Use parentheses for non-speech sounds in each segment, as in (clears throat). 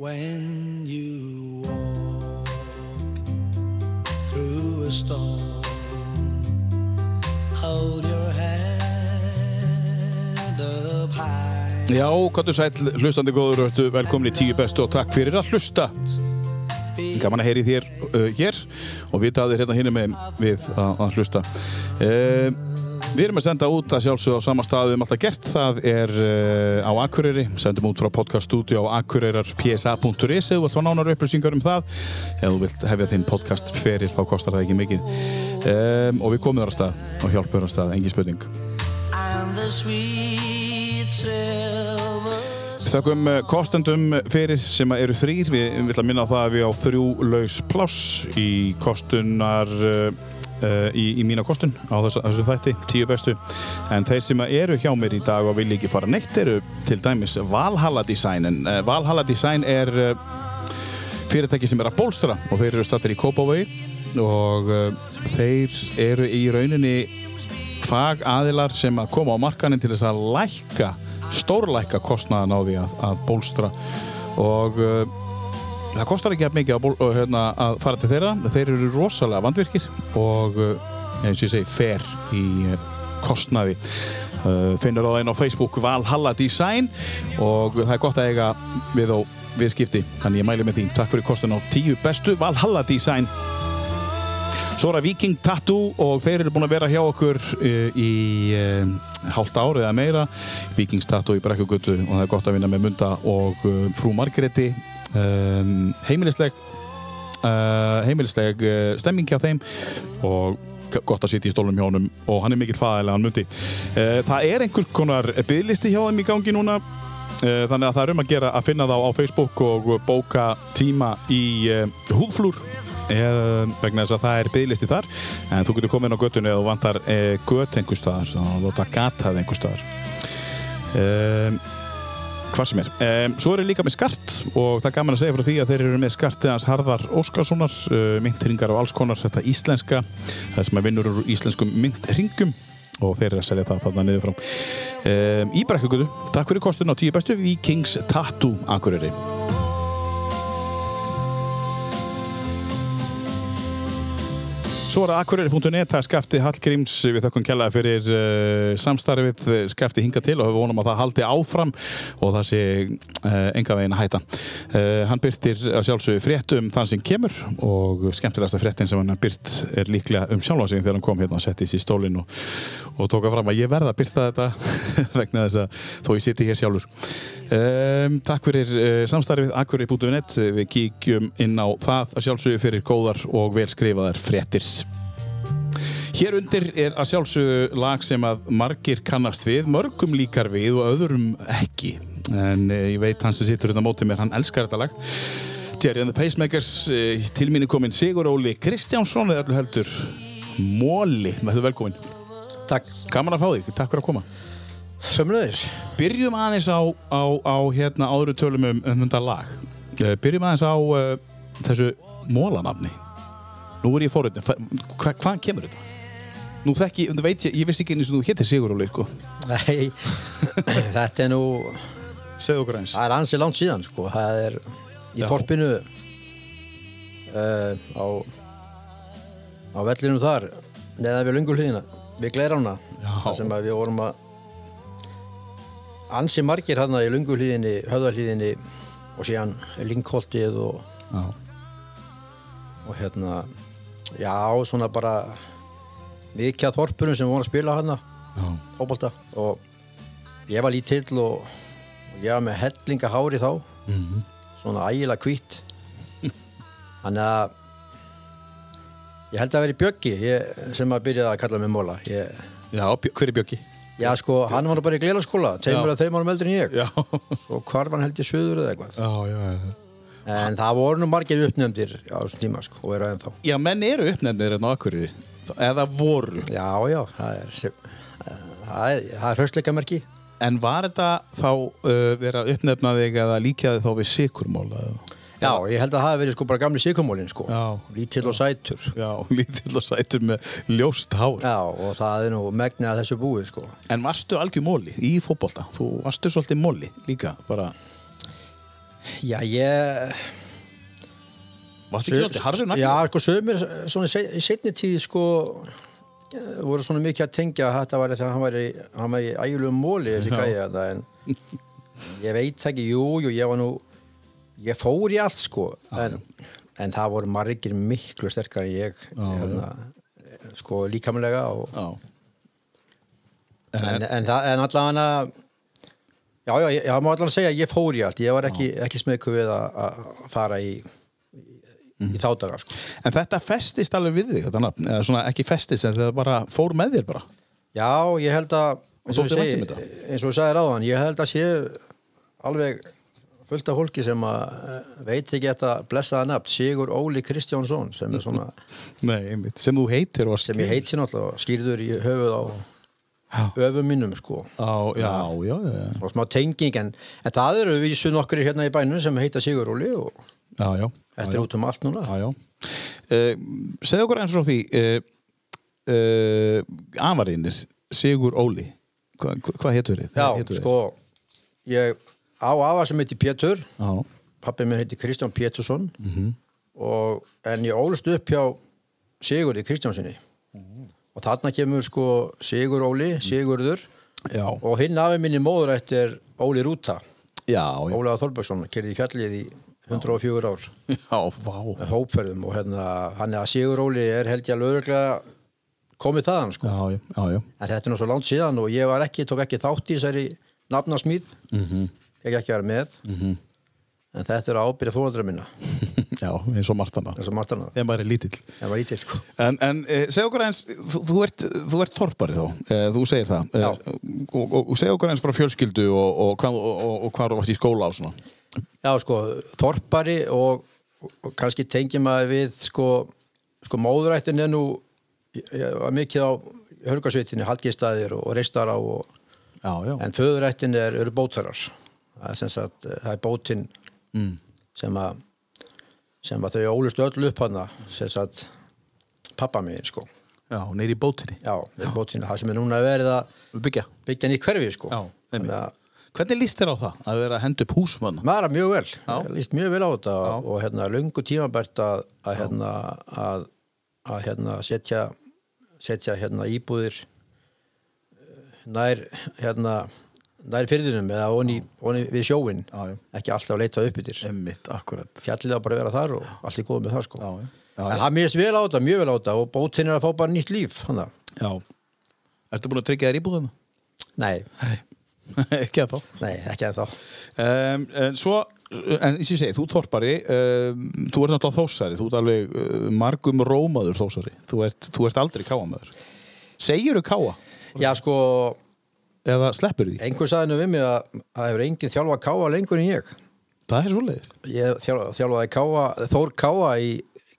When you walk through a storm, hold your head up high. Já, gottu sæl, hlustandi góður, ertu velkomin í tíu bestu og takk fyrir að hlusta. Gaman að heyri þér uh, hér og vita að þér hérna hinni með við að, að hlusta. Uh, við erum að senda út að sjálfsög á sama stað við erum alltaf gert. Það er uh, á Akureyri, sendum út frá podcaststudio á akureyrar.psa.is eða þú vilt fá nánar upplýsingar um það. Ef þú vilt hefja þinn podcast feril þá kostar það ekki mikið. Um, og við komum þar á stað og hjálpum þar á stað, engin spurning. Þakkum eh, kostendum fyrir sem eru þrýr. Við að minna á það að við á þrjú laus pláss í kostunar uh, í, í mína kostun á þess, þessu þætti, tíu bestu. En þeir sem eru hjá mér í dag og vilja ekki fara neitt eru til dæmis Valhalla Design. En uh, Valhalla Design er uh, fyrirtæki sem er að bólstra og þeir eru stattir í Kópavogi og uh, þeir eru í rauninni fag aðilar sem að koma á markanin til þess að lækka stórlækka kostnaðan á því að, að bólstra og uh, það kostar ekki mikið að, ból, hérna, að fara til þeirra þeir eru rosalega vandvirkir og uh, eins og ég segi fer í uh, kostnaði uh, finnur það einn á Facebook Valhalla Design og það er gott að eiga við á viðskipti þannig ég mæli með því, takk fyrir kostun á tíu bestu Valhalla Design Svo það Viking Tattoo og þeir eru búin að vera hjá okkur uh, í uh, hálft árið eða meira. Vikings Tattoo í Brekkugötu og það er gott að vinna með Munda og frú Margreti. Um, heimilisleg, uh, heimilisleg uh, stemming hjá þeim og gott að sitja í stólunum hjá honum og hann er mikill fæðilega hann Mundi. Uh, það er einhvers konar bygglisti hjá þeim í gangi núna þannig að það er um að gera að finna þá á Facebook og bóka tíma í húðflúr vegna þess að það er byggðlisti þar en þú getur komið inn á göttunni eða þú vantar uh, göt einhver staðar og láta gatað einhver staðar um, hvað sem er. Um, svo er líka með skart og það er gaman að segja frá því að þeir eru með skartið hans Harðar Óskarssonar uh, myndringar og alls konar þetta íslenska það sem er vinnur úr íslenskum myndringum og þeir eru að selja það þarna niður frá. Um, í Brekkugudu, takk fyrir kostun á tíu bestu Vikings Tattoo Akureyri Svo er akureyri.net, er Skafti Hallgríms, við þökkum kjallaði fyrir uh, samstarfið, uh, Skafti hinga til og við vonum að það haldi áfram og það sé uh, enga veginn að hætta. Uh, hann byrtir að sjálfsögðu frétt um þann sem kemur og skemmtilegasta fréttin sem hann byrt er líklega um sjálfa sig þegar hann kom hérna og settist í stólinn og, og tóka fram að ég verða að byrta þetta (laughs) vegna þess að þó ég siti hér sjálfur. Um, takk fyrir uh, samstarfið akureyri.net, við kíkjum inn á það að sjálfsögðu fyrir góðar og vel skrifaðar fréttir. Hér undir er að sjálfsögðu lag sem að margir kannast við, mörgum líkar við og öðrum ekki. En eh, ég veit hann sem situr hérna á móti mér, hann elskar þetta lag. Jerry and the Pacemakers, eh, til mín er komin Sigur Óli Kristjánsson eða öllu heldur Móli, verður velkomin. Takk, Gaman að fá þig, takk fyrir að koma. sömulegis. Byrjum aðeins á, á, á hérna áður tölum um, um þetta lag. Eh, Byrjum aðeins á uh, þessu mólanafni. Nú er ég fórhundin, Hva, hvaðan kemur þetta? Nú þekki, þú veit ég, ég vissi ekki eins og þú héttir Sigur Óli, sko. Nei, (laughs) þetta er nú, Segðu okkur eins. það er ansi langt síðan, sko. Það er í Já. þorpinu uh, á, á vellinum þar, neðan við lungulíðina, við þar sem við vorum að ansi margir hérna í lungulíðinni, höfðalíðinni og síðan Linkholtið og, og hérna, já, svona bara mikið að þorpunum sem voru að spila hérna. Fótbolta. Og ég var lítill og, og ég var með hellinga hári þá. Mhm. svona ægilega hvitt þannig að ég held að vera í Bjöggi ég, sem að byrjaði að kalla mig Móla ég, Já, hver er Bjöggi? já sko, hann var bara í gleilaskóla tveimur af þeim árum eldri en ég Já. og hvar var hann held ég söður eða eitthvað Já, já, já. en það voru nú margir uppnefndir á þessum tíma sko, og eru ennþá Já, menn eru uppnefnir hérna á Akureyri. Eða voru. já, já, það er sem- það er, það er hraustleikamerki En var þetta þá uh, verið að uppnefna þig eða líkjaði þá við sikurmóla? eða? Já, ég held að það hafi verið sko bara gamli sikumólin sko Já. lítill og sætur Já, (laughs) lítill og sætur með ljóst hár. Já, og það er nú megnið að þessu búið, sko. En varstu algjör móli í fótbolta? Þú varstu svolítið móli líka, bara... Já, ég Varstu ekki svolítið harður nagli? Já, sko, sömur svona í se- í setni tíð sko voru svona mikið að tengja að þetta var þegar hann var í, í ægulegum móli þessi gæja en (laughs) ég veit ekki, jú, jú, ég var nú ég fór í allt sko en, en það voru margir miklu sterkar en ég hérna, sko líkamlega og, Já. en, en, það, en allavega já, já, ég, ég má allavega segja ég fór í allt ég var ekki, ekki smekku við að, fara í í, í þá daga sko En þetta festist alveg við þig, þetta nafn, eða svona ekki festist en það bara fór með þér bara. Já, ég held að eins og, þetta? þú sagði ráðan ég held að sé alveg fullt af fólki sem að eh, veit ekki þetta blessaða nafn Sigur Óli Kristjánsson sem er svona (laughs) Nei. Sem þú heitir og sem ég heiti náttúrulega skýrður í höfuð á öfum mínum sko. Já, já, já, já, og smá tenging en, en það eru við svo nokkur hérna í bænum sem heita Sigur Óli og þetta er út um allt núna. Uh, segðu okkur eins og því, uh, uh, Amarinnir, Sigur Óli, Hva, hva- hvað hétur þið? Já, Hvað sko ég á afa sem heiti Pétur. Pappi minn heiti Kristján Pétursson. Mhm. og, en ég ólust upp hjá Sigurði Kristjánsinni og þarna kemur sko Sigur Óli, Sigurður. Já, og hinn afi minni móður eftir Óli Rúta. Ólaða Þorbergsson, kerði í fjallið í 104 ár. Já, (laughs) hópferðum og hérna hann er að Sigur Óli er held ég að lögreglega komið þaðan sko. Já, já, en þetta er svo langt síðan og ég var ekki, tók ekki þátt í þessari nafnasmíð. Mm ég ekki að vera með Mhm. en þetta er ábyrða fóröldra minna (laughs) já, eins og margt annað. eins og margt annað, Þegar maður er lítill. var ítill sko En, en eh, segð okkur eins, þú, þú, ert, þú ert torpari þá, eh, þú segir það. Eh, Já. og, og, segð okkur eins frá fjölskyldu og, og, og, hvað þú varst í skóla á svona. Já, sko, þorpari og, og kannski tengjum maður við sko, sko móðurættin er nú mikið á hörgarsveitinni, Hallgeistaðir og, og Reistara og, Já, já. en föðurættin er, eru bótarar sem sagt, eh, það er bótin Mm. sem að sem að þau ólust öll upp hana sem sagt pappa megin sko Já, neyri í bótinni. já, já. bótin, það sem er núna verið að Byggja. byggja hann í hverfi sko Já, að Hvernig líst þér á það að vera að henda upp húsum maður er mjög vel, Já. Líst mjög vel á þetta Já. og, hérna löngu tímabært að, að hérna að, að hérna setja setja hérna íbúðir eh, nær hérna nær fyrðinum eða onni, onni við sjóin Já, já. ekki alltaf að leita upp yfir fjallið að bara vera þar og allt er góð með það sko Já, en það mjög vel á þetta, mjög vel á þetta og bótinn er að fá bara nýtt líf. Ertu búin að tryggja þér íbúðuna? (laughs) nei, ekki að þá. nei, ekki en þá Um, en svo, en eins og ég segi, þú torpari, um, þú ert náttúrulega þósari, þú ert alveg uh, margum rómaður þósari, þú ert, þú ert aldrei káamaður. Segirðu káa? já sko, Eða sleppur því? einhver sagði nú við mig að það hefur enginn þjálfa káa lengur en ég Það er svoleiðis. Ég þjálfa, þjálfaði káa, Þór Káa í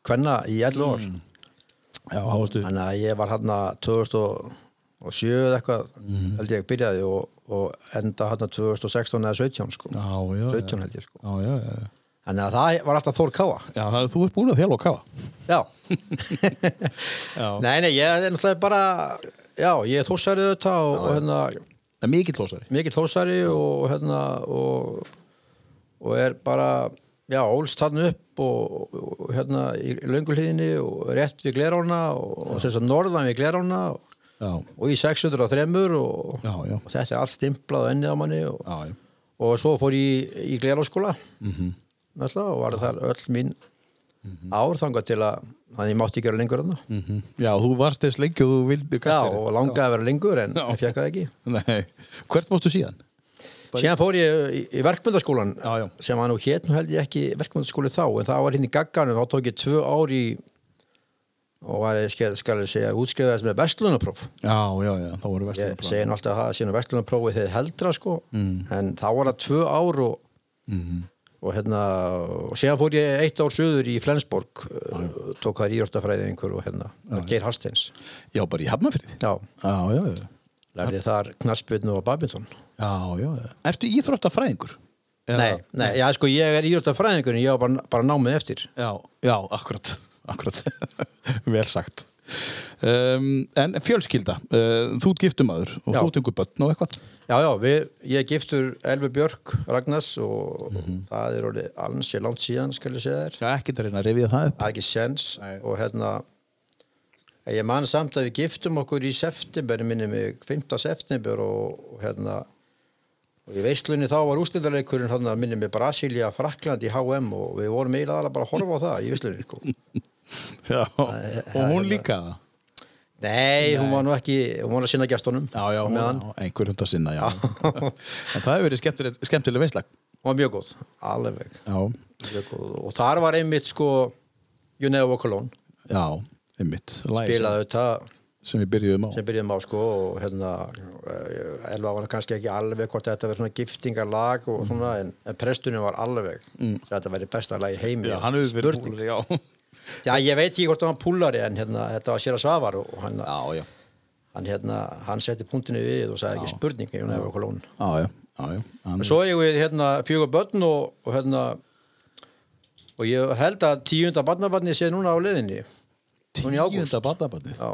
Kvenna í 11 ár Já, háastu. þannig að ég var hann 2007 eða eitthvað held ég byrjaði og, og enda hann 2016 eða 17 sko Já, já, já. 17 held ég sko þannig að það var alltaf Þór Káa Já, það er þú ert búin að þjálfa káa. já, (laughs) (laughs) Já. nei nei ég er náttúrulega bara já, ég er þósari þetta og, og hérna Það er mikill þósari. mikill þósari og hérna og, og er bara já, ólst hann upp og, og hérna í lönguhlýðinni og rétt við Glerána og, og sem sagt norðan við Glerána og, og í 603 og, og þetta er allt stimplað á ennið á manni og, og svo fór ég í, í Gleráskóla Mm -hmm. og var þar öll mín ár þangað til að þannig ég mátti ekki vera lengur enna Mhm. Já, þú varst þess lengi og þú vildi já, kastir. og langaði að vera lengur en Já. ég fekk það ekki (laughs) Nei, hvert fórstu síðan? síðan fór ég í, í verkmyndaskólan Já, já. sem var nú hétt nú held ég ekki verkmyndaskóli þá en það var hinn í gagganum, þá tók ég tvö ár í og var ég skal, skal ég segja útskrifaðist með vestlunapróf Já, já, já, þá voru ég vestlunarplan. segi alltaf að það sé nú vestlunaprófið þegar heldra sko Mm. en þá var það tvö ár og, Mhm. Og hérna og síðan fór ég eitt ár söður í Flensborg uh, tók það í íortafræði einhver og hérna, Geir Hallsteins Já, bara í Hafnafrið. já, Já, já, já. lærði þar knassbyrnu og badminton Já, já, já. Ertu íþróttafræðingur? Nei, nei, já sko ég er íortafræðingur en ég var bara, bara námið eftir Já, já, akkurat, (laughs) akkurat. Vel sagt. Um, en fjölskylda, uh, þú ert giftumadur og Já. þú tengur börn og eitthvað. Já, já, við, ég giftur Elfu Björk Ragnars og Mhm. það er orðið alls ég langt síðan, skal ég segja þér. Já, ekki að reyna að rifja það upp Það er ekki sens og hérna ég man samt að við giftum okkur í september, minni mig 5. september og, og hérna og í veislunni þá var ústildarleikurinn hérna, minni mig Brasilia, Frakland í HM og við vorum eiginlega bara að horfa á það í veislunni sko. (laughs) Já, og hún líka það Nei, hún var nú ekki, hún var að sinna gestunum Já, já, einhver hund að sinna, já. (laughs) En það hefur verið skemmtileg, skemmtileg veislag hún var mjög góð, alveg. Já, mjög góð. og þar var einmitt sko Never Walk Alone. Já, einmitt. Spilaði þetta. sem, við byrjuðum á. Sem byrjuðum á sko og hérna eh, Elva var kannski ekki alveg hvort þetta verið svona giftingarlag og svona en, en prestunum var alveg þetta verið besta lag í heimi Já, hann hefur verið búin, já Já, ég veit ekki hvort það var púlari en hérna, þetta var sér að svafar og hann, Já, já, hann, hérna, hann setti punktinu við og sagði ekki spurning ég nefnir okkur lón já, já, já, já. Svo ég við hérna fjögur börn og, og hérna og ég held að tíunda barnabarni sé núna á leðinni í. Tíunda barnabarnið Já.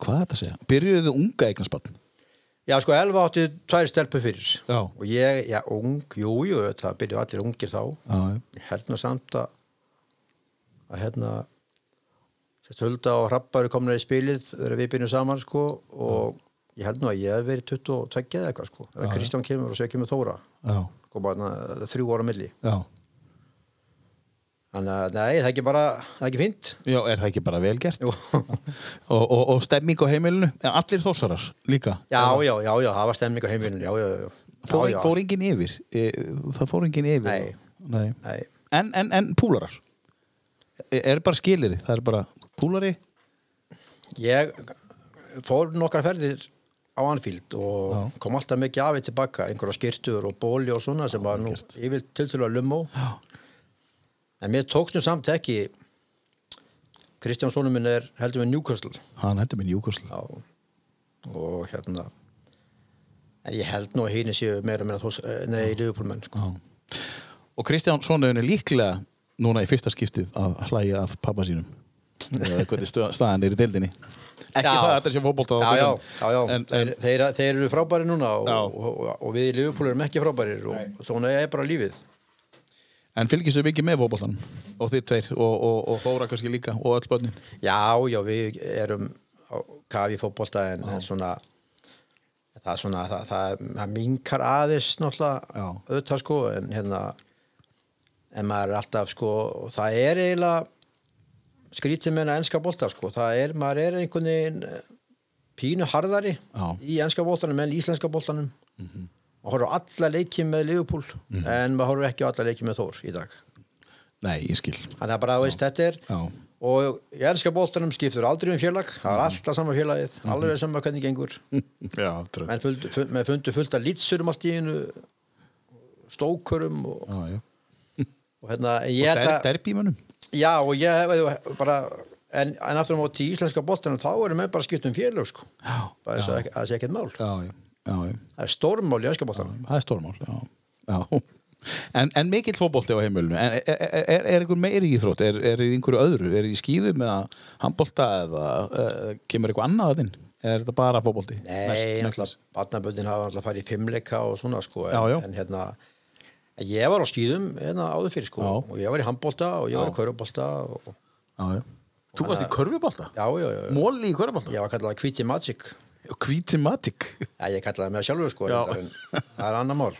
Hvað er þetta að segja? Byrjuðu unga eignasbarn Já, sko, Elva átti tvær stelpur fyrir Já. og ég, já, ung, jú, jú það byrjuðu allir ungir þá Já, já, ég held nú samt að að hérna Hulda og Hrabbar er komin í spilið þegar við byrjum saman sko og ég held nú að ég hef verið 22 eða eitthvað sko þegar Kristján kemur og svo kemur Þóra já, sko bara na, þrjú ára milli já þannig að nei, það er ekki bara, það er ekki fínt Já, er það ekki bara vel gert? Jú. (laughs) og, og, og stemming á heimilinu? Allir þósarar líka? já, já, já, já, það var stemning á heimilinu já, já, já, Fór, já, já. fór enginn yfir? E, Það fór enginn yfir? Nei. Nei. Nei. En, en, en púlarar? Er bara skiliri? Það er bara púlari? ég fór nokkar ferðir á Anfield og Já. kom alltaf mikið afið tilbaka einhverja skirtur og bóli og svona sem var nú yfir tiltölulega lumó Já. en mér tókst nú samt ekki Kristján Sónum minn er heldur með Newcastle Hann hendur minn Júkosl Já. og hérna en ég held nú að hínu séu meira meira þós, eh, nei, Liverpoolmenn sko. Og Kristján Sónuðin er líklega núna í fyrsta skiptið að hlæja af pappa sínum eða hvernig staðan er í deildinni ekki Já. það að þetta sé fótbolta já, já, já, já. En, en, þeir, þeir, þeir eru frábæri núna og, Já. og, og, og við í Liverpool erum ekki frábærir og svona er bara lífið en fylgistu mikið með fótboltan og þið tveir og, og, og Þóra kannski líka og öll börnin Já, já, við erum á kafi fótbolta en, en svona það er svona, það, það, það minkar aðeins náttúrulega Já. auðvitað sko en hérna en maður er alltaf sko það er eiginlega skrítið með enn enska bolta sko. Það er, maður er einhvern veginn eh, pínu harðari Já. í enska boltanum en í íslenska boltanum. Maður horfður alla leiki með Liverpool en maður horfður ekki alla leiki með Þór í dag. Nei, ég skil. Þannig að bara, veist, þetta er Já, og í ennska boltanum skiptur aldrei um félag það er alltaf sama félagið, alveg sama hvernig gengur. (laughs) Já menn fundu, fullt af lítsurum allt í einu stókurum og, Já, já og hérna Og der, að derbímunum já og ég bara en, en aftur á móti í íslenska boltanum þá erum við bara skipt um félag sko Já, bara þess að það sé ekkert mál já, það er stórmál í ennska boltanum Það er stórmál, já, já. En, en mikill fótbolti á heimilinu en er, er, er, er einhver meiri íþrótt? Er, er í einhverju öðru? Er í skýðum eða handbolta eða uh, kemur eitthvað annað að þinn? Er þetta bara fótbolti? nei, barnaböndin hafa náttúrulega farið í fimmleika og svona sko en, Já, já. en hérna ég var á skýðum hérna áður fyrir sko Já. og ég var í handbolta og ég var í kaurubolta og Já, já. Þú varst í körfubolta? já, já, já, Móli í körfubolta? ég var kallað Kvíti Magic Kvítimatik Já, ég kallaði mig sjálfur sko, Já. það er annar mál.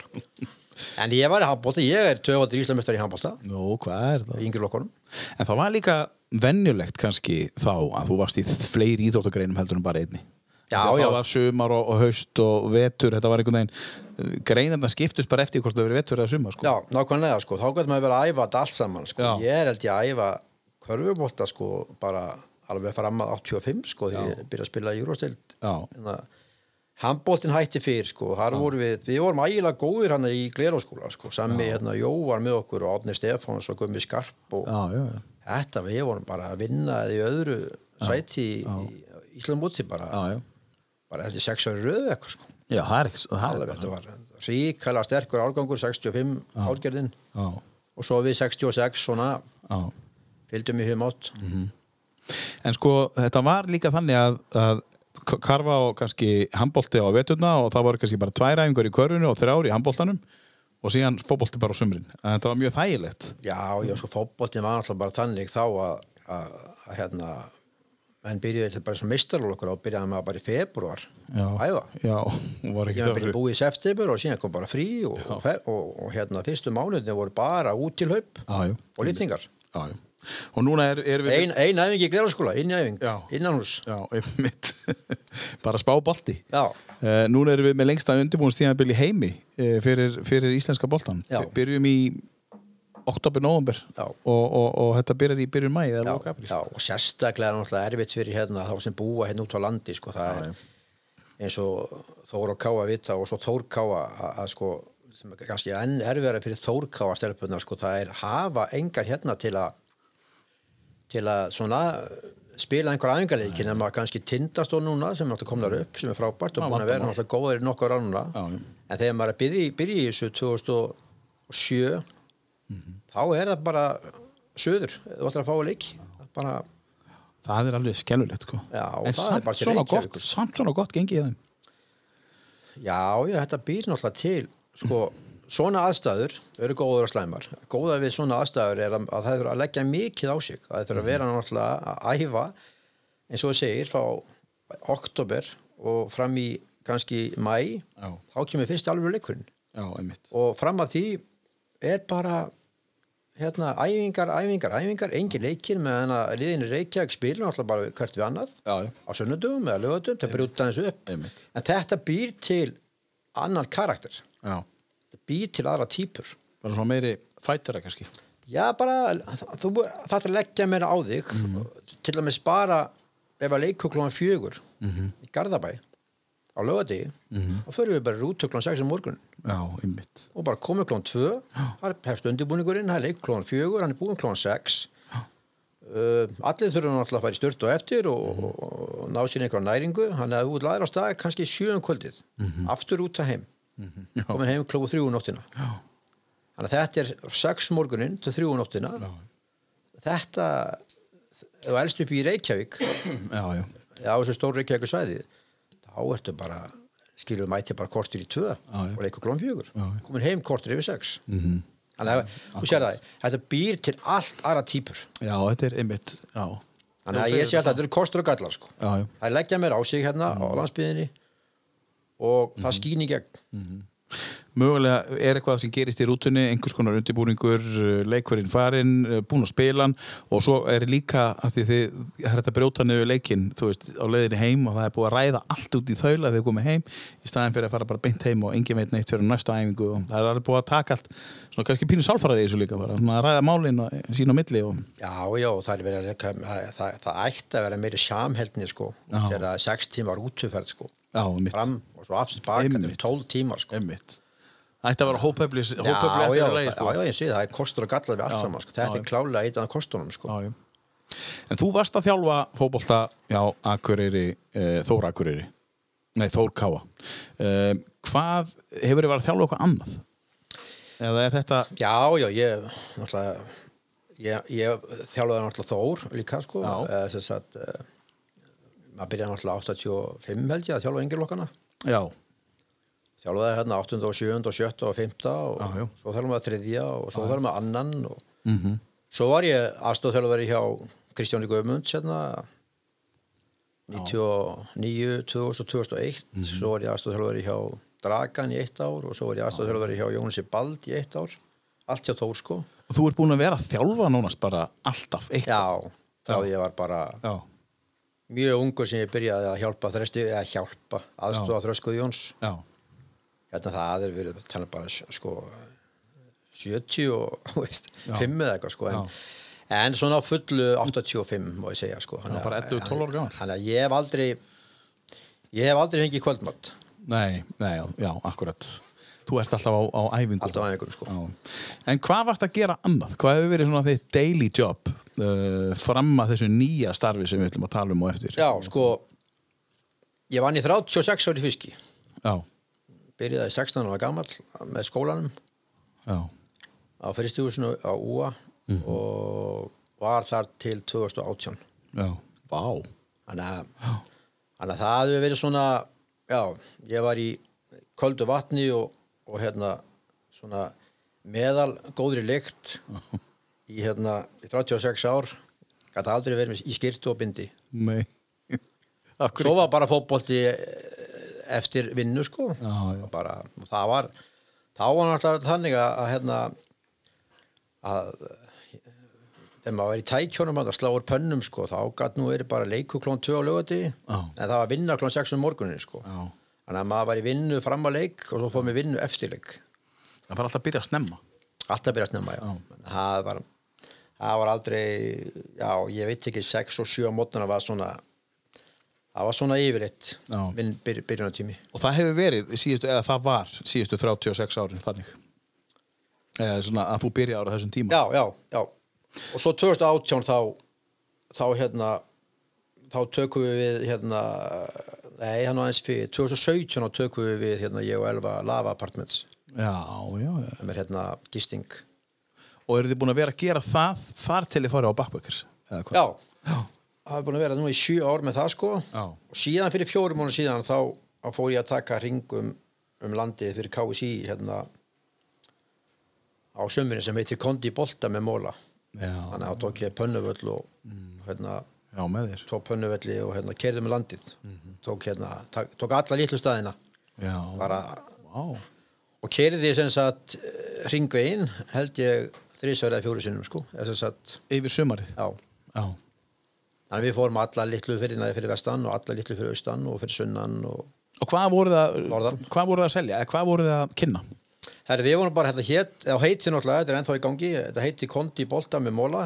En ég var í handbólta, ég er töfaldur íslamestar í handbólta, Nú, hvað er það? í yngri lokkunum. En það var líka venjulegt kannski þá að þú varst í fleiri íþróttagreinum heldur en bara einni. Já, já. Það var sumar og, og haust og vetur, þetta var einhvern veginn, greinarna skiptust bara eftir hvort það verið vetur eða sumar, sko. Já, nákvæmlega, sko, þá gæti maður verið að æfa þetta allt saman, sko. Já. Ég er held ég að æfa körfubólta, sko, bara alveg fram að 85, sko, þegar ég byrja að spila í Eurostild. Já, Handbóltin hætti fyrr, sko, þar voru við, við vorum ægilega góðir hann í Gleráskóla, sko, sami hérna Jó var með okkur og Átni Stefáns og Gummi Skarp og já, þetta, við vorum bara að vinna í öðru sæti í, í Íslandmúti bara. Já, já. Bara eftir sex ári röðu eitthvað sko. Já, það er ekki, var ríkala sterkur árgangur 65 álgerðin og svo við 66 svona fylgdum í hum átt En sko, þetta var líka þannig að, að karfa og kannski handbolti á veturna og það voru kannski bara tvær æfingar í körfinu og þrjár í handboltanum og síðan fótbolti bara á sumrin. En þetta var mjög þægilegt. Já, já, sko fótboltin var alltaf bara þannig þá að, að, að hérna menn byrjuði til bara svo mistarlokkur og byrjaði maður bara í februar æfa. Já, og var ekki Ég það byrjaði búið í september og síðan kom bara frí og, og, og, og hérna fyrstu mánuðin voru bara út til haup og já. Og núna er, er við Ein, ein æfing í glerarskóla, inn í æfing, Já. innan hús (laughs) bara spá bolti. Uh, núna erum við með lengsta undirbúinstíðanbili heimi uh, fyrir, fyrir íslenska boltan byrjum í oktober, november og, og, og þetta byrjar í byrjun mæði eða lóka apríl. og sérstaklega er náttúrulega erfitt fyrir hérna þá sem búa hérna út á landi sko, já, eins og Þór og Káa vita og svo Þór Káa að sko sem er kannski enn erfiðara fyrir Þór Káa stelpunar sko það er hafa engar hérna til að til að svona spila einhverja aðengarleiki nema kannski tindastól núna sem náttúrulega komnar mm. upp sem er frábært og búin að vera náttúrulega góðir nokkur á núna. En þegar maður byrji í þessu 2007 mm -hmm. þá er það bara söður, þú ætlar að fá að leik bara... það er alveg skellulegt sko. já, en samt svona, leik, gott, samt svona gott gengið þeim. Já, já, þetta býr náttúrulega til sko, svona aðstæður eru góður að slæmar, góða við svona aðstæður er að, að það þurfa að leggja mikið á sig. Það þurfa að vera mhm. náttúrulega að æfa eins og það segir frá oktober og fram í kannski mæ, já. þá kemur fyrst alveg leikurinn. Og fram að því er bara hérna, æfingar, æfingar, æfingar engin leikir meðan að liðin í Reykjavík spilur náttúrulega bara hvert við annað. Já, á sunnudum eða lögutum, það brjóta þessu upp. Einmitt. en þetta býr til annan karakter. Já. þetta býr til aðra típur bara svona meiri fætara kannski. Já bara, þú þarf að leggja meira á þig. Til að með spara ef að leikur klóðan fjögur í Garðabæ á lögadegi og förum við bara út klóðan 6 um morgun. Já, og bara komið klóðan 2 það hefst undirbúningurinn, það er leikur klóðan fjögur hann er búin klóðan 6 uh, allir þurfum náttúrulega að fara í stört og eftir og, og, og ná sér einhverja næringu. Hann er út laður á stað kannski sjö um kvöldið. Aftur út að heim. Já, komin heim klóðu þrjú um nóttina. Þannig að þetta er sex morgunin til þrjú um nóttina. Já, þetta ef þú elst upp í Reykjavík já, já. á þessu stór Reykjavík svæði þá ertu bara skilur mæti bara kortir í tvö já. og leikur klóðan fjögur. Já. komin heim kortir yfir sex. Mm þannig að þú sér það, þetta býr til allt aðra típur já, þetta er einmitt já, þannig að ég sé að þetta eru kostur og gallar sko. já, já. það er leggja mér á sig hérna á landsbyðinni og það skýn í gegn mögulega er eitthvað sem gerist í rútunni einhvers konar undirbúningur, uh, leikurinn farinn uh, búin að spila hann og svo er líka að því þið þetta að brjóta niður leikinn, þú veist, á leiðinni heim og það er búið að ræða allt út í þaula þegar komið heim, í staðin fyrir að fara bara beint heim og engin veit neitt fyrir næsta æfingu og það er búið að taka allt svona kannski pínu sálfaraði í þessu líka bara, svona að ræða málin og sín á milli og Já, já, það er verið það, það, það ætti að vera meiri samheldni sko, þegar sex tímar útufærd sko, já, fram og svo aftur baka, er tólf tímar sko. Það ætti að vera hópefli Já, já, að leið, sko. já, ég sé það, það er kostur og gallar við allt saman, sko. þetta er klálega eitt af kostunum sko. Já, já. En þú varst að þjálfa fótbolta já, Akureyri, e, Þór Akureyri Nei, Þór Káa e, Hvað, hefur þið verið að þjálfa eitthvað annað? Eða er þetta Já, já, ég náttúrulega ég, ég þjálfaði náttúrulega Þór líka sko, sagt eh, maður byrjaði náttúrulega 85 held ég að þjálfa yngirlokkana Já, þjálfaði hérna 8. og 7. og 7. og 5. og Já, já. svo þjálfaði maður þriðja og svo þjálfaði maður annan og mm svo var ég aðstofþjálfari hjá Kristjáni Guðmunds hérna 99, 2000 og 2001 Mhm. svo var ég aðstofþjálfari hjá Dragan í eitt ár og svo var ég aðstofþjálfari hjá Jónasi Bald í eitt ár allt hjá Þór sko og þú ert búin að vera að þjálfa nánast bara alltaf eitthvað já, því ég var bara Já, mjög ungur sem ég byrjaði að hjálpa þresti, eða hjálpa, aðstofa þröskuð Jóns. Já, hérna það er verið tala bara sko 70 og (laughs) veist, Já. 5 eða eitthvað sko en, en svona á fullu 85 má ég segja sko. Já, bara 11, 12 ára gamall. þannig að ég hef aldrei ég hef aldrei fengið kvöldmatt nei, nei, já, akkurat Þú ert alltaf á, á æfingu. Alltaf að einhverjum sko. Já. En hvað varst að gera annað? Hvað hefur verið svona þitt daily job uh, fram að þessu nýja starfi sem við ætlum að tala um og eftir? já sko ég vann í 36 ári fiski. Já, byrjaði 16 ára gamall með skólanum. Já, á fyrirstjúsinu á UA Mhm. og var þar til 2018 já, vá. Þannig að að það hefur verið svona, já, ég var í köldu vatni og, og hérna svona meðal góðri lykt í hérna í 36 ár, gæti aldrei verið í skyrtu og bindi. Nei. (laughs) Svo var bara fótbolti eh, eftir vinnu sko. Já, já. Bara, það var, þá var náttúrulega þannig að, hérna, að þegar maður var í tækjónum að sláur pönnum sko, þá gæti nú verið bara leiku klón 2 á lögati, en það var vinna klón 6 um morgunin sko. Já. Þannig að maður var í vinnu fram að leik og svo fór mér vinnu eftir leik. Það var alltaf að byrja að snemma. Alltaf byrja að snemma, já. Það var, það var aldrei, já, ég veit ekki, 6 og 7 á mótnana var svona, það var svona yfirleitt, Já. vinn byr, byrjunartími. Og það hefur verið síðustu, eða það var síðustu 36 árin þannig. Eða svona að þú byrja ára þessum tíma. Já, já, já. Og svo 2018 þá, þá hérna, þá tökum við hérna, nei, hann var eins fyrir, 2017 þá tökum við við hérna, ég og Elva Lava Apartments, Já, já, já. sem er hérna gisting. Og eru þið búin að vera að gera það þar til þið farið á backpackers? Eða hvað? Já, Já. það er búin að vera nú í sjö ár með það sko. Já. Og síðan fyrir fjórum mánu síðan þá, þá fór ég að taka hringum um landið fyrir KSI hérna á sömurinn sem heitir Kondi Bolta með móla. Já, Þannig að þá tók ég pönnuvöll og hérna já, með þér. tók pönnuvelli og hérna kerði með landið tók hérna, tak, tók alla litlu staðina Já. bara, Vá. og kerði sem sagt ringvegin held ég þrísverið eða fjóru sinnum sko sagt, Yfir sumarið. já Já. þannig við fórum alla litlu fyrir fyrir vestan og alla litlu fyrir austan og fyrir sunnan og Og hvað voruð það, að selja? Eða hvað voruð það að kynna? Herri, við vorum bara hérna hétt, eða heiti náttúrulega, þetta er ennþá í gangi, þetta heiti Kondi Bolta með móla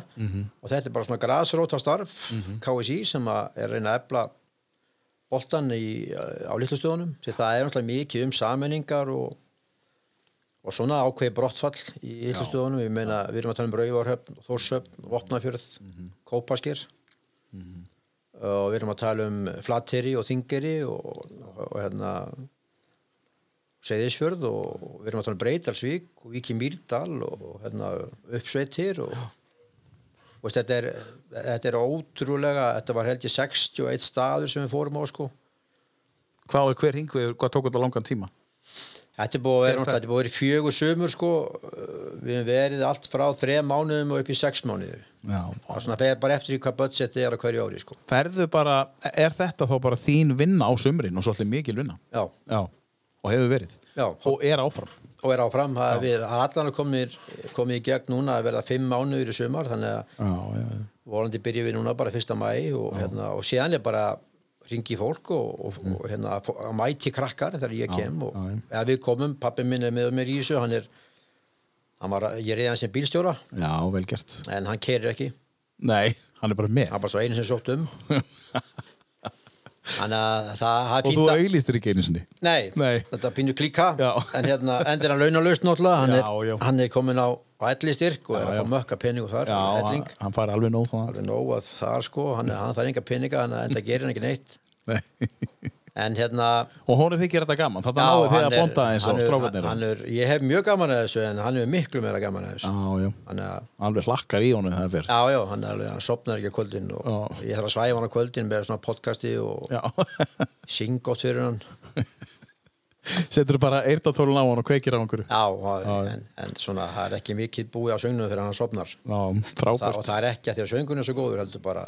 og þetta er bara svona grasróta starf, KSI sem er reyna að efla boltan í, á litlustöðunum, það er náttúrulega mikið um sammenningar og, og svona ákveði brottfall í litlustöðunum, við meina, við erum að tala um Rauvarhöfn, Þórshöfn, Vopnafjörð, Kópaskir og við erum að tala um Flatteri og Þingeri og, og, og hérna Seyðisfjörð og við erum að tala um Breitalsvík og Víki Mýrdal og hérna, uppsveitir og, og veist, þetta, er, þetta er ótrúlega, þetta var held ég 61 staður sem við fórum á sko. Hvað er hver hringvegur, hvað tók þetta langan tíma? Þetta er búið að vera, er að vera fjögur sömur sko. við hefum verið allt frá þrem mánuðum og upp í sex mánuður Já. og svona beðið bara eftir hvað budget er á hverju ári sko. Ferðu bara, er þetta þá bara þín vinna á sumrin og svolítið mikil vinna? Já, Já. Og hefur verið? já, Og er áfram? og er áfram það er allan komið, komið í gegn núna að verða fimm mánuður í sumar þannig að Já, já, já. volandi byrjum við núna bara fyrsta mæ og, hérna, og síðan er bara ringi fólk og, og, og hérna, að að mæti krakkar þegar ég kem og já, já. eða við komum, pappi minn er með mér í þessu hann er, hann var, ég reyði hann sem bílstjóra Já, en hann keirir ekki, Nei, hann er bara með. hann var svo einu sem sótt um (laughs) þannig að það, það Og þú auglýstir ekki einu sinni? Nei, Nei. þetta er pínu klíka Já. en hérna, endur hann launalaust náttúrulega hann, Já, já. er, hann er komin á, á elli styrk og er að fá mökka pening og þar hann, hann fari alveg nóg þannig. alveg nóg að þar sko hann, hann þarf enga peninga, en enda gerir hann ekki neitt Nei. (laughs) en hérna Og honum þykir þetta gaman, þetta náðu hann að bonda eins og hann strákarnir. hann ég hef mjög gaman að þessu en hann er miklu meira gaman að þessu. Þannig að, Alveg hlakkar í honum það fyrr. já, já, hann, alveg, hann sopnar ekki á kvöldin og Já. ég þarf að svæfa hann á kvöldin með svona podcasti og (laughs) syng gott fyrir hann Setur bara eirtatólun á hann og kveikir á einhverju. já, en, en svona það er ekki mikið búið á söngnum þegar hann sopnar Já, það, frábært. og það er ekki að því að söngun er svo góður heldur bara,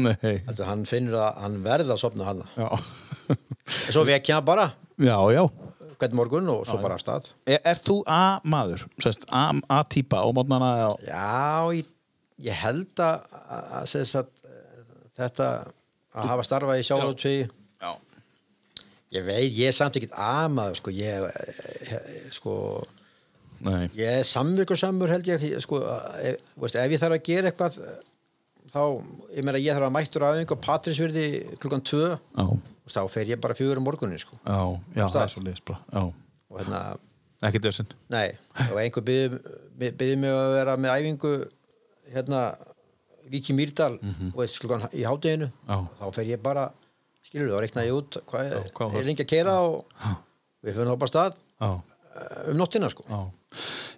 Nei. heldur hann finnur að hann verði að sopna hann. En svo vekja bara Já, já. hvern morgun og svo bara af stað Er, er þú A-maður? Sest, A- A-típa á mótnana? Já. Já, ég, ég held að, að, að eh, þetta að hafa starfað í Já. ég veit, ég er samt ekkert amaður sko, ég eh, sko, Nei. ég er samvikusamur held ég, sko, ef, veist, ef ég þarf að gera eitthvað þá, ég meina ég þarf að mættur aðeins og Patrísvirði klukkan tvö Já. Veist, þá fer ég bara fjögur um morgunin sko. Já, já, það er svo. Já. og hérna, Ekki dösinn. Nei, og einhver byrði mig að vera með æfingu hérna Viki Mýrdal og veist, klukkan í hádeginu Já. þá fer ég bara, skilur þú, þá reikna ég út hvað Já, er, er lengi að keira og við fyrir hoppa af stað Já. eh, um nóttina sko Já.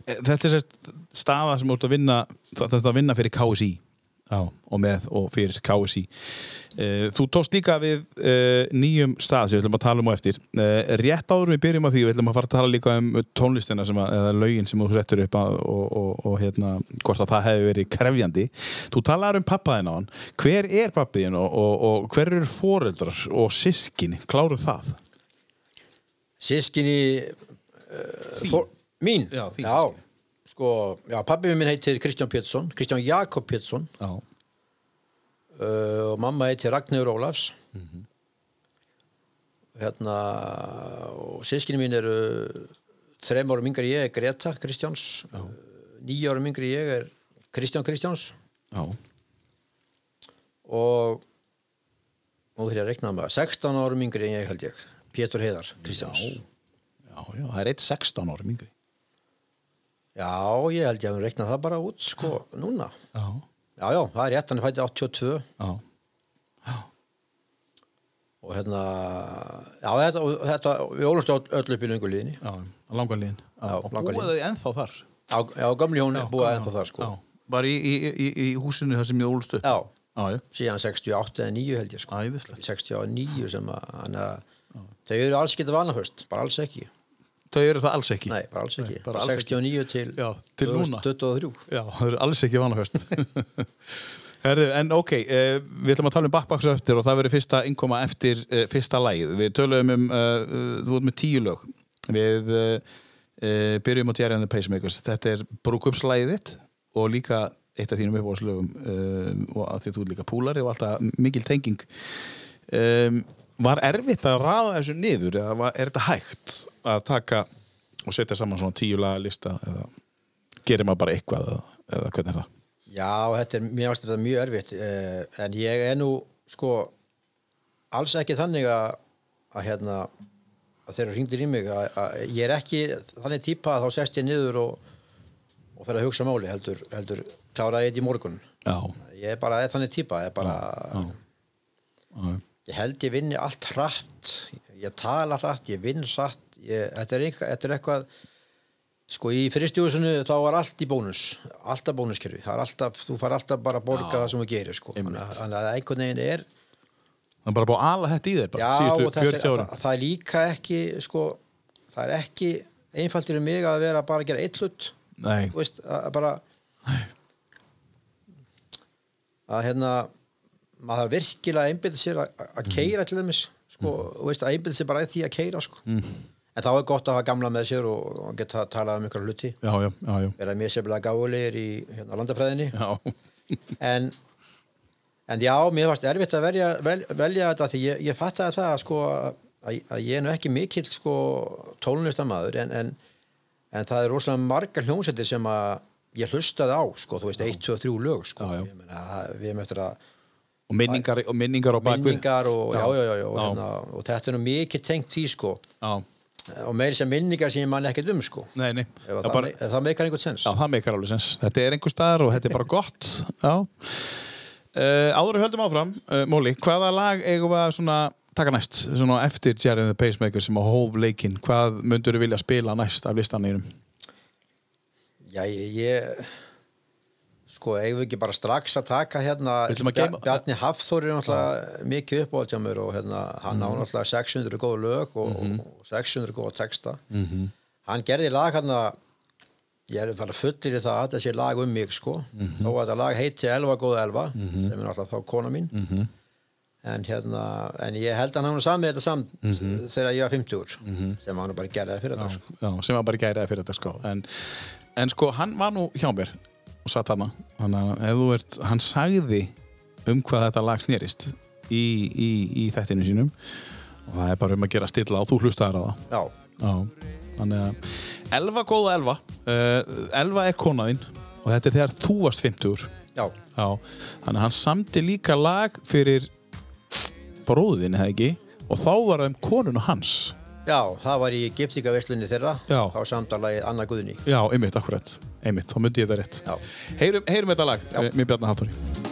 E, Þetta er sérst staða sem þú ert að vinna þetta er að vinna fyrir KSI Já, og með og fyrir KSI uh, Þú tókst líka við uh, nýjum stað sem við ætlum að tala um á eftir. Uh, Rétt áður við byrjum á því við ætlum að fara að tala líka um tónlistina sem að, eða lögin sem þú settur upp að, og, og, og hérna, hvort að það hefði verið krefjandi. Þú talaður um pappaðinn á hann. Hver er pappiðinn og, og, og hver eru foreldrar og sískin kláruð það? Sískinni Mín? Já, já, systkini. Sko, já, pabbi minn heitir Kristján Pétursson Kristján Jakob Pétursson. Já, uh, og mamma heitir Ragnhjör Ólafs. Mhm. hérna og sískinni mín eru þreim árum yngri ég er Greta Kristjáns. Nýja árum yngri ég er Kristján Kristjáns. Já, og nú þegar ég að rekna með 16 árum yngri en ég held ég Pétur Heiðar Kristjáns. Já, já, já Það er eitt 16 árum yngri Já, ég held ég að rekna það bara út sko, núna. Já, Já, já, það er rétt, hann er fættið 82 já, og hérna, já, þetta, og þetta við ólumst öll öll upp í lönguliðinni. já, langar líðin Já, Og þau ennþá þar? Já, já gamli Já, búið gamla ennþá þar, sko. Já, Bara í, í, í, í húsinu þar sem ég ólst upp? Já, já, já. síðan 68 eða 9 held ég, sko. Æðislegt. 69 sem að, þau eru alls getið vanaföst, bara alls ekki. Þau eru það alls ekki Nei, alls ekki. bara alls ekki. 69 til, Já, til núna. 2023. Já, það eru alls ekki vanafest (laughs) en ok, uh, við ætlum að tala um backbacks eftir og það verður fyrsta innkoma eftir uh, fyrsta lagið. Við töluðum um, uh, þú ert með tíu lög. Við uh, uh, byrjum á Jerry and the Pacemakers. Þetta er brúkupslægið þitt og líka eitt af þínum uppáðslögum uh, og af því að þú er líka púlari og alltaf mikil tenging. Um, var erfitt að raða þessu niður eða var, er þetta hægt að taka og setja saman svona tíu laga lista eða gerir maður bara eitthvað eða, eða hvernig er það? Já, þetta er, mér varst þetta mjög erfitt eh, en ég er nú sko alls ekki þannig að að hérna að þeir hringdir í mig að, að ég er ekki þannig típa að þá sest ég niður og, og fer að hugsa máli heldur, heldur klára ég þetta í morgun. Já, ég er bara þannig típa ég, bara, já, ég held ég vinni allt hratt ég tala hratt, ég vinn hratt ég, þetta, er eitthvað, þetta er eitthvað sko í fristjóðsunu þá var allt í bónus alltaf bónuskerfi, það er alltaf þú far alltaf bara að borga það sem þú gerir sko. þannig að- að einhvern veginn er það er bara búið að ala þetta í bara, já 40 er- árum það, það er líka ekki sko, það er ekki einfalt fyrir mig að vera bara að gera eitt hlut. Nei, þú veist, að, að bara að hérna maður virkilega að einbytta sér að, Mhm. að keira til dæmis sko, þú veist, að einbytta sér bara að því að keira sko. En þá er gott að hafa gamla með sér og, og geta að tala um ykkur hluti. Já, já, já, já, vera mér sérlega gáulegir í hérna, landafræðinni. Já. en, en já, mér varst erfitt að velja, vel, velja þetta því ég, ég fattaði það sko, að, að ég er nú ekki mikill sko, tónlistamæður en, en, en það er rosalega margar hljómsættir sem að ég hlustaði á sko, þú veist, 1, 2, 3 lög sko. Já, já. Ég meina, það- við erum eftir að Og minningar, og minningar á bakvið minningar og, já, já, já, já, og, hérna, og þetta er nú mikið tengt því sko, Já, og meiri sem minningar sem ég man ekkert um sko. nei, nei. Ef Það bara, það meikar einhvern sens. Já, það meikar alveg sens. Þetta er einhver staðar og þetta er bara gott. Já. Uh, Áður höldum áfram, uh, Móli Hvaða lag eigum við að svona taka næst? Svona eftir Jerry and the Pacemaker sem á hóf leikinn. Hvað myndur þú vilja spila næst af listanýrum? Já, ég, ég sko, eigum við ekki bara strax að taka hérna, Bjarni Hafþór er náttúrulega mikið uppáhald hjá mér og hérna, hann Mhm. á náttúrulega 600 góða lög og, og 600 góða texta -hmm. hann gerði lag hérna ég er bara fullir í það að þetta sé lag um mig sko, Mhm. þó að þetta lag heiti Elva góða Elva, sem er náttúrulega þá kona mín Mhm. en hérna en ég held að hann hafa samið þetta samt Mhm. þegar ég var 50 sem hann bara það fyrir þetta sko. Sem var bara gæraði fyrir þetta sko en, en sko, hann var nú hjá mér og satt hana hann, ef þú ert, hann sagði um hvað þetta lag snerist í, í, í þættinu sínum og það er bara um að gera stilla og þú hlustaðar á það. Já, Já, þannig að Elva góða Elva uh, Elva er konaðinn og þetta er þegar þú varst 50 já, Já, þannig að hann samti líka lag fyrir bróðin, eða ekki? Og þá var það um konuna hans Já, það var í giftingaveslunni þeirra Já. þá samtalagið Anna Guðni Já, einmitt, akkurat, einmitt, þá myndi ég þetta rétt. Heyrum, heyrum þetta lag, eh, mér Bjarnar Hafþóri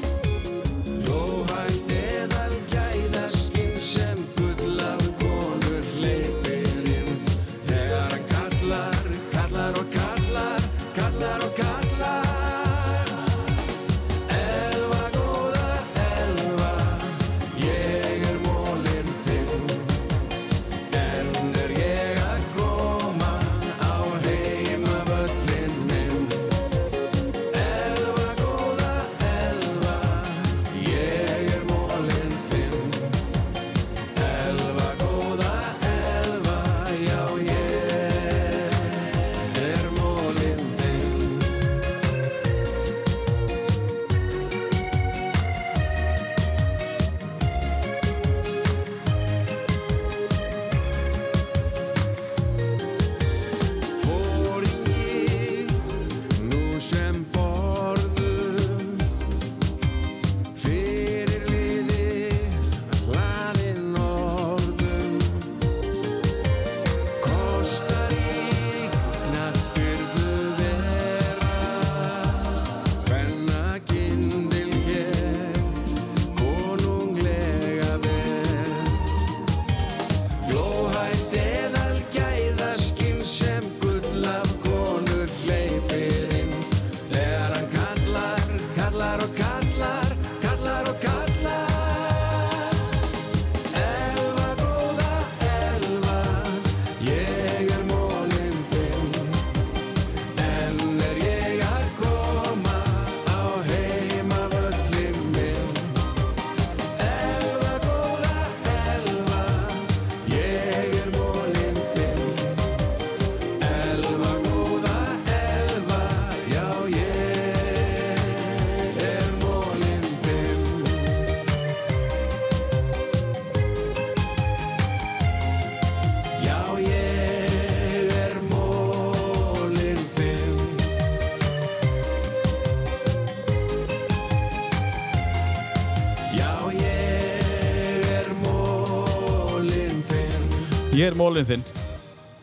Ég er mólinn þinn.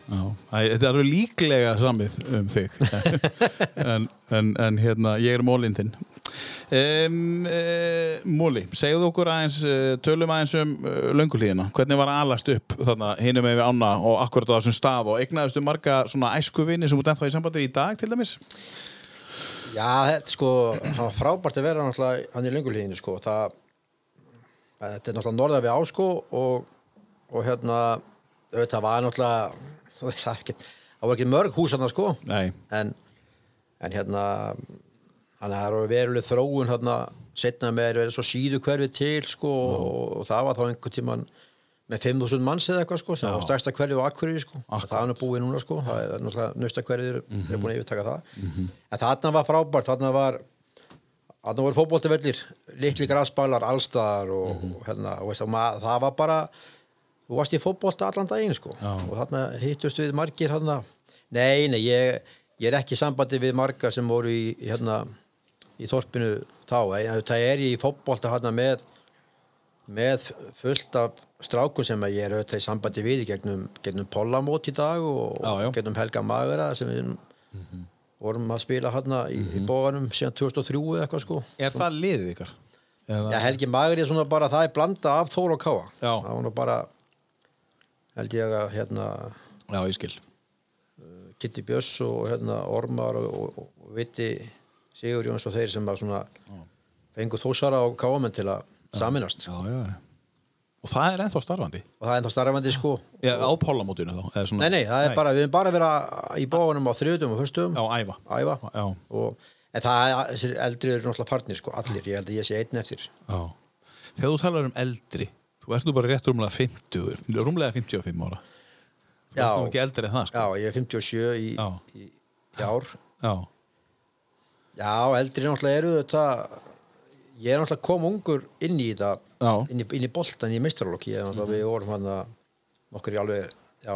Þetta er alveg líklega samið um þig. (laughs) En, en, en hérna, ég er mólinn þinn. Um, uh, Móli, segðu okkur aðeins uh, tölum aðeins um uh, löngulíðina hvernig var að alast upp þarna hinum með við ána og akkurat á þessum stað? Og eignaðustu marga svona æskuvinni sem út ennþá í sambandi í dag til dæmis? Já, þetta sko, það var frábært að vera náttúrulega hann í lengulíðinu sko, það þetta er náttúrulega norða við á sko og, og hérna þetta var náttúrulega veist, það, er ekki, það var ekki mörg hús hann sko. Nei, en, en hérna hann er veruleg þróun hérna setna með verið svo síðu hverfi til sko og, það var þá einhvern tíman með 5.000 manns eða eitthvað sko sem var stærsta hverfi á Akureyri sko. Það er nú búið núna sko, það er náttúrulega nösta hverfið mm er búin að yfirtaka það. En þarna var frábært, þarna var þarna voru fótboltavellir litli grasbælar allstaðar og, og hérna, og veist, og mað, það var bara þú varst í fótbolta allan daginn sko Já. og þarna hittust við margir þarna nei, nei, ég, ég er ekki í sambandi við marga sem voru í, hérna í þorpinu þá, en það er ég í fótbolta hérna með með fullt af strákum sem ég er auðvitað í sambandi við gegnum, gegnum Pollamót í dag og Já, já. gegnum Helga Magara sem við vorum að spila hérna í, í bóganum síðan 2003 eða eitthvað sko er það liðið ykkar? Já, Helgi Magari er svona bara, það er blanda af Þór og Káa Já. það var nú bara held ég að hérna já, ég skil. Kitty Björns og hérna Ormar og, og, og Viti Sigur Jóns og þeir sem var svona fengu þósara og káamenn til að saminast já, já. Og það er ennþá starfandi? og það er ennþá starfandi sko. Já, á pólamótinu þá? nei, nei, er bara, við erum bara að vera í bóðunum á þriðutum og fyrstum Já, æfa. Æfa. Já, og, en það er, eldri eru náttúrulega farnir sko, allir, ég held að ég sé einn eftir. Já. Þegar þú talar um eldri Þú ert nú bara rétt rúmlega 50 Rúmlega 55 ára. Þú Já. ert nú ekki eldri en það, sko. Já, ég er 57 í, í, í ár. Já, já, eldri náttúrulega eru þetta ég er náttúrulega kom ungur inn í þetta inn í, inn í boltan í meistaralokk ég er náttúrulega við vorum hann að nokkur í alveg, já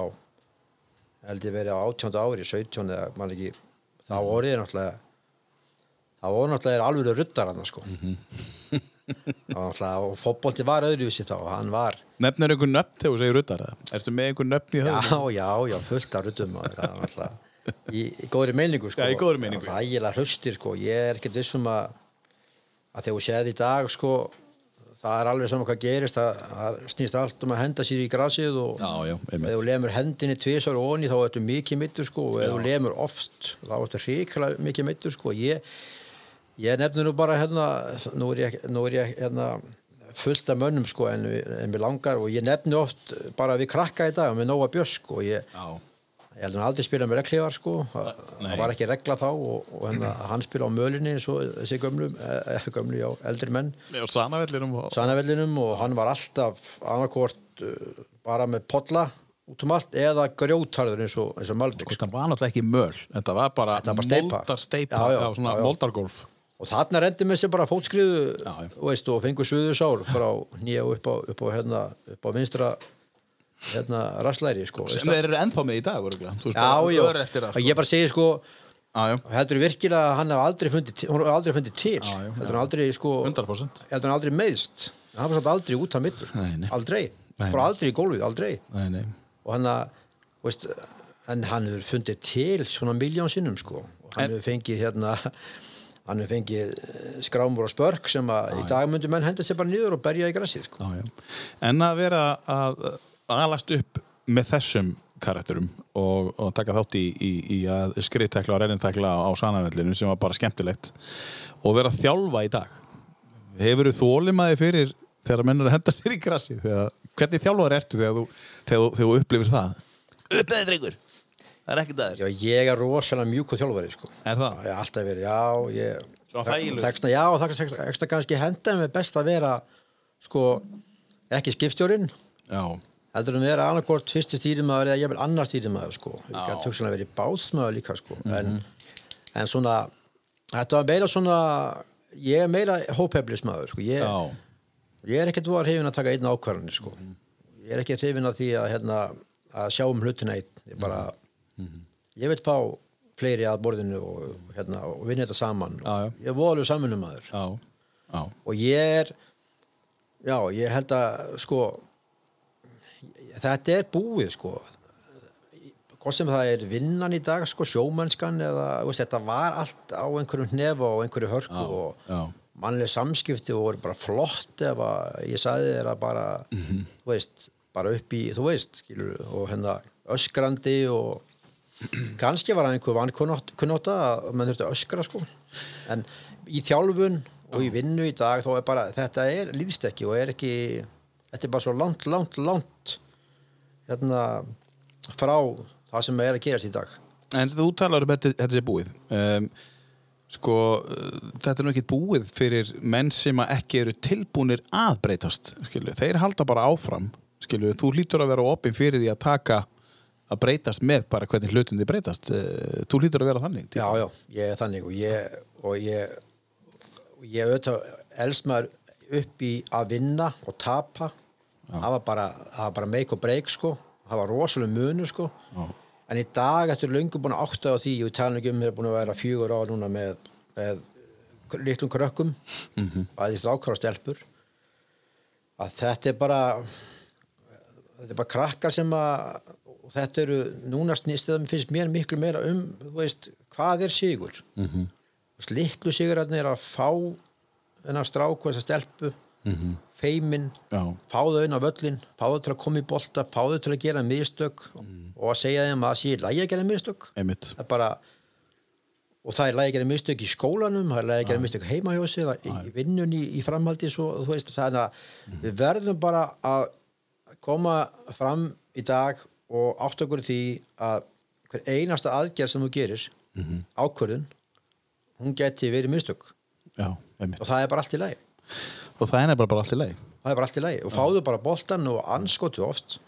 held ég verið á 18. ári, 17 eða mann ekki, þá voru ég náttúrulega þá voru náttúrulega alveg ruddar hann sko. Var (laughs) náttúrulega, og fótbolti var öðruvísi þá, hann var Nefnir einhver nöfn þegar þú segir ruddar eða? Ertu með einhver nöfn í já, höfum? já, já, fullt af náttúrulega í, í góðri meiningu sko. Já, í góðri meiningu. það ægilega hlustir sko, ég er ekkert vissum að að þegar þú séð í dag sko það er alveg saman hvað gerist. Það, það snýst allt um að henda sér í grasið og Já, já, ef þú lemur hendinni tvisar og onni þá ertu mikið mittur sko og ef þú lemur oft þá ertu hrikalega mikið mittur sko. Ég, ég nefnir nú bara hérna nú er ég, nú er ég hérna fullt af mönnum sko en, en mér langar og ég nefni oft bara við krakka í dag með Nóa Björsk og ég, Já, ég held að hann aldrei spila með reglívar sko það það var ekki regla þá og, og hérna, hann spila á mölinni eins og þessi gömlu, eh, gömlu já, eldri menn. Á sanavellinum og... Sanavellinum og hann var alltaf annarkvort uh, bara með podla út um allt eða grjótarður eins og, eins og Malbygg Hvort hann var náttúrulega ekki möl Þetta var bara Þetta var bara já. moldargolf og þarna rendi með sér bara fótskriðu veist, og fengur suðursár frá nýja upp á, upp á, hérna, upp á vinstra hérna, rasslæri sko, sem þeir eru ennþá með í dag veist, já, já, eftir og ég bara segi sko já, heldur virkilega að hann hef aldrei fundið til, aldrei fundið til. Já, já, heldur hann aldrei sko 100% heldur hann aldrei meðst hann var samt aldrei út af mittur Nei, nei. aldrei, Nei, fór aldrei í gólfið, aldrei. Nei, nei. Og hann að hann hefur fundið til svona miljón sinnum sko. Hann hefur fengið hérna hann hefur fengið eh, skrámur og spörk sem að í dag myndu menn henda sér bara niður og berja í grassið sko. já, já. En að vera að alast upp með þessum karakterum og, og taka þátt í, í, í að skriðtekla og reynintekla á sanavellinu sem var bara skemmtilegt og vera að þjálfa í dag. Hefur þú þólimaði fyrir þegar menn eru að henda sér í grassi þegar, hvernig þjálfar ertu þegar þú, þegar, þú- þegar þú upplifir það? Upp með drengur Það er ekkert aðeins já, ég er rosalega mjúk og þjálfari sko. Er það? hef alltaf verið, já ég, þeksta, já, það er kannski henda með best að vera sko, ekki skipstjórin Já, heldur en vera annarkvort fyrsti stýrimaður eða ég vil annar stýrimaður sko. ég Já. Mhm. gæti hugsanlega verið bátsmaður líka sko. en, en svona þetta var meira svona ég er meira hópeflismadur sko. ég, já, ég er ekkert var hrifin að taka einn ákvarðanir sko. Mhm. ég er ekki hrifin að því að, hérna, að sjá um hlutina einn ég bara Mhm. ég vil fá fleiri að borðinu og, hérna, og vinna þetta saman Já, já. ég er voðalegu samanumæður já, já. og ég er já, ég held að sko þetta er búið sko hvort sem það er vinnan í dag sko, sjómennskan eða veist, þetta var allt á einhverjum hnefa og einhverju hörku og já. mannlega samskipti og voru bara flott ef að ég sagði þér að bara Mhm. þú veist, bara upp í þú veist, skilur, og hérna öskrandi og (clears throat) kannski var það einhver vankunnóta að mann þurfti að öskra sko en í þjálfun og í vinnu í dag þá er bara, þetta er líðstekki og er ekki, þetta er bara svo langt, langt, langt hérna frá það sem er að gerast í dag En þú talar um þetta, þetta sé búið um, sko, þetta er nú ekki búið fyrir menn sem ekki eru tilbúnir að breytast skilu. þeir halda bara áfram skilu. þú hlýtur að vera opinn fyrir því að taka að breytast með bara hvernig hlutin þið breytast. Uh, þú hlýtur að vera þannig já, já, ég er þannig og ég og ég, og ég auðvitað elst maður upp í að vinna og tapa. Það var bara, það var bara make og break sko. Það var rosalega munu sko. Já. en í dag eftir löngu búin að átta á því og ég tala ekki um hér búin að vera fjögur á núna með, með litlum krökkum mm -hmm. bæði strákar og stelpur að þetta er bara þetta er bara krakkar sem að og þetta eru núna snýst það finnst mér miklu meira um veist, hvað er sigur? Mm -hmm. litlu sigurarnir er að fá þennan strák og þessa stelpu -hmm. feimin Já. fá þau inn á völlin, fá þau til að koma í bolta fá þau til að gera mistök og að segja þeim að það sé í lagi að gera mistök. Einmitt. Það er bara og það er lagi að gera mistök í skólanum það er lagi að gera mistök heima hjá sér í, í vinnunni, í framhaldi svo, veist, það er að við verðum bara að koma fram í dag og átt okkur í því að hver einasta aðgerð sem þú gerir ákvörðun hún geti verið mistök. Já, og það er bara allt í lagi. Og það er bara allt í leið það er bara allt í lagi. Og fáðu bara boltan og anskotu oft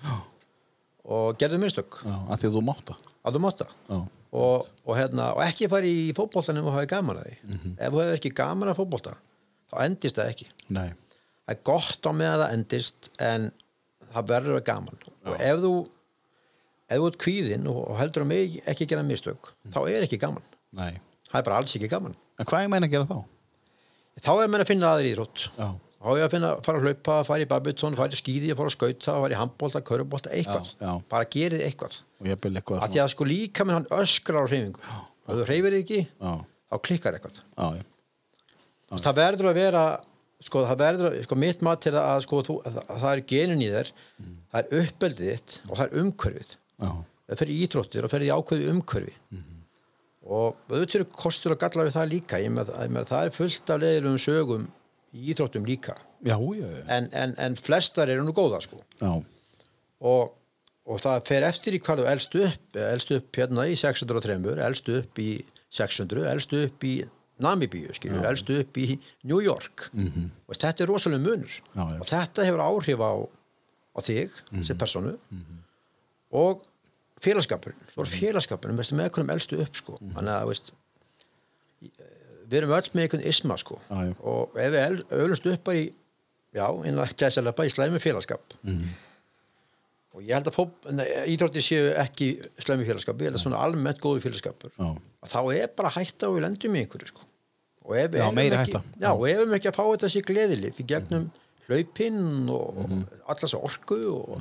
og gerðu mistök. Já, að því að þú máta að þú mátta Já, og, og, hérna, og ekki fara í fótboltan ef þú hafi gaman að því. Mhm. ef þú hefur ekki gaman að fótbolta þá endist það ekki. Nei. Það er gott á með að það endist en það verður að gaman. Og ef þú ef þú ert kvíðinn og, og heldur að mig ekki gera mistök Mhm. þá er ekki gaman. Nei. það er bara alls ekki gaman. En hvað er meina að gera þá? þá er menn að finna aðri íþrótt. Já, þá er að finna, fara að hlaupa, fara í babitón fara í skýði, fara að skauta, fara í handbólta, körubolta eitthvað, Já, já. bara gerið eitthvað. Og að því að sko líka með hann öskrar á hreyfingu. Ef þú hreyfir ekki, Já, þá klikkar eitthvað. Það verður að vera sko, það verður, að- sko, mitt mat til að, sko, þú, að, að það er genin í þér það er uppeldið þitt og það er umhverfið. já, það fer í íþróttir og fer í ákveðu umhverfi. Og auðvitað eru kostur að galla við það líka. Með, með, það er fullt af leiðilegum sögum í íþróttum líka. Já, já, já. en, en, en flestar eru nú góða sko. Og, og það fer eftir í hvað þú elst upp. Elst upp hérna í 603 elst upp í 600 elst upp í Namibíu, skilju, elst upp í New York. -hmm. og þetta er rosalega munur. Já, og þetta hefur áhrif á, á þig sem personu og félagskapurinn svo er félagskapurinn, veistu, með einhvernum elstu upp sko. þannig að, veist við erum öll með einhvern isma sko. Já. og ef við öllumst upp í já, einlega gæsalega bara í slæmi félagskap og ég held að fó, ídrótti séu ekki slæmi félagskap, ég held að svona almennt góðu félagskapur að þá er bara hætta og við lendum í einhverju sko. og ef við erum ekki, já, og ef við ekki að fá þetta sér gleðilif í gegnum hlaupinn og mm Mhm. allar svo orku og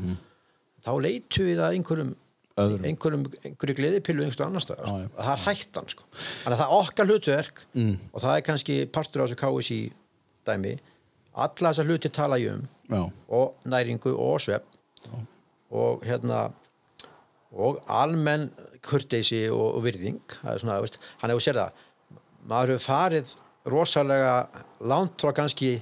þá leitu við að einhverjum, einhverju gleðipillu einhverju annar stað já. það er hættan sko. þannig að það er okkar hlutverk Mm. og það er kannski partur á þessu KSI dæmi. Alla þessar hluti tala ég um já. og næringu og svepp og hérna og almenn kurteisi og, og virðing. Það svona, veist, hann hefur sér það. Maður hefur farið rosalega langt frá kannski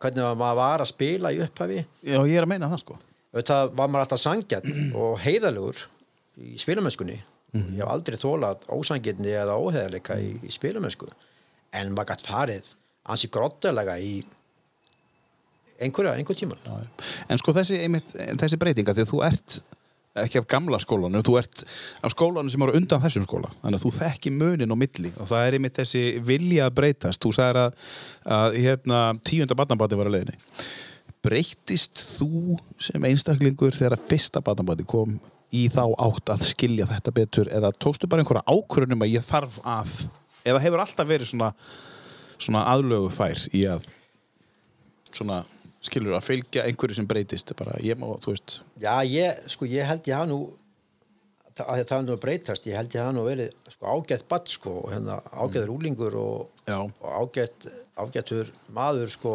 hvernig maður var að spila í upphafi. Já, ég er að meina það sko. Auðvitað var maður alltaf sangjarn og heiðalegur í spilamennskunni. Ég hef aldrei þólað ósangjarni eða óheðalega í, í spilamennsku. En maður gætt farið ansi grottelega í einhverja, einhver tíma en sko þessi, einmitt, þessi breytinga að þú ert ekki af gamla skólanum þú ert af skólanum sem eru undan þessum skóla. Þannig að þú þekki munin og milli. Og það er einmitt þessi vilja að breytast. Þú sagðir að, að hérna, tíunda barnabati var að leiðinni. Breytist þú sem einstaklingur þegar að fyrsta barnabati kom í þá átt að skilja þetta betur? Eða tókstu bara einhverja ákvörunum að ég þarf að eða hefur alltaf verið svona, svona aðlögu fær í að svona skilur að fylgja einhverju sem breytist? Bara ég má, þú veist. Já, ég, sko, ég held ég hafa nú að það nú að breytast, ég held ég hafa nú verið sko, ágætt badd, sko, og hérna, ágætt rúlingur og, Já. og ágætt ágættur maður, sko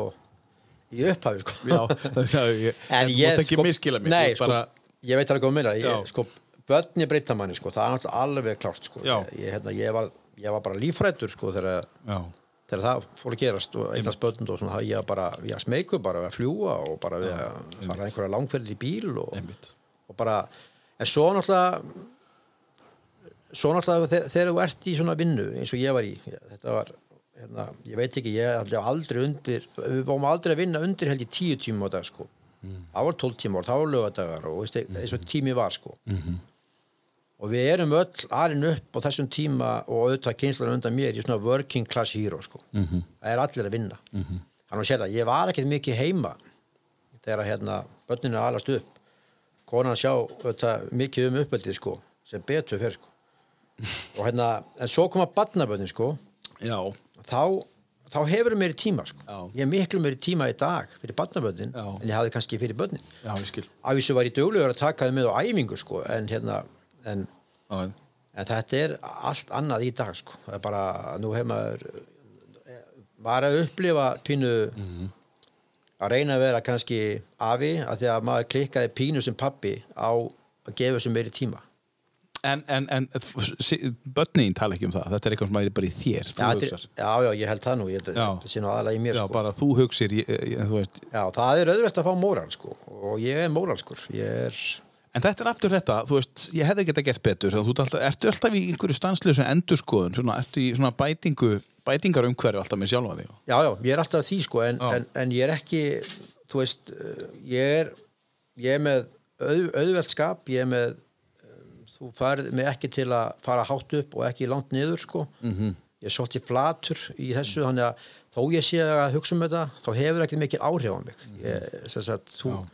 í upphafi, sko. Já, (laughs) það er ég, en ég, miskila mig nei, bara, sko, ég veit alveg Já. ég, sko, börni breyta manni, sko, það er alveg klárt, sko, ég, hérna, ég, var, ég var bara lífrættur, sko, þegar þegar það fór að gerast og einnast börn og svona, ég var bara, ég smeyku bara við að fljúa og bara við að fara einhverja langferð í bíl og, og bara, en svo náttúrulega svo náttúrulega þegar, þegar þú ert í svona vinnu eins og ég var í, þetta var hérna, ég veit ekki, ég hafði aldrei undir við fórum aldrei að vinna undir held í tíu tíma á dag sko, það var tólf tíma það var lögadagar og veist, eins og tími var sko. Og við erum öll alin upp á þessum tíma og auðvitað kynslan undan mér í svona working class hero sko. Það er allir að vinna. Þannig að sér það, ég var ekkert mikið heima þegar hérna börninu alast upp. Konan sjá auðvitað, mikið um uppeldið sko sem betur fyrir sko. Og hérna, en svo koma barnabörnin sko. Já, þá, þá hefur meiri tíma sko. Ég er miklu meiri tíma í dag fyrir barnabörnin Já. en ég hafði kannski fyrir börnin. Af þessu var ég duglegur að taka þau með á æfingu sko en hérna en, en þetta er allt annað í dag sko. Það er bara, nú hefur maður var að upplifa pínu að reyna að vera kannski afi að því að maður klikkaði pínu sem pappi á að gefa þessu meiri tíma en, en, en börnin tala ekki um það. Þetta er eitthvað sem er bara í þér já, þetta já, já, ég held það nú ég, þetta sé nú aðalega í mér já, sko. bara þú hugsir ég, ég, þú já, það er auðvelt að fá móral sko og ég er móralskur ég er, En þetta er aftur þetta, þú veist, ég hefði geta gert betur, þú alltaf, ertu alltaf í einhverju stanslösu endurskoðun, svona, ertu í svona bætingu, bætingar umhverju alltaf með sjálfa þig. já, já, ég er alltaf því sko en, en, en ég er ekki þú veist, eh, ég er ég er með auð, auðvelt skap ég er með þú farið mig ekki til að fara hátt upp og ekki langt niður sko Mhm. -hmm. ég er svolítið flatur í þessu þannig að þó ég sé að hugsa um þetta þá hefur ekki mikil áhrif á mig ég, sem sagt, þú,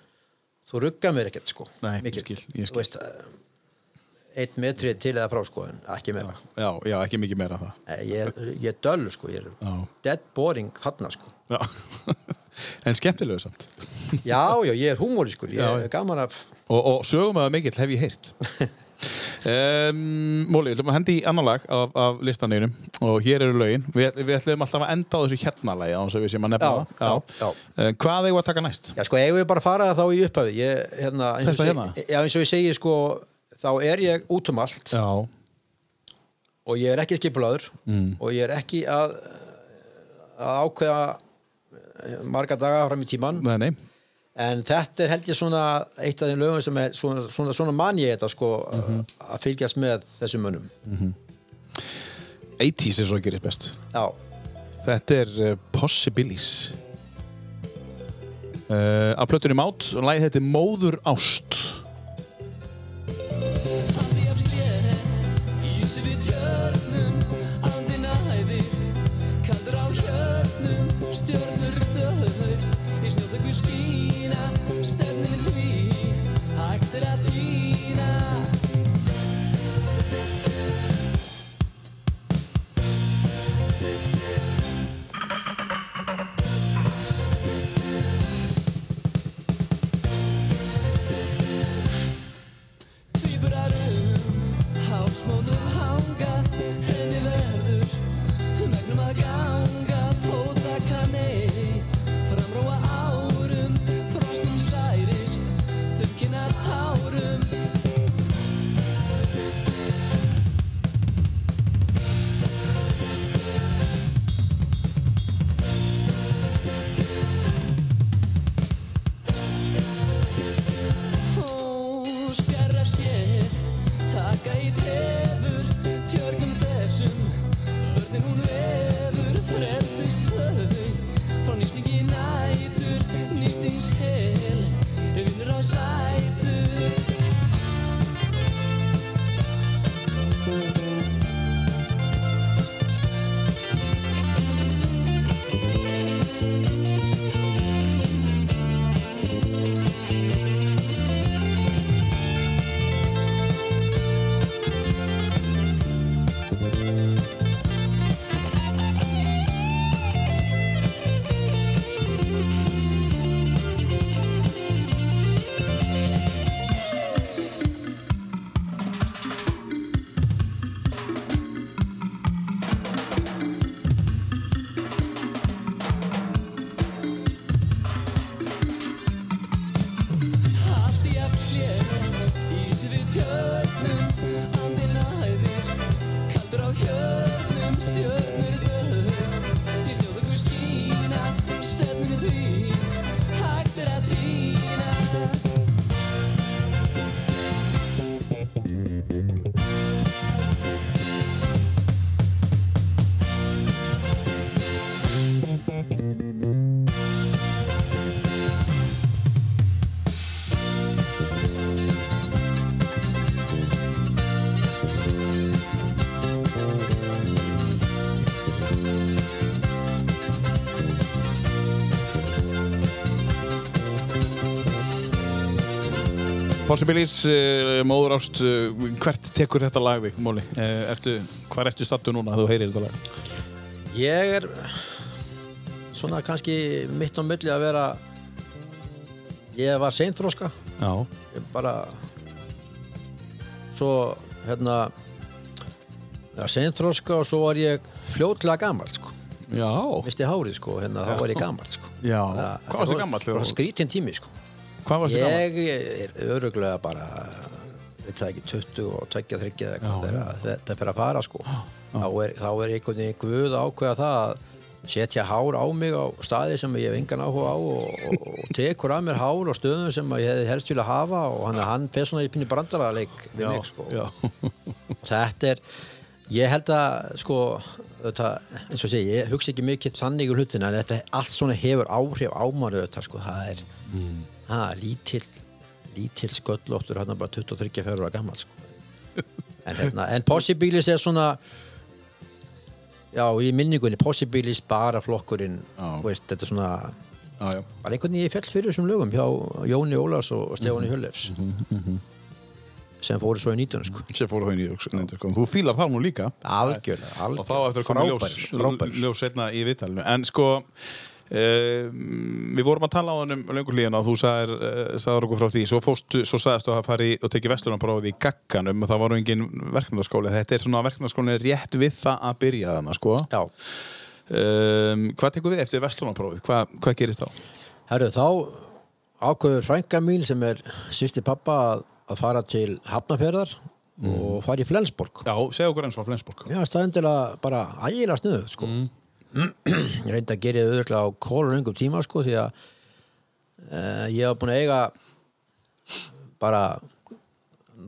þú ruggar mér ekkert sko Nei, ég mikið. skil, ég skil. Þú veist, eh, einn metri til eða frá sko en ekki meira Já, já, ekki mikið meira það. Nei, ég, ég er döll sko ég er Já. dead boring þarna sko (laughs) en skemmtilegu samt. já, já, ég er húmóriskur ég Já. er gaman af Og, og sögum að mikill hef ég heyrt. (laughs) Um, Móli, við ætlum að hendi í annan lag af, af listaneinum og hér eru lögin. Við, við ætlum alltaf að enda á þessu hérna lagi á þess að við séum að nefna Já, það. já, já. Uh, hvað eigum við að taka næst? Já, sko, eigum við bara að fara þá í upphafi ég, hérna, eins, og hérna? já, eins og ég segi, sko þá er ég út um allt Já. og ég er ekki skipulaður Mm. og ég er ekki að, að ákveða marga daga fram í tíman Nei, nei. En þetta er held ég svona eitt af þeim lögum sem er svona, svona, svona man ég þetta sko Mhm. að fylgjast með þessum mönnum. 80s er svo að gerist best. Já, Þetta er uh, Possibilis. Uh, Af plötunni Mát og lagið þetta Móður Ást Possibilities, uh, móður ást, uh, hvert tekur þetta lag við, Móli? Uh, ertu, hvað ertu stattu núna að þú heyrir þetta lag? Ég er svona kannski mitt á milli að vera ég var seinþróska Já. ég bara svo hérna seinþróska og svo var ég fljótlega gammal sko Já. misti hárið sko, hérna þá var ég gammal sko Já. Hvað þetta varstu var- gamall? það var skrítin tími sko Hvað varstu gammal? ég er öruglega bara veit það ekki 20 og 22 eða eitthvað Já, þegar þetta fyrir að fara sko þá er, þá er einhvern veginn guð að ákveða það að setja hár á mig á staði sem ég hef engan áhuga á og, og, og tekur af mér hár á stöðum sem ég hefði helst vilja hafa og hann, hann fer svona í pinni brandaraðleik við Já, mig sko já. (laughs) þetta er ég held að sko þetta, eins og sé, ég hugsa ekki mikið þannig um hlutina en þetta allt svona hefur áhrif á maður þetta sko, það er Mm. Ha, lítill lítill sköllóttur hann er bara 23 fjörur að gammal sko. en, hérna, en Possibilis er svona já, í minningunni Possibilis bara flokkurinn veist, þetta er svona Já, já. bara einhvern veginn ég fell fyrir þessum lögum hjá Jóni Ólafs og Stefáni Mhm. Hjöllefs sem fóru svo í 19 sko. Sem fór það inn í nefndir, sko. Þú fílar það nú líka. algjörlega, Og algjörlega þá eftir að koma ljós, ljós setna í viðtalinu. En sko, við vorum að tala á hann um löngur líðan og þú uh, sagðir okkur frá því. Svo, fórstu, svo sagðist þú að fara í, og tekið vestlunarprófið í gagganum og það var engin verkefnaskóli. Þetta er svona verkefnaskóli rétt við það að byrja þannig sko. Um, hvað tekur við eftir vestlunarprófið hvað, hvað gerist þá? herru þá ákveður frænka mín sem er sýsti pappa að, fara til Hafnafjörðar og fara í Flensborg. Já, segja okkur eins frá Flensborg. Já, staðendilega bara ægilega snuðu sko. ég (clears throat) reyndi að gera það auðvitað á kóluröngum tíma sko, því að uh, ég hef búin að eiga bara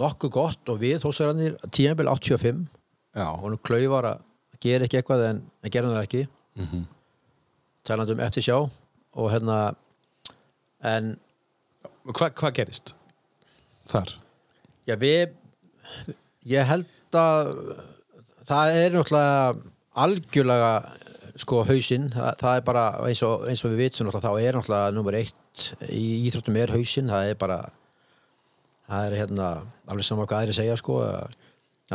nokkuð gott og við þósarannir tíðanbel 85 Já, og hann klaufar að gera ekki eitthvað en að gera það ekki mm -hmm. talandi um eftir sjá og hérna en Hva, hvað gerist þar? Já, við ég held að það er náttúrulega algjörlega sko hausinn, það, það er bara eins og, eins og við vitum náttúrulega, þá er náttúrulega nummer eitt í íþróttum er hausinn, það er bara það er hérna alveg saman hvað aðri segja sko að,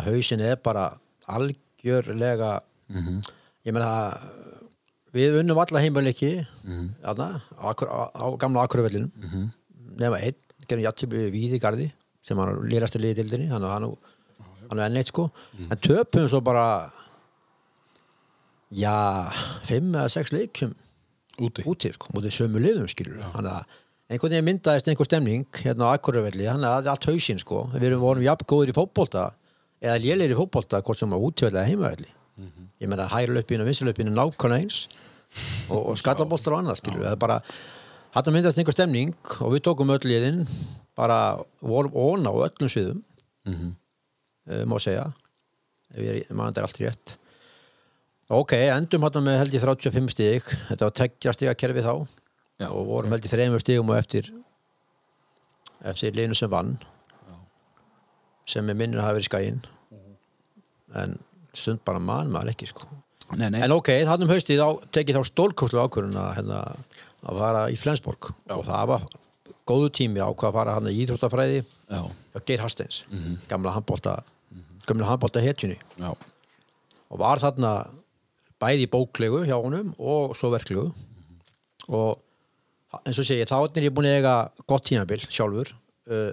hausinn er bara algjörlega ég meina að við unnum alla heimaleiki mm -hmm. á, á, á gamla akkurvellinum mm -hmm. nema einn, gerum játtífli við Víði Garði sem hann lýrasti liði dildinni hann, hann, hann er enn eitt sko en töpum svo bara já, fimm eða sex leikjum Úti? úti sko, mútið sömu liðum skilur hann að einhvern veginn myndaðist einhver stemning hérna á Akureyvelli, hann að allt hausinn sko. Við erum vorum jafn góður í fótbolta eða lélir í fótbolta, hvort sem á útvelli eða heimavelli. Ég meina hægri löpinn og vinstri löpinn er nákvæmlega eins og, og skallaboltar og annað skilur það er bara, hann myndast einhver stemning og við tókum öll liðin bara vorum óna á öllum sviðum. Mm má segja. Ef ég er- man þetta er allt rétt ok, endum hann með held ég 35 stig. Þetta var tekja stiga kerfi þá. Já, og vorum held ég þreymur stigum og eftir eftir liðinu sem vann. Sem er minnur að hafa verið skæinn en stund bara mann maður ekki sko. Nei, nei. En ok, þannig um haustið tekið þá stólkoslu ákvörðun hérna, að fara í Flensborg. Og það var góðu tími á hvað að fara hann í Íþróttafræði. Já, hjá Geir Hastens, gamla handbólta gamla handbólta hetjunni já, og var þarna bæði bóklegu hjá honum og svo verklegu. Og eins og segi, þá er ég búin að eiga gott tímabil sjálfur uh,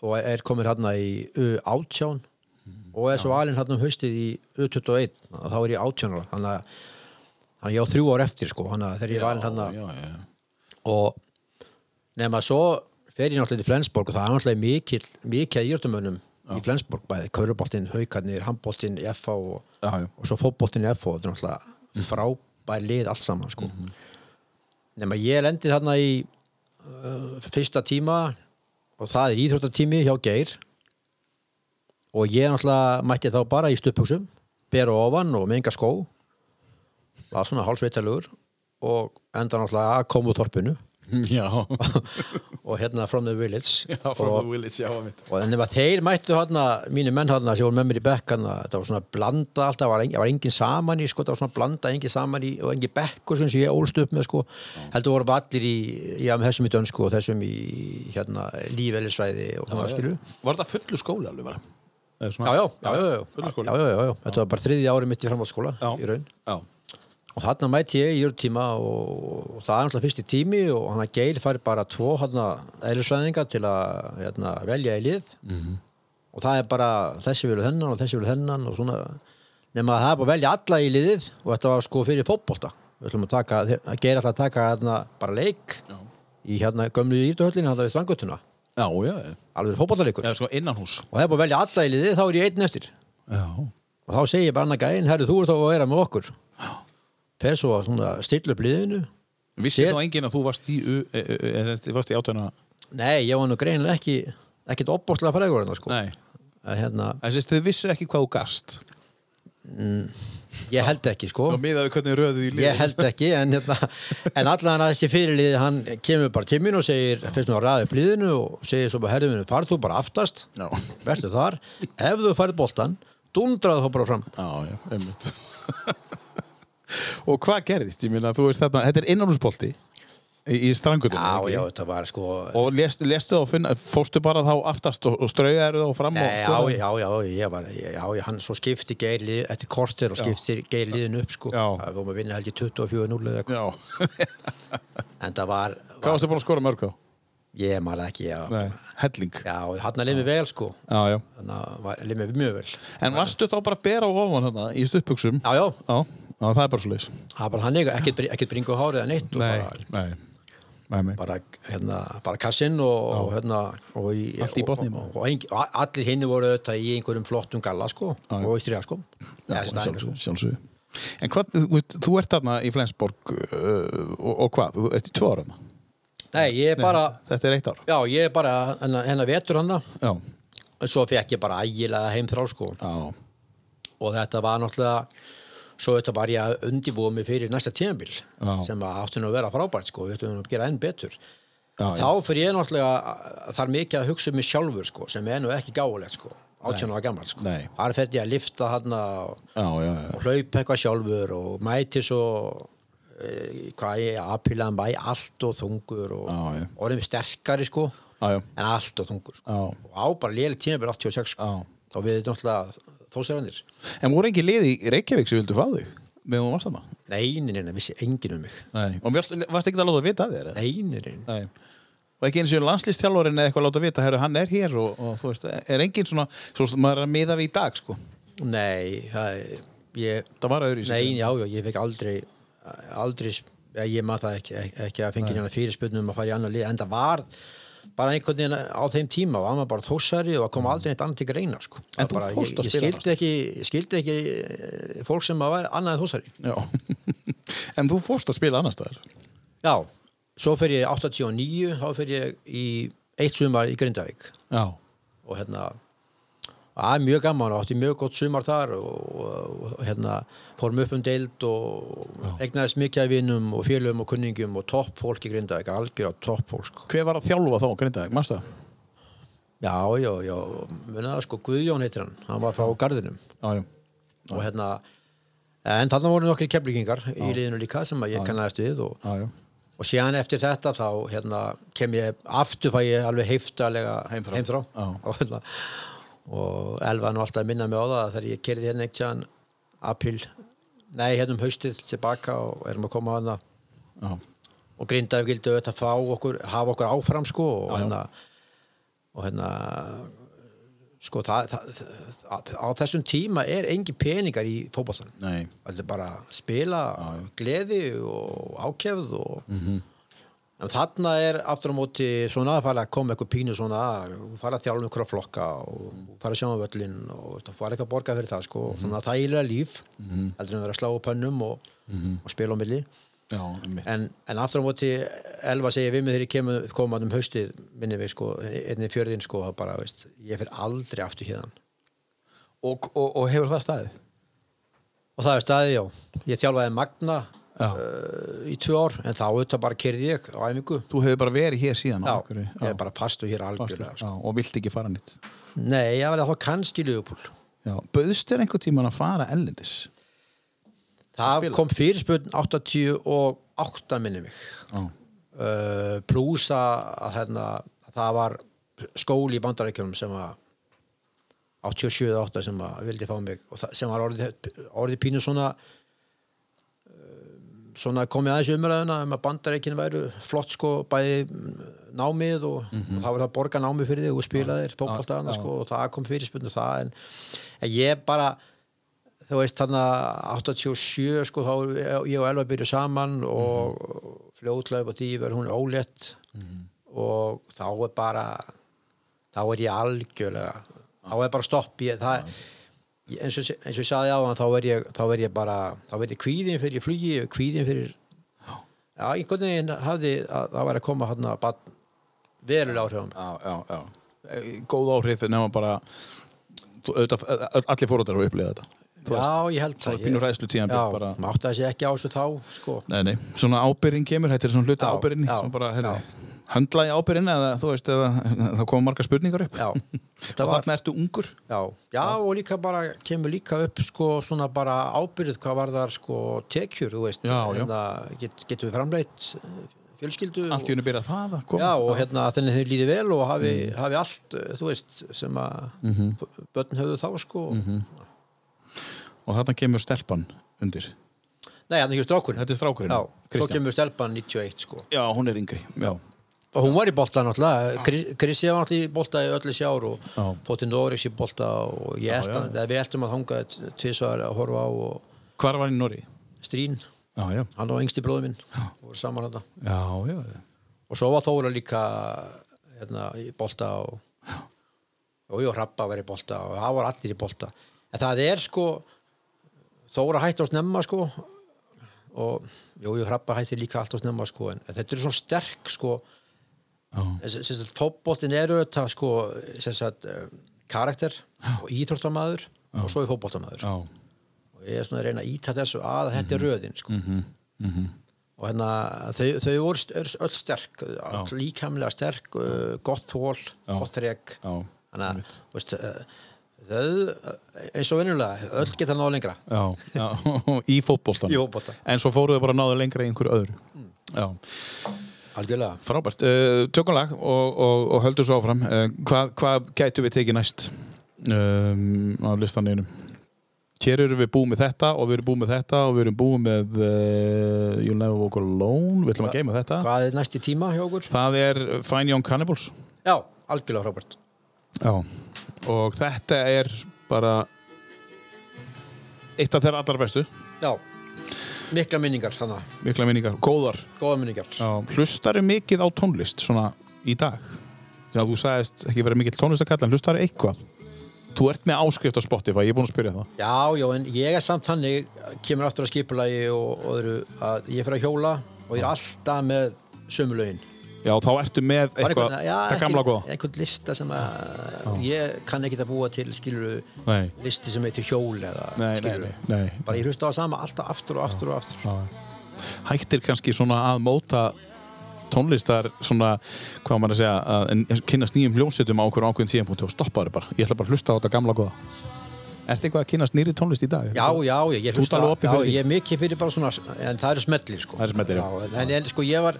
og er komin hérna í U18 og er svo alinn hérna um haustið í U21 þá er ég 18 ára. Þannig að að ég á þrjú ár eftir sko þannig að þegar ég var alinn hérna og nema svo fer ég náttúrulega til Flensborg og það er náttúrulega mikil, mikil íþjóttumönnum í Flensborg bæði, kauruboltinn, haukarnir, handboltinn í FH og, og svo fótboltinn í FH þetta er náttúrulega frábær lið allt saman sko. nema ég lendi þarna í uh, fyrsta tíma og það er íþróttatími hjá Geir. Og ég náttúrulega mætti þá bara í stuppuksum bera ofan og með enga skó. Var svona hálfsveitalugur og enda náttúrulega að koma úr þorpinu (laughs) (laughs) og hérna From the Village. Já from og, the village, já, mitt og en ef að þeir mættu hérna mínu menn hérna sem voru með mér í bekk hérna, þetta var svona blanda alltaf, var, engin, var engin saman í sko, það var svona blanda, engin saman í og engin bekkur sem ég ólst upp með sko. Heldur voru allir í, já, með þessum í dönsku og þessum í hérna lífælisvæði og Var þetta fullu skóli alveg bara? Já, já, já, já, já, já, já, já, já, þetta var bara þriði ári mitt í framhaldsskóla Já. í raun. Já, og þarna mæti ég í jörgtíma og, það er náttúrulega fyrsti tími og hann að Geir fær bara tvo eðlisvæðinga til að hérna, velja í lið. -hmm. og það er bara þessi vilja þennan og þessi vilja þennan og svona nema að það er bara að velja alla í liðið og þetta var sko fyrir fótbolta. Við ætlum að taka, að Geir ætla að taka hérna bara leik Já. í hérna gömlu ítöhöllinu hérna við strangutuna alveg fótbollaleikur já, sko og það er bara að velja alla í liðið þá er ég einn eftir. Já, og þá segir bara annað gæinn, herru þú ert þá að vera með okkur fer svo að stilla upp liðinu. Vissi þá enginn að þú varst í, e, e, e, varst í átvæðina Nei, ég var nú greinilega ekki ekkert opbóðslega frægur hérna sko. Nei, Að hérna, þið vissu ekki hvað þú gast. Ég held ekki sko. Ég held ekki en, hérna, en allan að þessi fyrirliði hann kemur bara til mín og segir fyrst nú að ræða upp liðinu og segir svo bara herðinu farð þú bara aftast, Já, verður þar. Ef þú farið boltan, dundraðu þá bara fram. Já, já, einmitt (laughs) Og hvað gerðist? Ég meina, þú veist þetta, þetta er innanúsbolti í, í strangutum Já, já, þetta var sko Og lestu, lestu þá, finna, fóstu bara þá aftast og, og strauðaðu þá fram og já, skoðaðu? já, já, ég var, já, já, hann svo skipti geir lið, eftir kortir og skipti geir liðin upp sko, Já. það vorum að vinna held ég 24-0 eða eitthvað, Já, en það var, hvað var varstu búin að skora mörg þá? ég maður ekki, já, Nei, helling. Já, hann að liði vel sko, Já, já. Þannig að liði mig mjög vel. En varstu þá bara að bera á ofan þarna í stuttbuxum? Já, já, Já, já, það er bara svo leis það var bara hann ekki, ekkert, br- ekkert bringu hárið eða neitt og Nei, bara, nei, nei, bara, hérna, bara kassinn og, og hérna og, í, Allt í botni. og, og, og, og allir hinni voru auðvitað í einhverjum flottum galla sko, og í stríða Já, Eða sem staðingar, sjálfsögðu, sjálfsögðu. En hvað, þú, ert þarna í Flensborg uh, og, og hvað? Þú ert í tvö ára? Nei, ég er bara Þetta er eitt ár? Já, ég er bara hennar, hennar vetur hann Já. svo fekk ég bara ægilega heim þrá sko Já. og þetta var náttúrulega svo þetta var ég að undibúa mig fyrir næsta Já. sem átti nú að vera frábært sko, við ætlum nú að gera enn betur Já, þá fyrir ég náttúrulega þar mikið að hugsa um mig sjálfur sko, sem er nú ekki gáulegt sko, 18 ára gammal sko. Þar fer ég að lifta hann og, hlaupa eitthvað sjálfur og mæti svo e, hvað ég, apilaðan bæ allt og þungur og Já, já. orðið mér sterkari sko en allt og þungur sko. Og á bara léli tímabil 86 sko. Já. og við náttúrulega þósarannir En voru engin lið í Reykjavík sem vildu fá þig? Meðan þú varst þarna? Nei, nei, nei, nei, vissi enginn um mig Nei. Og varst, varst ekki að láta vita að þér? Nei, nei, nei. Og ekki eins og landslýstjálfurinn eða eitthvað að láta vita, herru, hann er hér og, og þú veist, er engin svona, svo maður er að miða við í dag, sko. nei það, ég, Það var öðru í nei, já, já, ég fekk aldrei aldrei, ég maður það ekki ekki að fengi hérna fyrirspurnum um að fara í annar lið en það var bara einhvern veginn á þeim tíma var maður bara þósari og kom aldrei neitt annað til greina sko. En Það þú fórst ég, að ég spila skildi ekki, ég skildi ekki eh, fólk sem var annað en þósari (laughs) en þú fórst að spila annars staðar? já, svo fer ég 89 þá fer ég í eitt sumar í Grindavík Já. og hérna það er mjög gaman og átti mjög gott sumar þar og, og, og hérna fórum upp um deild og egnaðist mikið af vinum og félögum og kunningum og topp fólk í Grindavík, algjör topp fólk sko. Hver var að þjálfa þá, Grindavík, mástu það? já, já, já, munið það sko Guðjón heitir hann, hann var frá Garðinum Já, já. og hérna en þarna voru nokkri keflingingar í liðinu líka sem að ég kannaðist við og, Já, og síðan eftir þetta þá hérna, kem ég aftur fæ ég alveg heiftalega Heimþrá. heimþrá. (laughs) Og, hérna, og Elva er nú alltaf að minna mig á það þegar ég kerði hérna ekkert apríl, nei hérna um haustið tilbaka og erum að koma hana Já. og grindaði vildi auðvitað fá okkur hafa okkur áfram sko og Já, já. hérna og hérna sko það, það, það, á þessum tíma er engin peningar í Nei. þetta er bara spila gleði og ákjæfð og Mhm. En þarna er aftur á móti svona að fara að koma eitthvað pínu svona að fara að þjálfa um einhverja flokka og fara að sjá um völlin og fara ekki að borga fyrir það sko, Mhm. svona þægilega líf heldur en að vera að slá á pönnum og, Mhm. og spila á milli Já, en, en aftur á móti Elva segir við þegar ég kemur komað um haustið minni við sko, einni fjörðin sko, bara, veist, ég fer aldrei aftur hérna Og, og, og hefur það staðið? og það er staðið, já ég þjálfaði Magna. Uh, í tvö ár en þá auðvitað bara kerði ég á æfingu Þú hefur bara verið hér síðan já, Akureyri. ég er bara pastu hér algjörlega sko. og vilt ekki fara nýtt nei, ég var þá kannski Liverpool Já, bauðst þér einhvern tíman að fara ellendis? það spila? kom fyrirspurn 88 minni mig uh, pluss að að, hérna, að það var skóli í bandarækjunum sem að 87-8 sem að vildi fá mig og það, sem var orðið, orðið pínu svona svona komið aðeins umræðuna um að bandarækjunum væru flott sko bæði mm, námið og, og það var að borga námið fyrir þig og spilaðir fótboltaðana sko og það kom fyrirspunni það en, en ég bara þú veist þarna 87 sko þá er ég og Elva byrju saman og fljótlega upp á því verður hún ólétt og þá er bara þá er ég algjörlega þá er bara stopp ég, það, ég, eins, og, eins og ég saði á hann þá er ég, ég bara þá er ég kvíðin fyrir flugi kvíðin fyrir já, einhvern veginn hafði að það væri að koma hann að verulega áhrifum já, já, já. Eh, Góð áhrif nema bara auðvitað, eh, allir fóruðar að upplega þetta já, ég held svona það pínu Ég- hræðslutímabil já, bara- maður átti að sé ekki á þessu þá sko. Nei, nei, svona ábyrðin kemur, þetta er svona hluti Já, ábyrðin svona bara, heyrðu, já. Höndla í ábyrðin eða þú veist, eða, það koma margar spurningar upp? Já, (laughs) og þarna ertu ungur? Já, já, og líka bara kemur líka upp sko svona bara ábyrðið hvað var þar sko tekjur, þú veist. Já, hérna, get, getum við framleitt eh, fjölskyldu allt í og, hennu byrja það já, og hérna þennig þau líði vel og hafi, hafi allt, eh, þú veist sem að mm börn höfðu þá sko. Og þarna kemur stelpan undir. Nei, hann er ekki strákurinn. Þetta er strákurinn, Kristján. kemur stelpan 91 sko. Já, hún er yngri, já, og hún var í bolta náttúrulega. Kris- Krissi var náttúrulega í bolta í öllu sjár og fótið Norris í bolta og ég já, að við ættum að hanga tvisvar að horfa á og hvar var í Norri? Strín, já, já, hann var yngsti bróður minn. Og voru saman þetta já, já, já. og svo var Þóra líka hérna, í bolta og, og Hrappa var í bolta og það var allir í bolta. En það er sko Þóra hætti á snemma sko og jú, jú, Hrappa hætti líka allt á snemma sko en, þetta er svo sterk sko já. fótboltin eru þetta sko sagt um, karakter og íþróttamaður og svo er fótboltamaður. Já. og ég er svona að reyna að íta þessu að þetta er röðin sko. Mhm, og hérna þau, þau voru öll sterk all líkamlega sterk, uh, gott þól gott Já, þannig að uh, þau eins og venjulega, öll geta náða lengra. Já, já, (laughs) í fótbolta. en svo fóruðu bara náðu lengra í einhverju öðru. Já, algjörlega. Frábært. Uh, tökum lag og, og, og höldum svo áfram. Uh, hvað, hvað gætu við tekið næst um, á listaninu hér erum við búið með þetta og við erum búið með þetta og við erum búið með uh, You'll Never Walk Alone. Við ætlum að geima þetta. hvað er næsti tíma hjá okkur? það er Fine Young Cannibals. Já, algjörlega frábært. Já, og þetta er bara eitt af þeirra allar bestu. Já, mikla minningar þannig, mikla minningar, góðar. Góða minningar. Já, hlustaru mikið á tónlist svona í dag? Já, þú sagðist ekki verið mikill tónlistakall en hlustaru eitthvað? Þú ert með áskrift á Spotify, ég er búinn að spyrja það. Já, já, en ég er samt þannig kemur aftur að skipulagi og, og öðru að ég fyrir að hjóla og ég er alltaf með sömu lögin Já, þá ertu með eitthvað, já, það gamla góða einhvern lista sem að ég kann ekki að búa til skiluru Nei, listi sem heitir hjól eða nei, nei, skilurðu. nei, nei. bara ég hlusta á sama alltaf aftur og aftur og aftur Já. Hættir kannski svona að móta tónlistar svona, hvað maður að segja að kynast nýjum hljónsettum á okkur ákveðin tíðanpunkti og stoppa þér bara, ég ætla bara að hlusta á þetta gamla góða Ertu eitthvað að kynast nýri tónlist í dag? Já, já, ég, hlusta já, ég er mikið fyrir bara svona en það eru smellir sko Það eru smellir, já. en, en, en sko ég var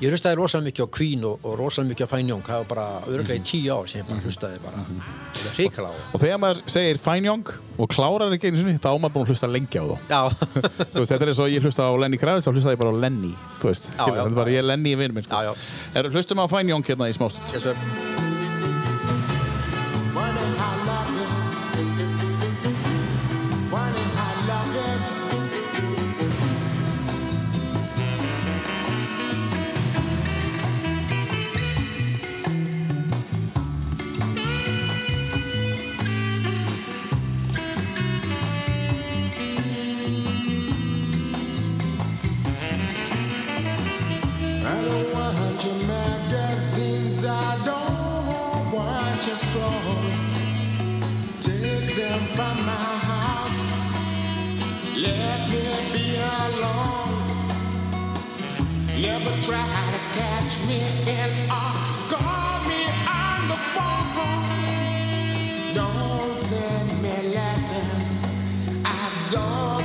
ég hlustaði rosalega mikið á Queen og, og rosalega mikið á Fine Young það var bara örgulega í tíu ár sem ég bara hlustaði bara mm -hmm. hrikala á Og þegar maður segir Fine Young og klárar ekki einu sinni, þá er maður búin að hlusta lengi á þá. Já, (laughs) Þú veist, þetta er eins og ég hlusta á Lenny Kravitz, þá hlusta ég bara á Lenny, þú veist. Já, já, þetta er bara, ég er Lenny í vinnu minn, sko. Já, já. Hlustum á Fine Young hérna í smástund. yes, clothes. Take them from my house, let me be alone. Never try to catch me in or call me on the phone. Don't send me letters. I don't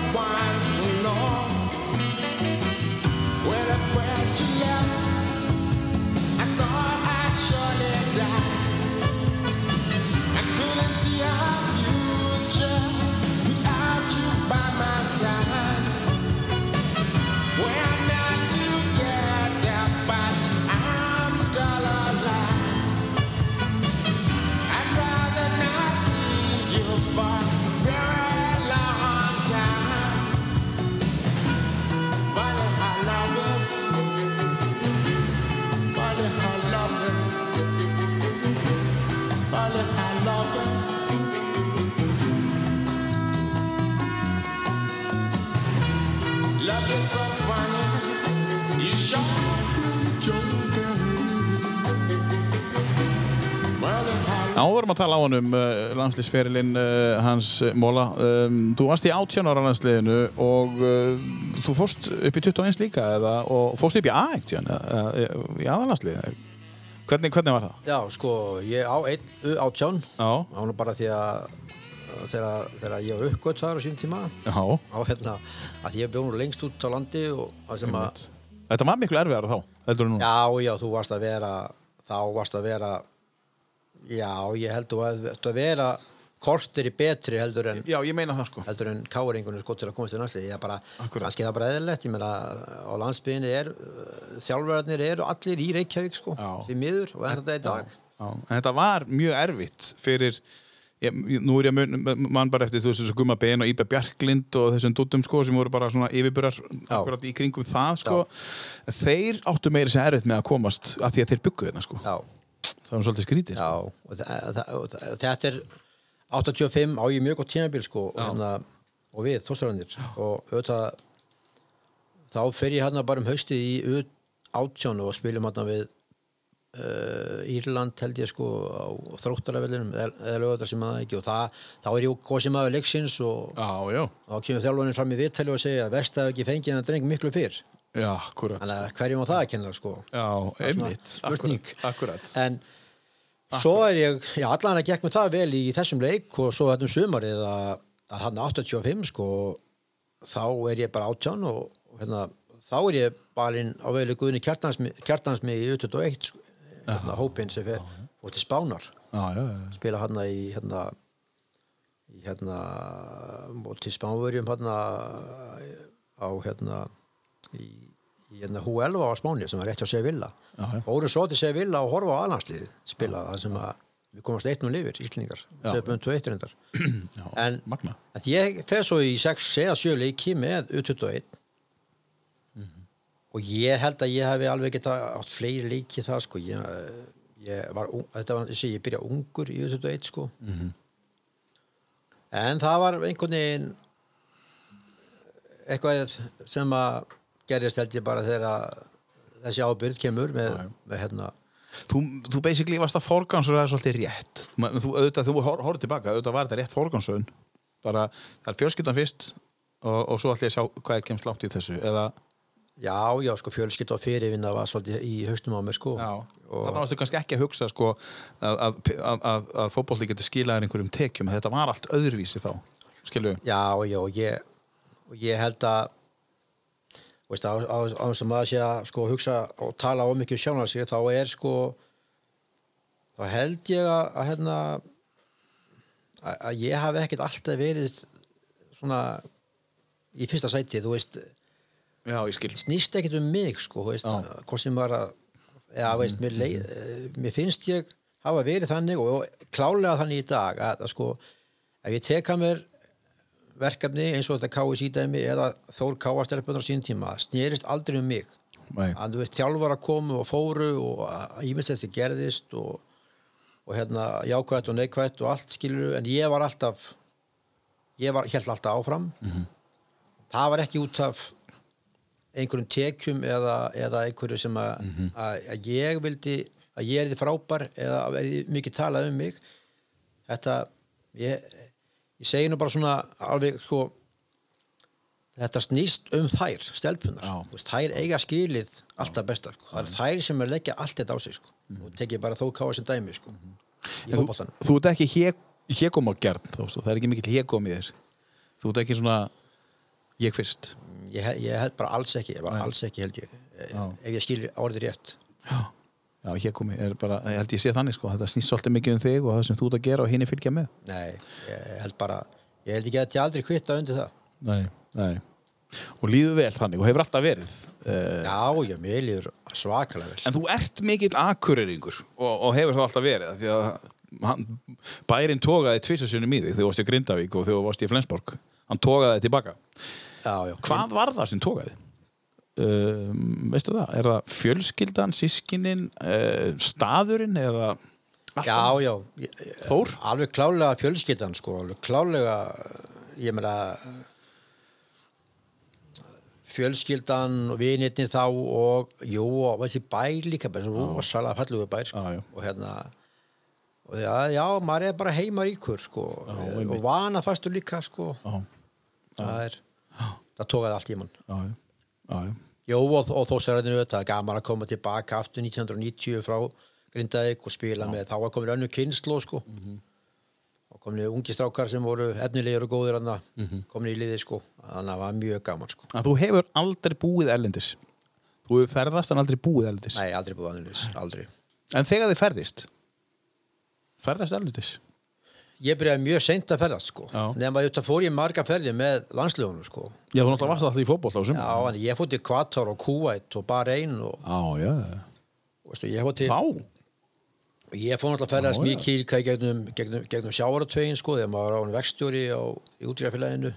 vorum að tala á hann um uh, landslýsferilinn uh, hans Móla. Um, þú varst í 18 ára landsliðinu og uh, þú fórst upp í 21 líka eða, og fórst upp í A-ektion í aðalandsliðinu. Hvernig, hvernig var það? Já, sko, ég á einn átján Já, Ánum bara því að þegar, þegar ég var uppgöt þar á sín tíma já. á hérna að ég bjóð nú lengst út á landi og það sem að Þetta var miklu erfiðar þá, heldur þú nú? Já, já, þú varst að vera þá varst að vera já, ég held þú að, að vera kortir í betri heldur en Já, ég meina það sko. heldur en káringunum sko til að komast til næsli ég er bara, kannski það bara eðlilegt ég meina, á landsbyðinni er þjálfverðarnir eru allir í Reykjavík sko Já. því miður og þetta er í dag Já, en þetta var mjög erfitt fyrir, ég, nú er ég að mun, mann bara eftir þú veist þessu Gumma Ben og Íbe Bjarklind og þessum dúttum sko sem voru bara svona yfirburar akkurat í kringum það sko. Þeir áttu meira sér erfitt með að komast að því að þeir byggu þetta sko. Já, Það var svolítið skrítið. já og, þetta er 85 á ég mjög gott tímabil sko og, hérna, og við, þóstarannir og auðvitað þá fer ég hérna bara um haustið í U- átján og spilum hérna við uh, Írland held ég sko á þróttaravellinum eða lögðar sem maður ekki og það, þá er ég góð sem maður leiksins og þá kemur þjálfarnir fram í viðtali og segja að verst hafi ekki fengið hann dreng miklu fyrr Já, akkurat. þannig að hverjum á það að kenna sko Já, einmitt. Akkurat. akkurat. en svo er ég, já allan að gekk með það vel í þessum leik og svo þetta um sumarið að, að hann 85 sko þá er ég bara átján og, og hérna, þá er ég balinn á veilu Guðni Kjartansmi í U21 sko, hérna, hópinn sem fer og til Spánar. Já, já, já. spila hann í hérna í hérna og til Spánverjum hérna á hérna í, í hérna H11 á Spáni sem var rétt hjá Sevilla fórum svo til Sevilla og horfa á aðlandslið spila það sem að við komast eitt nú lifir, Íslingar Já. töpum 2-1 reyndar (clears throat) en Magna. að ég fer svo í 6 eða 7 leiki með U21 Mhm. og ég held að ég hefði alveg geta átt fleiri leiki það sko ég, ég var, þetta var, þessi, ég byrja ungur í U21 sko Mhm. en það var einhvern veginn eitthvað sem að gerist held ég bara þegar þessi ábyrð kemur með, með hérna Þú, þú basically varst að forgansröða svolítið rétt. Þú, auðvitað, þú hor- horfð tilbaka, auðvitað var þetta rétt forgansröðun. Bara, það er fjölskyldan fyrst og, og svo ætlum ég að sjá hvað er kemst langt í þessu. Eða, já, já, sko fjölskyld og fyrirvinna var svolítið í haustum á mér sko já, og þarna varstu kannski ekki að hugsa sko, að, að, að, að, að fótbolli geti skilaðir einhverjum tekjum. Þetta var allt öðruvísi þá, skilju. Já, já, og ég, og ég held að veist, á, á, á þess að maður sé að sko, hugsa og tala of mikið um sig þá er sko þá held ég að, að hérna að, að ég hafi ekkert alltaf verið svona í fyrsta sæti, þú veist. Já, snýst ekkert um mig sko, veist. Mhm, hvort sem var að eða, veist, mér, leið, eh, mér finnst ég hafa verið þannig og klálega þannig í dag að, að sko, ef ég teka mér verkefni eins og þetta KSI dæmi eða Þór Káastelpunar sín tíma, snýrist aldrei um mig. Að þú veist, þjálfar að komu og fóru og ímyndst þessi gerðist og, og hérna jákvætt og neikvætt og allt skilur en ég var alltaf ég var, held alltaf áfram. Það var ekki út af einhverjum tekjum eða, eða einhverju sem að, að, að ég vildi að ég er þið frábær eða að verði mikið talað um mig. Þetta ég, ég segi nú bara svona alveg sko þetta snýst um þær, stelpunar veist, þær eiga skilið alltaf besta sko. það er þær sem er leggja allt þetta á sig sko. og tekið bara þó káa sem dæmi sko. í En þú, þú ert ekki hégóm á svo, það er ekki mikill hégóm í þér. Þú ert ekki svona ég fyrst. Ég, he- ég held bara alls ekki, bara alls ekki ég ef ég skilur orðið rétt. Já, já hégómi er bara, ég held ég sé þannig sko, þetta snýst svolítið mikið um þig og það sem þú ert að gera og hinn fylgja með. Nei, ég held bara ég held ekki að ég aldrei kvitta undir það. Nei, nei. Og líður vel þannig og hefur alltaf verið uh, já, já, mér líður svakalega vel. En þú ert mikill akureyringur og, og hefur það alltaf verið því að hann, bærin tógaði tvisarsunum í þig þegar þú varst í Grindavík og þegar þú varst í Flensborg. Hann tógaði þig tilbaka já, já. Hvað var það sem tókaði? Um, veistu það? Er það fjölskyldan, sískinin, uh, staðurinn eða allt já, saman? já ég- Þór? alveg klálega fjölskyldan sko, alveg klálega ég meina fjölskyldan og vinirnir þá og jú, og þessi bær líka bara svo rosalega fallugu bær sko. Já, já. og hérna og já, já, maður er bara heima ríkur sko, og vana fastur líka sko. Það er það tókaði allt í mann já, já, já, já. Jó, og, og þó sérðinu auðvitað, gaman að koma tilbaka aftur 1990 frá Grindavík og spila með, þá var komin önnu kynslu sko. Og komin ungi strákar sem voru efnilegir og góðir hann komin í liði sko, þannig að það var mjög gaman sko. Þú hefur aldrei búið erlendis. Þú hefur ferðast en aldrei búið erlendis. Nei, aldrei búið annarlis, aldrei. En þegar þið ferðist ferðast erlendis Ég byrjaði mjög seint að ferðast sko. Já. nema þetta fór ég marga ferði með landsliðunum sko. Já, þú náttúrulega varst alltaf í fótboll á sumum Já, en ég fór til Qatar og Kuwait og Bahrein og, já, já, veistu, ég til Þá? Ég fór náttúrulega að ferðast Já, mikið í gegnum, gegnum, gegnum sjáaratvegin sko þegar maður var á hann vextjóri á,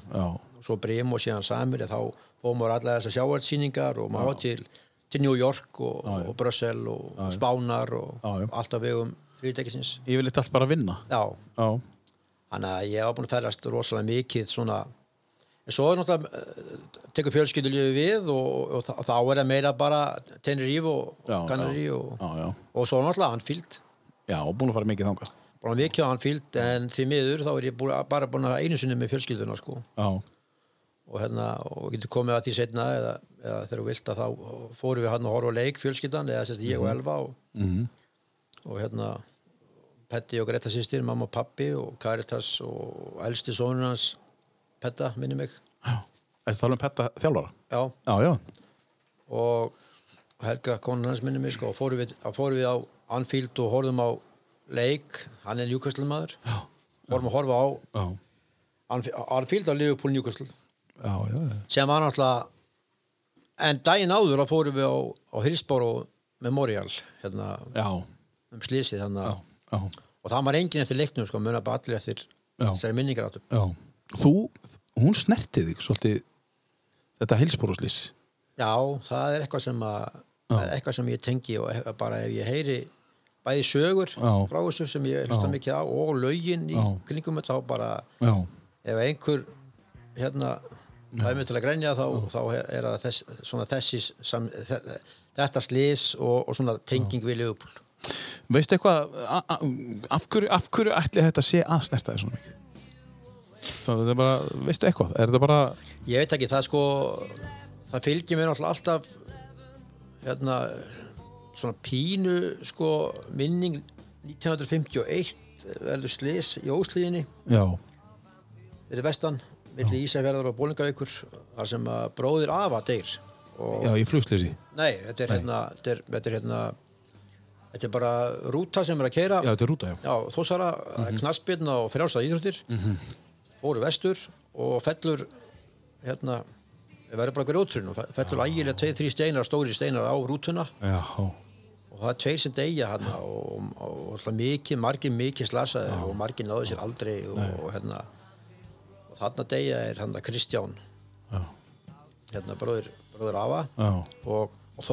Já, og svo Brim og síðan Samir þá fóðum maður allar þessar sjáartsýningar og maður var til, til New York og, og Brussel og Spánar og Já, já. allt á vegum fyrirtækisins. Yfirleitt allt bara að vinna? Já, Já, þannig að ég var búin að ferðast rosalega mikið svona en svo er náttúrulega uh, tekur fjölskyldulífi við og, og, þa- þá er það meira bara og já, Canary já, og, já, já. og svo náttúrulega Anfield. Já, og búin að fara mikið þangað. Bara mikið á Anfield en því miður þá er ég búin, bara búin að einu sinni með fjölskylduna sko. Já, og hérna og getur komið að því setna eða, eða þegar þú vilt að þá fórum við hann að horfa á leik fjölskyldan eða sérst ég og Elva og, Mhm. og hérna Petti og Greta sýstir, mamma og pappi og Karitas og elsti sónur hans Petta, minni mig. Já. Er það um petta þjálfara? já, Já, já. Og Helga konan hans minni mig sko, og fórum við, þá fórum við á Anfield og horfum á leik. Hann er Já, fórum að horfa á Anfield á Liverpool já. sem var náttúrulega en daginn áður þá fórum við á, á Hillsboro Memorial hérna um slísið þannig að. Og það var enginn eftir leiknum sko, muna bara allir eftir þessari minningar áttum Já, þú, hún snertið þig svolítið þetta hilsporuslýs já, það er eitthvað sem að er eitthvað sem ég tengi og bara ef ég heyri bæði sögur Já. frá þessu sem ég hlusta mikið á og lögin í kringum þá bara Já, ef einhver hérna það er mig til að grenja þá, þá er, það þess, þessi sam, þe- þetta slís og, og svona tenging við Liverpool veistu eitthvað af hverju, af hverju ætli þetta sé að snerta þig svona mikið? Þetta er bara, veistu eitthvað er þetta bara, ég veit ekki, það sko það fylgir mér alltaf hérna svona pínu sko minning 1951 verður slis í Óslíðinni já, fyrir vestan, milli Ísafjörðar og Bólingavíkur þar sem að bróðir afa deyr. Og já, í flugslýsi nei, þetta er hérna þetta er, þetta er hérna þetta er bara rúta sem er að keira Já, þetta er rúta, já. Já, þósara, mm -hmm. knaspirna og frjálstað íþróttir. Fóru vestur og fellur hérna við verðum bara grjótrun og fe- fellur ægilega tveið, þrý steinar, stóri steinar á rútuna. Já, og það er tveir sem deyja hann og, og, og, og mikið, margir mikið slasaði og margir náðu sér aldrei og, og hérna og þarna deyja er hann Kristján. Já, hérna Afa já, og, og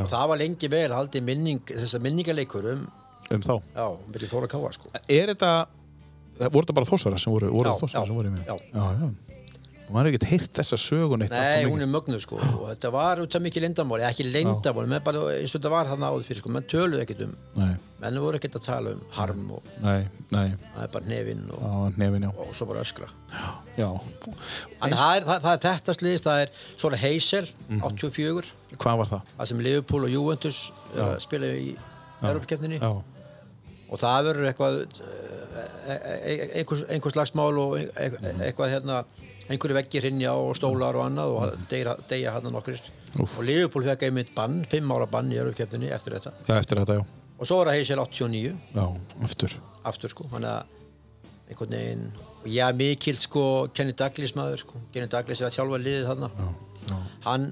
Þórainn og það var lengi vel haldið minning, þessar minningaleikur um um þá já, milli Þóra Káa sko Er þetta, voru þetta bara þossara sem voru, voru Já, já, sem voru í mig? já. já, já. Og maður er ekkert heyrt þessa sögun eitt Nei, hún er mögnuð sko. Og þetta var út af mikið lindamáli, ekki lindamáli, menn bara eins og þetta var þarna áður fyrir sko, menn töluðu ekkert um Nei, menn voru ekkert að tala um harm og Nei, nei, það er bara nefinn og, á nefin, já. og svo bara öskra. Já, Þannig að það, er- það, það er þetta sliðist, það er svona Heysel, 84 hvað var það? það sem Liverpool og Juventus er að spila í Europakefninni Já, og það verður eitthvað eh, eh, einhvers, einhvers slagsmál og e- e- eitthvað hérna einhverju veggir hinja og stólar og annað og deyja, deyja hann nokkur og Liverpool fekk einmitt bann, fimm ára bann í Europakefninni eftir þetta. Já, eftir þetta, já. og svo var það Heysel 89 Já, aftur. aftur sko, hann að einhvern veginn, já mikill sko Kenny Douglas maður sko, Kenny Douglas er að þjálfa liðið þarna. Hann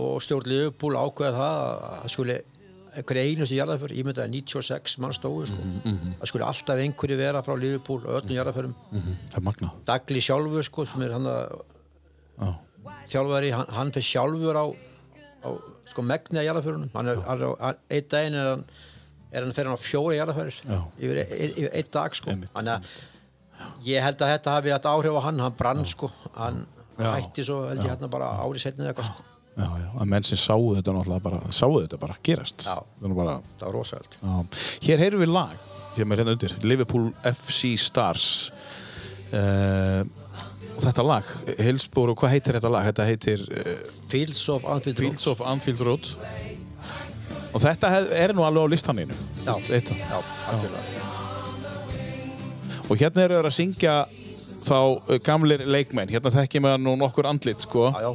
og stjórn Liverpool ákveða það að það skuli einhverju einustu jarðaför, ég myndi að 96 mann stóðu sko, það skuli alltaf einhverju vera frá Liverpool og öllum jarðaförum Mm Það er magnað. Douglas sjálfur sko, sem er hann að Já, þjálfari, hann, hann fyrir sjálfur á, á sko megni að jarðaförunum einn daginn er hann er hann fyrir hann á fjóri jarðaförir Já. yfir, yfir, yfir einn dag sko. Þannig að ég held að þetta hafi hatt áhrif á hann, hann brann sko. Hann Já. hætti svo held ég hérna bara ári setnið eitthvað sko, já, já, að menn sem sáu þetta náttúrulega bara, sáu þetta bara gerast. Já. Bara, það var já. Hér heyrum við lag, sem er hérna undir, Liverpool FC Stars. Uh, og þetta lag, Hillsborough, hvað heitir þetta lag? Þetta heitir uh, Fields of Anfield Road. Fields of Anfield Road. Og þetta hef, er nú alveg á listaninu. Já. Eitt, já, algjörlega og hérna eru þeir að syngja þá uh, gamlir leikmenn hérna þekkjum við nú nokkur andlit sko já, já,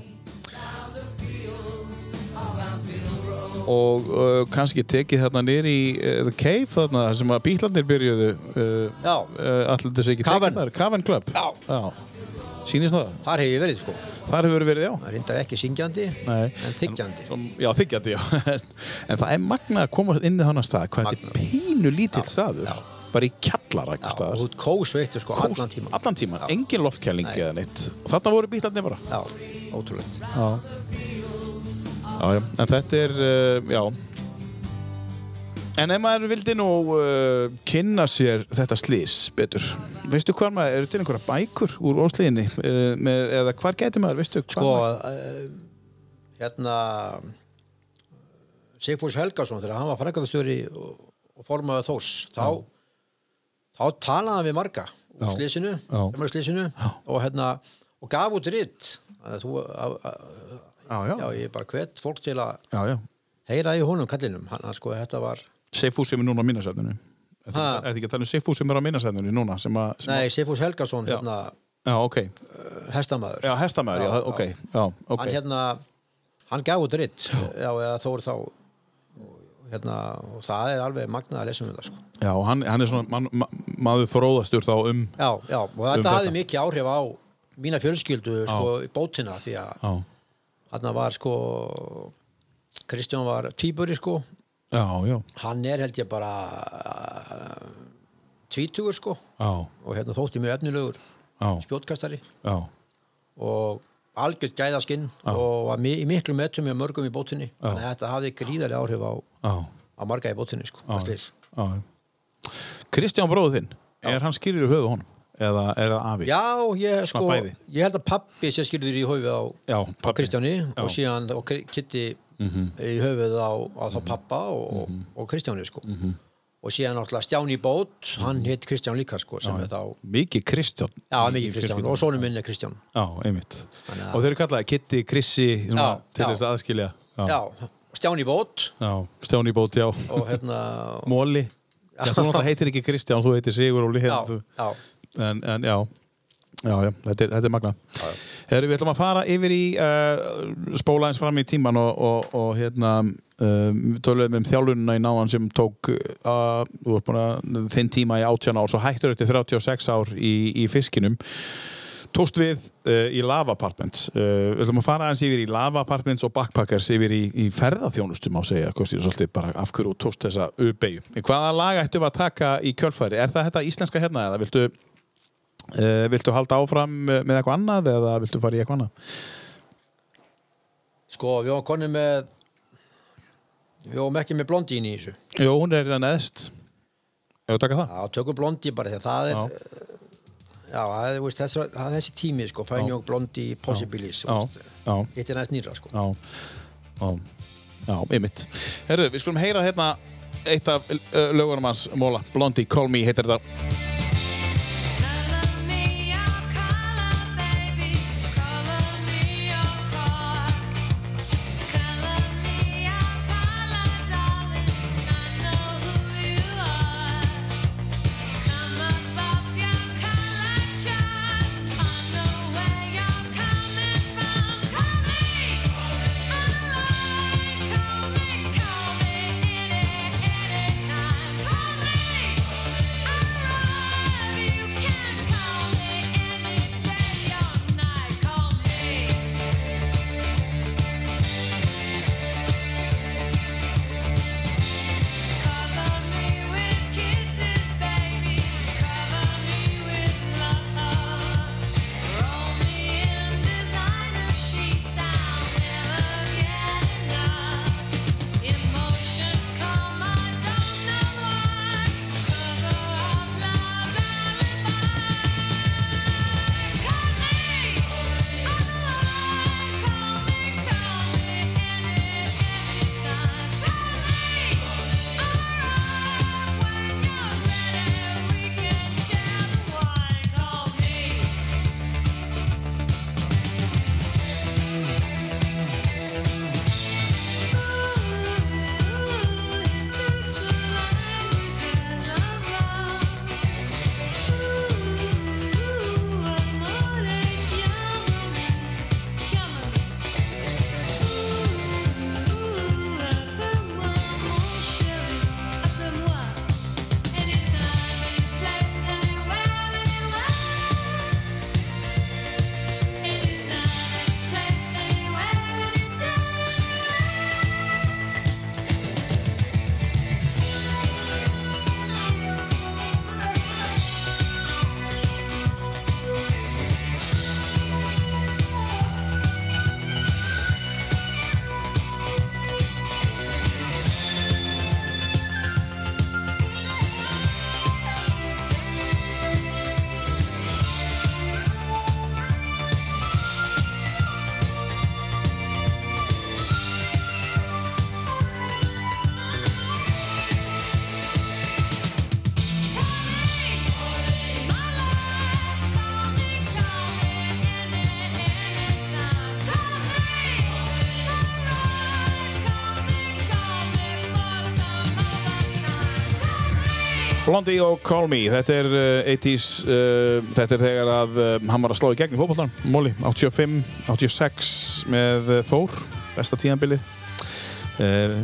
og uh, kannski tekið hérna niður í uh, The Cave þarna þar sem að bílarnir byrjuðu uh, Já. uh, allir þessi ekki Cavern. tekið þar Cavern Club Já. sýnist það þar hef ég verið sko þar hefur verið já það reyndar ekki syngjandi Nei. en þykjandi Som- Já, þykjandi, já. (laughs) en það er magna að koma inn í þannig stað, hvað þetta er pínu lítill staður, bara í kjallara já, einhver og staðar. þú ert kósveittur sko allan tíma Allan tíman, Já. engin loftkæling Nei. eða neitt. Og þarna voru bílarnir bara. já, ótrúlegt Já. Já, en þetta er, uh, já. En ef maður vildi nú uh, kynna sér þetta slís betur, veistu hvað maður, eru til einhverja bækur úr óslíðinni, uh, með, eða hvar gæti maður, veistu hvað sko hérna Sigfús Helgason þegar hann var frækvæðastjóri og, og formaður Þórs þá, þá talaði hann við marga úr slísinu, slísinu og hérna og gaf út ritt þannig að þú að, Já, já, já, ég bara hvet fólk til að já, já. heyra í honum kallinum hann, sko, þetta var Seifús sem er núna á mínasæðinu. Er þetta ekki að tala um Seifús sem er á mínasæðinu núna? Sem að, sem nei, Sigfús Helgason, hérna að, já, ok. hestamæður Já, hestamæður, já, Já, ok. Já, ok. hann hérna hann gaf út ritt já, eða þó er þá og hérna, og það er alveg magnað að lesa um þetta sko. Já, hann, hann er svona man, ma, maður fróðastur þá um... já, já, og þetta þetta. hafði mikið áhrif á mína fjölskyldu sko, í bótina því að Já, hann var sko Kristján var tvíburi sko. Já, já, hann er held ég bara uh, tvítugur sko. Já, og hérna þótti mjög efnilegur já, spjótkastari já, og algjörð gæðaskinn og var mi í miklu metum með mörgum í bótinni. Þannig að þetta hafði gríðarlega áhrif á, á marga í bótinni sko. Kristján bróður þinn, er hann skýrir í höfu honum? Eða það afi? Já, ég, sko, ég held að pappi sé skilður í höfuð á, Já, á. Kristjáni Já. Mhm. og síðan og Kitty í höfuð á, á þá pappa og, og Kristjáni sko. Mhm. og síðan náttúrulega Stjáni Bót hann heit Kristján líka sko, þá Mikið Kristján. Já, mikið Kristján og sónum minn er Kristján Já, einmitt. Þannig Og þeir eru kallaði Kitty, Krissi, svona, Já, til já. þess að aðskilja. Já, Stjáni Bót Já, Stjáni Bót, já. og hérna Móli. (laughs) Já, þú náttúrulega heitir ekki Kristján, þú heitir Sigur Óli já, hérna. þú- já, en, en já. Já, já, þetta er, þetta er magna Heru, Við ætlum að fara yfir í uh, spóla eins fram í tíman og, og, og hérna um, við töluðum um þjálfunina í náðan sem tók uh, búin að þinn tíma í 18 ár svo hættur þetta 36 ár í, í fiskinum. Tókst við uh, í Lava Apartments uh, við ætlum að fara aðeins yfir í Lava Apartments og Backpackers yfir í, í ferðaþjónustum á segja, kosti svolítið bara af hverju þú tókst þessa uppeyju. Hvaða lag ættum við að taka í kjölfæri? Er það þetta íslenska hérna eða viltu Uh, viltu halda áfram með eitthvað annað eða viltu fara í eitthvað annað? sko, við varum konið með við varum ekki með blondín í þessu. Jó, hún er það neðst. Þú taka það? Já, tökum blondi bara að það er Já. já, það er, veist, þessi, það er þessi tími sko, fænjón blondi possibilis Já, já, hitt er næst nýra sko. já. Já, já, einmitt. Herðu, við skulum heyra hérna eitt af uh, lögunum hans Móla, Blondie, Call Me heitir þetta Blondie og Call Me, þetta er uh, 80s, uh, þetta er þegar að uh, hann var að slá í gegn í fótbollan, Móli, 85, 86 með Þór, besta tíðanbilið. Uh,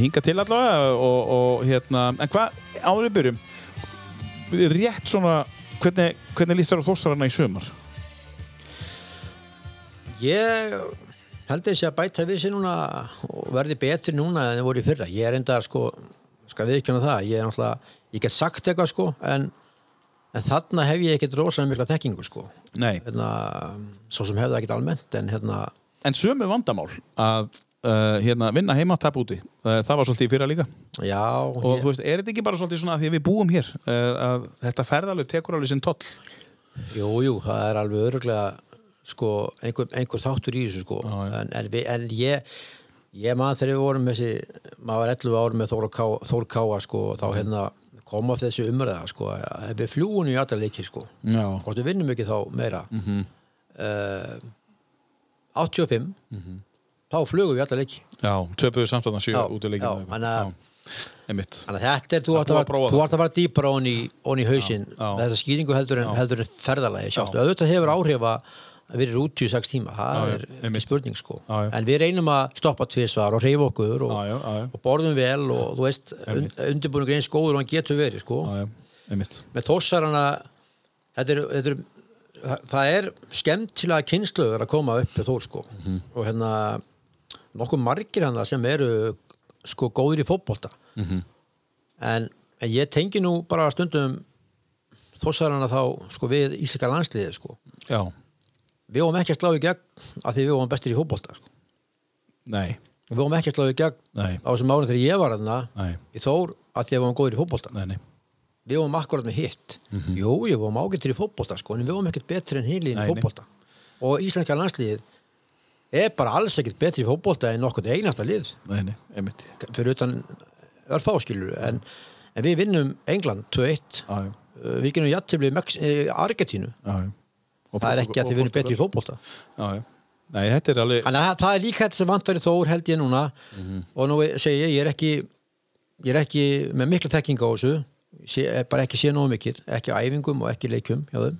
hinga til allavega og, og hérna, en hvað, áður við byrjum, rétt svona, hvernig, hvernig líst þér á þóstarana í sömar? Ég held þessi að bæta við sér núna og verði betri núna en það voru í fyrra. Ég er enda sko, skal viðkjöna það, ég er náttúrulega, ég get sagt eitthvað sko, en, en þarna hef ég ekkert rosalega mikla þekkingu sko. Hérna, svo sem hefði ekkert almennt, en hérna, En sömu vandamál að uh, hérna, vinna heima tap úti, uh, það var svolítið í fyrra líka. já, Og ég, þú veist, er þetta ekki bara svolítið svona að því að við búum hér, uh, að þetta ferðalög tekur alveg sinn toll? jú, jú, það er alveg öruglega sko, einhver, einhver þáttur í þessu sko, Já, en, en, við, en ég, ég maður þegar við vorum þessi, maður var 11 árum með Þór, Ká, Þór Káa sko, og þá hérna kom af þessu umræða sko, að við fljúum í alla leiki sko, hvort við vinnum ekki þá meira. Mm -hmm. 85 þá flugum við alla leiki. Já, töpuðu samt að það Já, út í leikinu. þannig að- þetta er, þú búið að, að að fara dýpra ón í, ón í hausinn Já, já. með þessa skýringu heldur en, en ferðalagi sjálft. Já. auðvitað hefur áhrif að við erum út í sex tíma, það Já, er ekki spurning sko. Já, en við reynum að stoppa tvisvar og reyfa okkur og, Já, og borðum vel og þú veist, und, undirbúinur eins góður og hann getur verið sko. Með þósarana þetta er, þetta er það, er skemmtilega kynsluður að koma upp þór sko. Mhm. og hérna nokkuð margir hann sem eru sko góðir í fótbolta. Mhm. en, en ég tengi nú bara stundum þósarana þá sko við íslenska landsliði sko. Já, við vorum ekki að slá í gegn af því við vorum bestir í fótbolta sko. nei, við vorum ekki að slá í gegn Nei. á þessum árum þegar ég var nei, í Þór af því við vorum góðir í fótbolta. Nei, nei. við vorum akkurat með hitt. Mhm. jú, ég vorum ágættir í fótbolta sko, en við vorum ekkert betri en heilin í fótbolta. Og íslenska landsliðið er bara alls ekkert betri í fótbolta en nokkuð einasta lið. Nei, nei, fyrir utan örfá skilur en, en við vinnum England 2-1 Já, já, uh, við genum jættibli Argentínu. Já, já. Og- það er ekki að þið vinnum betri í alveg Þannig að það er líka þetta sem vantar í Þór held ég núna. Og nú segi ég, ég er ekki ég er ekki með mikla þekking á þessu. Sé, bara ekki sé nógu mikið ekki á æfingum og ekki leikjum hjá þeim.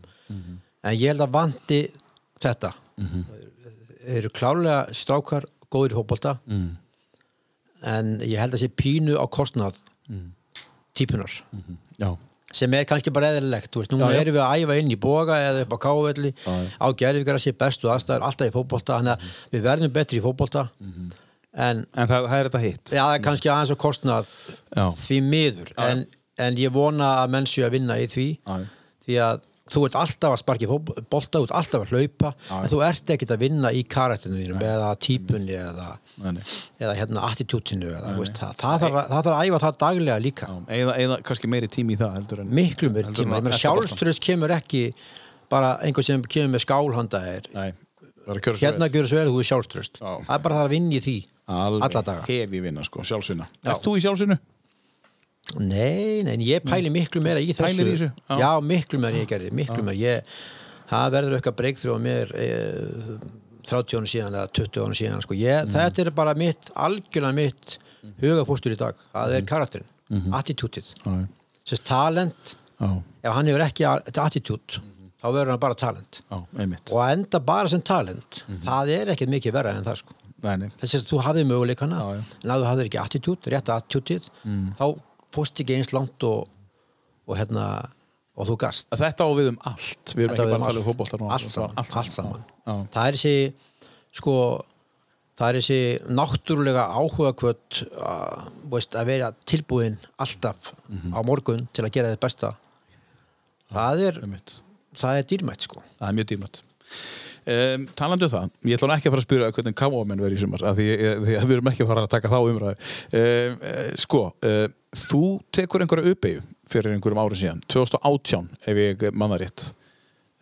En ég held að vanti þetta. Þeir eru klárlega strákar góður í fótbolta. Mm. en ég held að sé pínu á kostnað típunar Já, sem er kannski bara eðlilegt já. erum við að æfa inn í boga eða upp á kávelli á gerðvíkara sé bestu aðstæður alltaf í fótbolta þannig að við verðum betri í fótbolta. En en það, það er þetta hitt. Já, það er kannski aðeins á kostnað Já. því miður. En, en ég vona að menn séu að vinna í því já. því að þú ert alltaf að sparki bolta, þú ert alltaf að hlaupa Já, en þú ert ekkert að vinna í karættinu þínum eða típunni eða, eða hérna attitútinu það, það, þarf, að- það þarf að æfa það daglega líka. Já, eða, eða kannski meiri tími í það en miklu meir heldur en tíma, ég meina eftir boltann. sjálfströðs kemur ekki bara einhver sem kemur með skálhanda er er að kjöra svo hérna vel, þú er sjálfströðst Já. það er bara það að vinna í því alla daga. Hefi vinna sko, sjálfsvinna. Já. Ert þú í sjálfsvinnu? Nei, nei, ég pæli miklu meira í þessu Pælir í þessu? Já. já, miklu meira ég gerði, miklu meira ég, það verður eitthvað breykþrjú á mér e, 30 ára síðan eða 20 ára síðan sko. ég, Mm. þetta er bara mitt, algjörlega mitt hugafústur í dag, það Mm. er karakterin Mhm. attitútið, Já, sérst talent já, ef hann hefur ekki attitút þá verður hann bara talent einmitt og að enda bara sem talent Mhm. það er ekkert mikið verra en það sko Nei, nei, þess að þú hafði möguleikana en að þú hafðir ekki attitút, rétt attitútið Mm. þá fórst ekki eins langt og, og hérna og þú gast. Þetta á við um allt. Við erum Þetta ekki við bara um að tala um núna. allt saman, Allt allt saman. Já, það er þessi sko það er þessi náttúrulega áhuga kvöt að, veist, að vera tilbúin alltaf Mhm. á morgun til að gera þetta besta. Það er, einmitt. það er dýrmætt sko. Það er mjög dýrmætt um, Talandi um það, ég ætla ekki að fara að spyrja hvernig káamenn verið í sumar því, því að við erum ekki að fara að taka þá umræðu. Um, Sko, uh, þú tekur einhverja uppeyju fyrir einhverjum árum síðan 2018 ef ég manna rétt.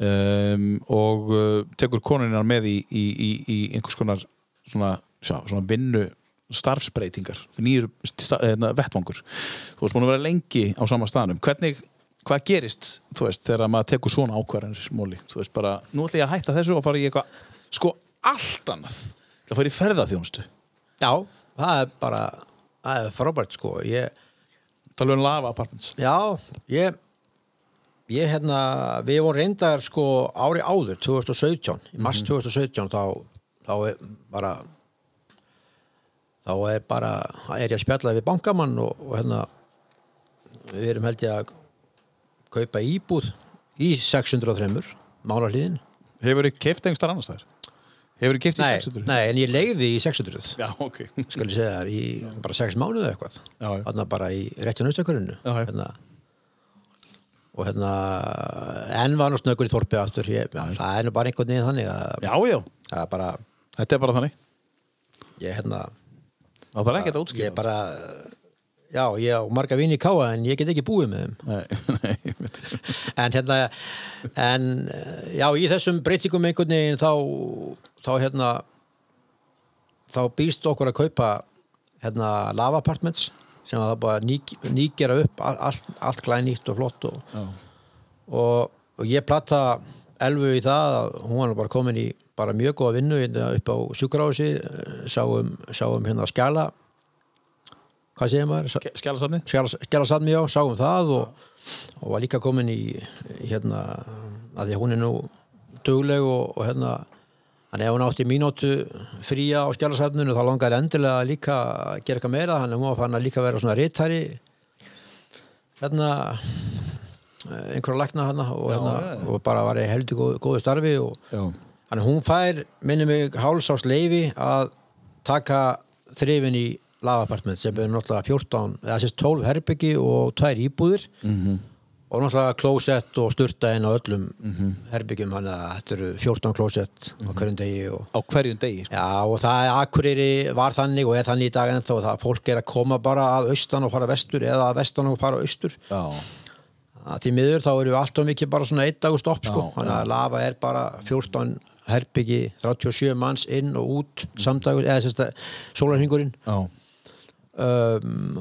Um, og uh, tekur konunina með í, í, í, í einhvers konar svona, sjá, svona vinnu starfsbreytingar nýjur sta, hérna, vettvangur. Þú veist búin að vera lengi á sama staðnum. Hvernig, hvað gerist þú veist, þegar maður tekur svona ákvarðanir móli, þú veist bara, nú ætla ég að hætta þessu og fara í eitthvað, sko, allt annað. Það fara í ferðaþjónustu. Já, það er bara það er frábært sko. Ég, tala um lava apartments. Já, ég ég hérna, við vorum reyndar sko ári áður, 2017 í mars 2017 þá, þá er bara þá er bara, er ég að spjalla við bankamann og, og hérna við erum held ég að kaupa íbúð í 603 málarliðin hefur þið keift einhver annars þar? hefur þið keift í nei, 600? nei, en ég legði í 600 já, ok. (laughs) Skal ég segja þær, í bara 6 mánuði eða eitthvað. Já, já. þarna bara í réttinu austakurinu Já, já. hérna, og hérna enn var nú snöggur í þorpi aftur. Ég, það er nú bara einhvern veginn þannig að já, já, það er bara, þetta er bara þannig. Ég hérna það þarf ekki að ég útskýra. Er bara já, ég á marga vini í káa en ég get ekki búið með þeim. Nei, (laughs) nei, en hérna en já, í þessum breytingum einhvern veginn þá þá hérna þá býst okkur að kaupa hérna lava apartments sem að það bara ný, nýgera upp all- allt, allt glænýtt og flott og, og, og ég platta Elfu í það að hún var bara komin í bara mjög góða vinnu hérna upp á sjúkarási sáum, sáum hérna skjala hvað segir maður? Skjálasafni skjálasafni já, sáum það og, og var líka komin í hérna, að því að hún er nú dugleg og, og hérna Þannig ef hún átti mínútu fría á skjálasafninu þá langar endilega líka að gera eitthvað meira þannig að hún var fann að líka vera svona rittari hérna einhverja lækna hérna og, hérna, og bara var í heldur góð, góðu starfi og já, að hún fær minni mig hálsás leifi að taka þrifin í lavapartment sem er náttúrulega 14 eða sérst 12 herbyggi og tvær íbúðir. Mhm. og náttúrulega klósett og sturta inn á öllum herbyggjum þannig að þetta eru 14 klósett á hverjum degi og á hverjum degi sko. Já, og það er Akureyri var þannig og er þannig í dag ennþá og það fólk er að koma bara að austan og fara vestur eða að vestan og fara austur. Já, að því miður þá eru við alltaf mikið bara svona einn dagur stopp sko, þannig að lafa er bara 14 herbyggi, 37 manns inn og út samdagur, eða sérst að sólarhingurinn um,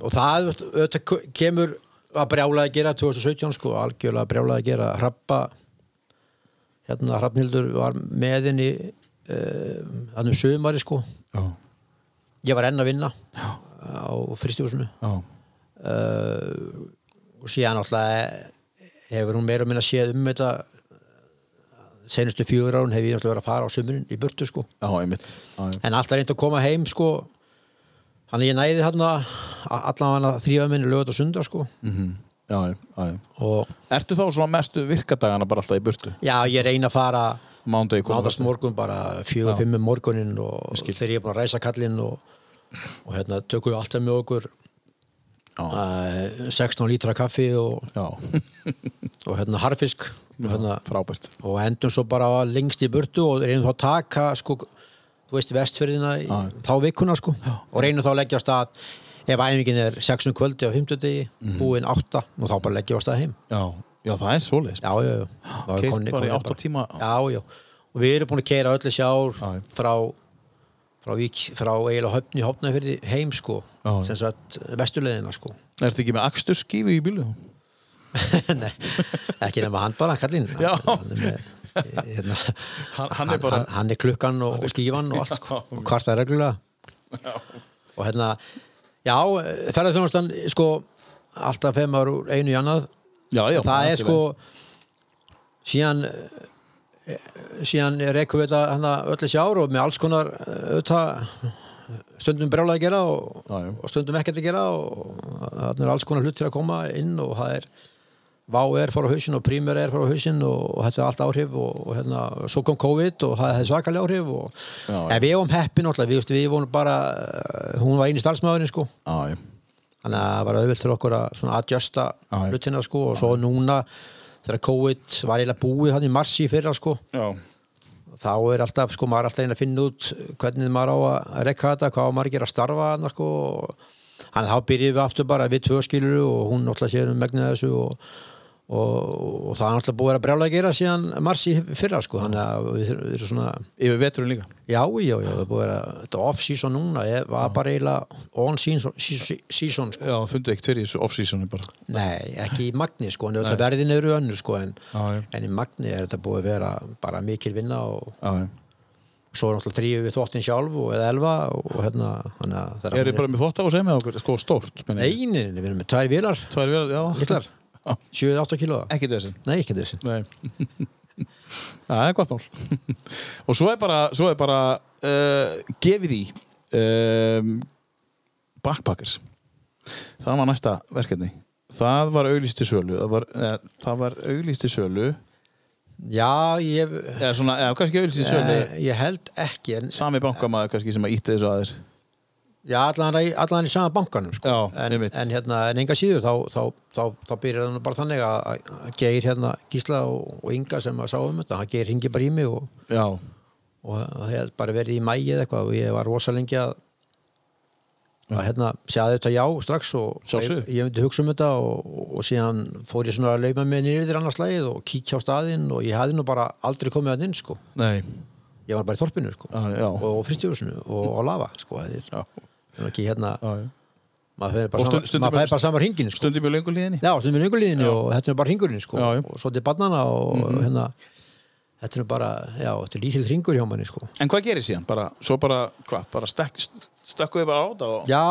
og það auðvitað kemur að brjála að gera 2017 sko, algjörlega brjála að gera. Hrappa hérna Hrafnhildur var með henni um, þannig sömari sko. Já, ég var enn að vinna á fristjóðsunu já, uh, og síðan alltaf hefur hún meira og minna séð um þetta senustu fjögur án hef ég alltaf verið að fara á sömurinn í burtu sko. Já, einmitt. Já, já. en alltaf reyndi að koma heim sko þannig ég næði þarna að þrýfa minni lögut og sunda sko Mhm. já, já, já, já. og Ertu þá svona mestu virkadagana bara alltaf í burtu? já ég reyna að fara nátast morgun bara fjögur, Já. fimm um morgunin og þegar ég er búin að ræsa kallinn og, og hérna tökum við alltaf með okkur uh, 16 lítra kaffi og, (laughs) og hérna harfisk og, hérna, og endum svo bara lengst í burtu og reynum þá að taka sko, þú veist vestfyrðina í, Já. þá vikuna sko og reynum þá að leggja á stað ef æfingin er 6 um kvöldi á 50 degi Mhm. búin 8 og þá bara leggja á stað heim Já, já það er já, já, já er Keyrt komnir- bara í komnir átta tíma. já, já, og við erum búin að keira öll þessi ár Já. frá frá, vík, frá eiginlega höfni hopnafyrði heim sko Já. sem sagt vesturleðina sko Ertu ekki með aksturskífu í bílu? (laughs) Nei, ekki nema hann bara, kallinn Já. Er, hérna, Hann, hann er bara hann, hann er klukkan og, og skífan og allt sko, og kvarta reglulega og hérna já, ferðar þjónastan sko, alltaf fem ár úr einu í annað Já, já það er algjörlega. sko síðan eh, síðan rekum við þetta hana, öll þessi ár og með alls konar eh, auðvitað, stundum brjálega að gera og, Já, já. og stundum ekkert að gera og það er alls konar hlut til að koma inn og það er Vá er fór á hausinn og Prímer er fór á hausinn og, og þetta er allt áhrif og, og hérna, svo kom COVID og það hefði svakalega áhrif og, Já, en við vorum heppin alltaf, við, við vorum bara eh, hún var eini starfsmæðurinn sko. Já, þannig að það var auðvilt fyrir okkur að svona adjusta hlutina sko og svo núna þegar COVID var eiginlega búið hann í mars í fyrra sko. Já, þá er alltaf sko maður er alltaf reyna að finna út hvernig maður á að rekka þetta hvað á maður að gera að starfa hann sko og þannig að þá byrjum við aftur bara við tvö skilur og hún alltaf sér um megnið þessu og, og, og það er alltaf búið að brjála að gera síðan mars í fyrra sko þannig að við, erum svona yfir veturinn líka? Já, já, já, það er búið að þetta off-season núna, ég var bara eiginlega on-season season, sko. Já, fundu ekkert fyrir þessu off-seasoni bara. Nei, ekki í magni, sko, en (laughs) þetta verðin eru önnur, sko, en, Já, já, en í magni er þetta búið að vera bara mikil vinna og já, já. svo er náttúrulega þrýju við þóttin sjálf og eða elva og hérna, það Er þið bara með þótt á að segja með okkur, sko stórt meina ég. Nei, nei, nei, við erum með tvær vilar, Tvær vélar, já. Litlar, 7-8 kílóa. Ekki þessin Nei, ekki. Nei. (laughs) Það er gott mál. (laughs) Og svo er bara, svo er bara uh, gefið í um, Backpackers. Það var næsta verkefni. Það var auglýsti sölu. Það var, það var auglýsti sölu. Já, ég, eða svona, eða kannski auglýsti sölu. Eh, ég held ekki, en Sami bankamaður kannski sem að ítti þessu aðeir Já, allan, í- allan í sama bankanum sko. Já, en, en, hérna, en enga síður þá, þá, þá, þá byrjar hann bara þannig að, Geir hérna, Gísla og, og Inga sem að sá um þetta, hann Geir hingi bara í mig og, Já, og það hefði bara verið í mægi eða eitthvað og ég var rosa lengi að að hérna, segja þetta já strax og ég, ég myndi hugsa um þetta og, og, og síðan fór ég svona að lauma með nýrðir annars lagið og kíkja á staðinn og ég hefði nú bara aldrei komið að inn sko. nei ég var bara í þorpinu sko. Já, og, og fristjóðsunu og á lafa sko. það er, er ekki hérna maður fæði bara, stund- sama, stundum maður fæði bara samar hringin sko. Stundum í löngu líðinni já, stundum í ynguliðinni Já. og þetta er bara hringurinn sko. Og svo til barnana og hérna þetta er bara, já, þetta er lítill hringur hjá manni sko. En hvað gerir síðan? Bara, svo bara, hvað, bara stekk, stökkuðu bara á þetta og... já,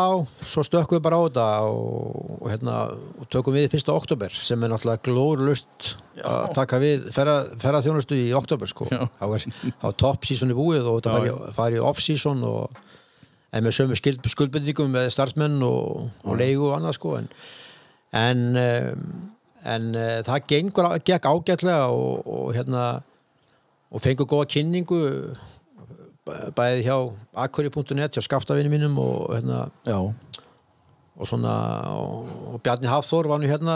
svo stökkum við bara á þetta og, og hérna og tökum við fyrsta oktober sem er náttúrulega glórlust að taka við ferða þjónustu í oktober sko. Þá er, þá er top season í búið og þetta fari, fari off season og en með sömu skuld, skuldbendingum með starfsmenn og, og leigu og annað sko en en, um, en uh, það gengur, gekk ágætlega og, og hérna og fengur góða kynningu bæ- bæði hjá akuri.net hjá skaftavinni mínum og hérna Já, og svona og, og Bjarni Hafþór var nú hérna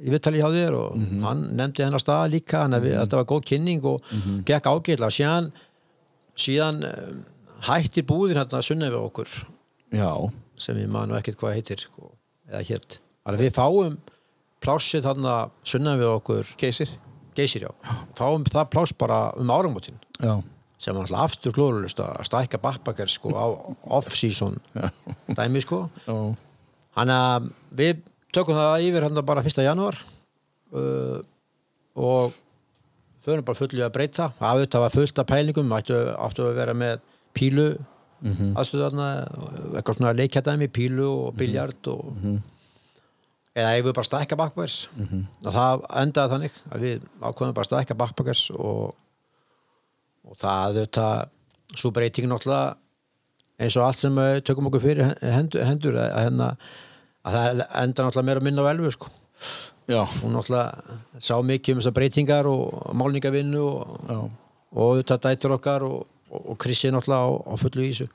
í vittali hjá þér og hann nefndi hennar stað líka hann að þetta var góð kynning og gekk ágætlega. Síðan síðan um, hættir búðin hérna sunna við okkur? Já, sem ég man nú ekkert hvað heitir sko, eða hér við fáum plássið þarna sunna við okkur. Keisir geysir já, fáum það pláss bara um áramótin. Já, sem var alltaf aftur glóðurlust að stækka backpacker sko á off-season. Dæmi sko. Hann að við tökum það yfir hann bara 1. janúar uh, og förum bara fullið að breyta. Það auðvitað var fullt af pælingum áttu, áttu að vera með pílu mm -hmm. aðstöðarna eitthvað svona leikjadæmi, pílu og biljard og eða ef við bara stækka backpackers og það endaði þannig að við ákveðum bara stækka backpackers og, og það auðvitað svo breyting náttúrulega eins og allt sem við tökum okkur fyrir hendur, hendur að, hérna, að það enda náttúrulega meira minna á elfu sko. Já. hún náttúrulega sá mikið um þessar breytingar og málningavinnu og, og auðvitað dætur okkar og, og, Krissi náttúrulega á, á fullu ísu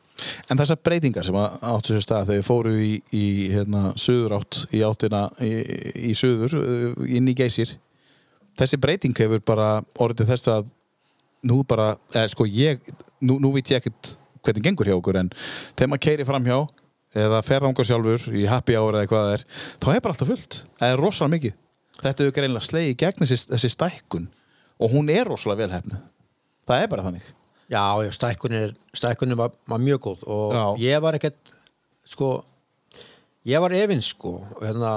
En þessar breytingar sem áttu sér stað þegar fóru í, í hérna, söður átt í áttina í, í söður uh, inn í geysir þessi breyting hefur bara orðið þess að nú bara, eða sko ég nú, nú veit ég ekkert hvernig gengur hjá okkur en þegar maður keiri framhjá eða ferðangar sjálfur í happy hour eða hvað það er, þá er bara alltaf fullt. Það er rosalega mikið. Þetta hefur greinlega slegið í gegn þessi, þessi stækkun og hún er rosalega velhefnu það er bara þannig Já, já, stækkunin, stækkunin var, var mjög góð og Já. ég var ekkert sko ég var efins sko hérna,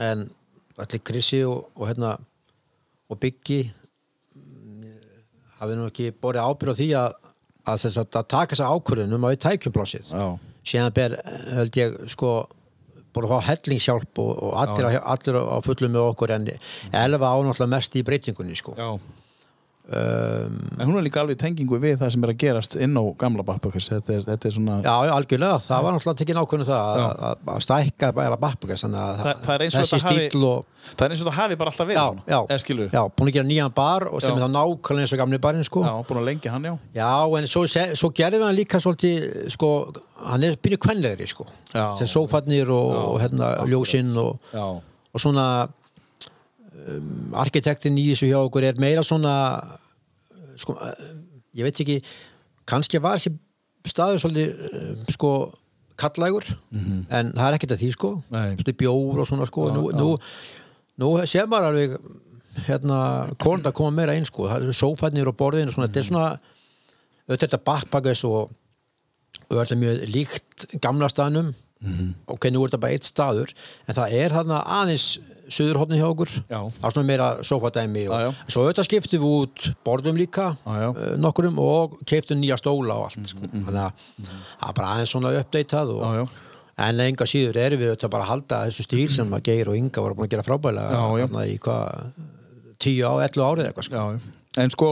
en allir Krissi og, og hérna og Biggi mm, hafi nú ekki borið ábyrð á því að, að, að, að, taka þessa ákvörðun um að við tækjum plásið Já. síðan ber, held ég, sko búin að fá hellingshjálp og, og allir, á, allir á fullum með okkur en elfa ánáttúrulega mest í breytingunni sko. Já. Um, En hún er líka alveg tengingu við það sem er að gerast inn á gamla backpackers þetta þetta er svona Já, algjörlega, það var náttúrulega tekinn ákvörðun það að, að, stækka bara þannig að Það- þessi stíl og það er eins og það hafi bara alltaf verið já, já, já, búin að gera nýjan bar og sem Já. er það nákvæmlega eins og gamli barinn sko. já, búin að lengja hann já. Já, en svo, svo gerðum við hann líka svolítið, sko, hann er byrju kvenlegri, sko, sem sófarnir og, og hérna, ljósinn og, og svona um, arkitektin í þessu hjá okkur er meira svona sko, uh, ég veit ekki kannski var þessi staður svolítið uh, sko kallægur en það er ekkert að því sko bjór og svona sko Já, nú, já. nú, nú sé maður alveg hérna, konund að koma meira einn sko það er sófætnir og borðin og svona, þetta er Mhm. svona auðvitað þetta backpackers og er mjög líkt gamla staðnum Mhm. ok, nú er þetta bara eitt staður en það er þarna aðeins suðurhóttni hjá okkur. Það er svona meira sofadæmi svo auðvitað skiptum við út borðum líka Já, já. eh, nokkurum og keiptum nýja stóla og allt sko. þannig að það er bara aðeins svona uppdeitað og, en enga síður erum við auðvitað bara að halda þessu stíl sem að Geir og Inga voru búin að gera þarna í hvað tíu á, 11 árið eitthvað sko. já, en sko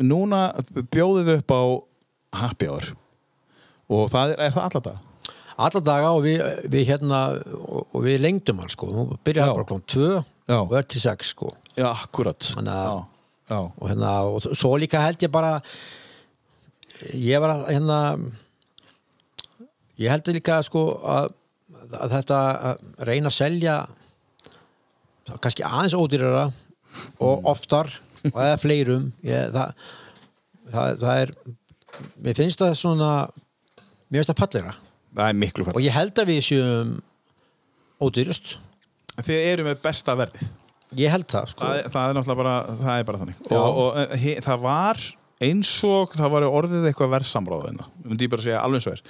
núna bjóðið þið upp á happy hour. Og það er, er það alla dag alla daga og við, við hérna og, og við lengdum hann sko. Hún byrjaði bara klón 2 Já. og er til 6 sko. Já, akkurat. Þannig að- já, og hérna og svo líka held ég bara ég var að hérna ég held líka sko að, að þetta að reyna að selja kannski aðeins ódýrara og oftar og eða fleirum. Ég, það, það, það er mér finnst það svona mér finnst það fallegra það er miklu og fært ég held að við séum ódýrust. Þið eru með besta verði ég held það sko. Það, það er náttúrulega bara, það er bara þannig. Já. og, og eh, he, það var eins og það var orðið eitthvað verðsamráðina myndi ég bara segja alveg svo er.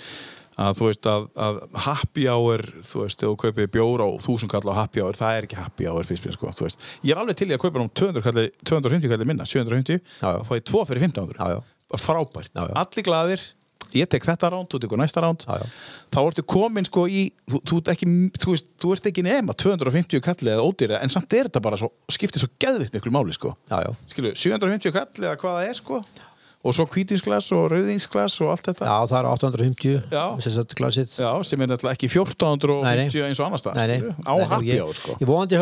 Að þú veist að, að happy hour þú veist, ef þú kaupir bjór á þúsund kall á happy hour, það er ekki happy hour fyrst mér sko, þú veist, ég er alveg til í að kaupa um 200 kalli, 250 kalli minna, 750 Já, já. og fá ég 2 fyrir 1500 Já, já. bara frábært, allir glaðir ég tek þetta ránd, þú tekur næsta ránd þá ertu komin sko í þú, þú, ekki, þú, veist, þú ert ekki nema 250 kalli eða ódýra en samt er þetta bara svo, skiptir svo geðvitt miklu máli sko. Já, já. skilu, 750 kalli eða hvað það er sko og svo hvítinsglas og rauðinsglas og allt þetta. Já, það er 850 Já. Já, sem er náttúrulega ekki 1450 Nei, nei. eins og annars það á happy hour sko. Ég vonandi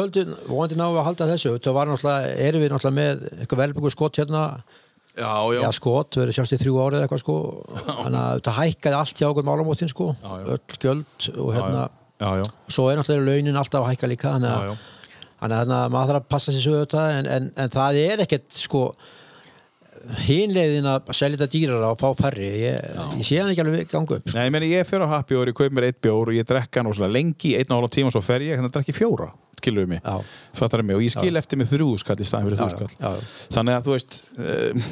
vonandi við að halda þessu. Náttúrulega, erum við náttúrulega með eitthvað velbyggur skot hérna Já, já, já skot, við erum sjást í þrjú árið eitthvað sko. Þannig að þetta hækkaði allt hjá okkur málamótin sko, öll gjöld og hérna, já, já, svo er náttúrulega launin alltaf að hækka líka þannig að, já. þannig að maður þarf að passa sér svo auðvitað en, en, en það er ekkert sko hinleiðin að selja þetta dýrara og fá færri ég, ég sé hann ekki alveg ganga upp sko. Nei, ég meni, ég fer á happy hour, ég kaup mér eitt bjór og ég drekka hann svona lengi, einn og hálfa tíma og svo fer ég, þannig að drekki fjóra skilur mig Já. fattar mig, og ég skil eftir mig þrjú skall í staðin fyrir Já, þrjú já, skall já, já. þannig að þú veist uh,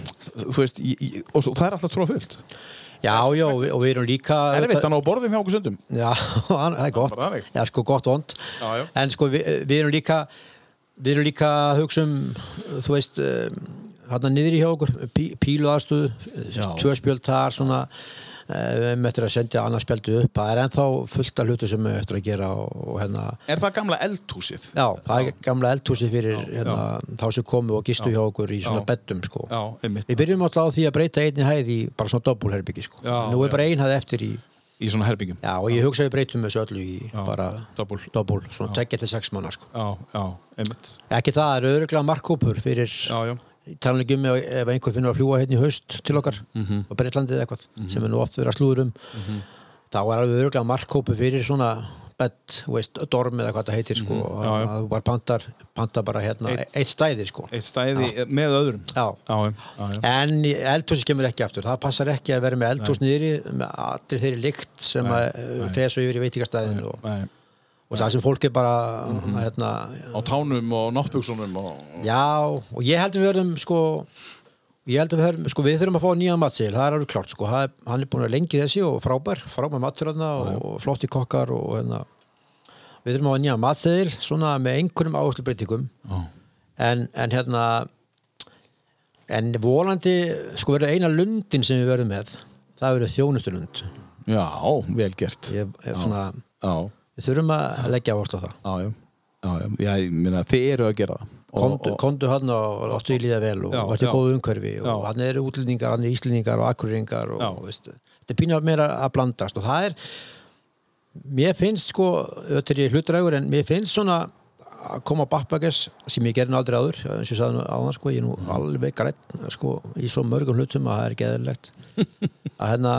þú veist, ég, og svo, það er alltaf tróða fullt Já, já, og við, erum líka erfitt hann á borðum hjá okkur stundum Já, (laughs) það er gott. Já, sko, gott vond Já, já. En sko, við, við erum líka við erum líka að hugsa um þú veist, hann niður í hjá okkur pí, pílu aðstöðu tvö spjöld þar, svona eh, við erum eftir að sendja annars spjöldu upp það er ennþá fullt af hlutu sem við erum eftir að gera og, og hérna, er það gamla eldhúsið? já, það er gamla eldhúsi fyrir hérna, þá sem komu og gistu hjá okkur í svona Já. beddum, sko já, einmitt Við byrjum alltaf á því að breyta einni hæð í bara svona doppulherbyggi sko. Já, Nú er já. bara ein hæð eftir í í svona herbyggjum Já, og ég hugsa að við breytum þessu öllu í bara doppul. doppul svona 2-6 mánu sko. já, já, einmitt Ekki það, eru öruglega markkópur fyrir já, já, talanlega um ef, ef einhver finnur að fljúa hérna í haust til okkar Mhm. á Breitlandið eitthvað sem er nú oft verið að slúður um þá er alveg öruglega markkópur fyrir svona þú veist, dorm eða hvað það heitir sko, Mhm. Já, já. að þú bara pantar, pantar bara hérna Eitt- eitt stæði sko. eitt stæði með öðrum. Já. já, já. En eldhúsi kemur ekki aftur, það passar ekki að vera með eldhús niðri með allir þeirri lykt sem að fesu yfir í veitingastæðin og, Nei, og það sem fólk er bara Mhm. hérna, á tánum og náttbuksunum og... já, og ég held að við verðum sko, ég held að við verðum sko, við þurfum að fá nýja matseðil, það er alveg klart sko, er, hann er búin að lengi þessi og frábær frábær matur hérna og flotti kokkar og hérna við þurfum að fá nýja matseðil svona með einhverjum áherslubreytingum. Já. en, en hérna en volandi sko verður eina lundin sem við verðum með það verður þjónustulund. Já, vel gert. Ég, ég, svona, já, við þurfum að leggja áherslu á það. Já, já, já, já, ég meina, þið eru að gera það. Kondu, kondu hann og láttu í líða vel og Já, vartu í góðu umhverfi og hann eru útlendingar, hann er íslendingar og akkuringar og veist, þetta er pínu meira að blandast og það er mér finnst sko, þetta er ég hlutrægur en mér finnst svona að koma á backpackers sem ég gerði aldrei áður eins og ég sagði áðan sko, ég er nú Mm. alveg grætt sko, í svo mörgum hlutum að það er geðilegt (laughs) að hérna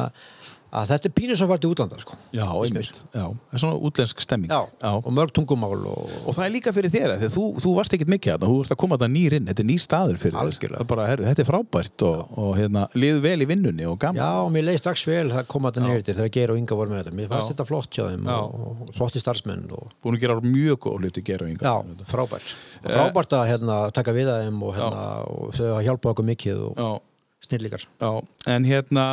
að þetta er pínu svo fært í útlandar sko. já, einmitt, já, það er svona útlensk stemming já, og mörg tungumál og, Og það er líka fyrir þér, þegar þú, þú varst ekkert mikið þarna, þú ert að koma þetta nýr inn, þetta er ný staður fyrir Algjörlega. þér. Það bara, herru, þetta er frábært og, og hérna, liðu vel í vinnunni og gaman. Já, mér leið strax vel það koma þetta til þegar Geir og Inga voru með þetta mér fannst Já. þetta flott hjá þeim Já. og, flotti starfsmenn og, Búin að gera mjög góð hluti gera og yngar. já, frábært og frábært að hérna, við og, og og snillíkar en hérna,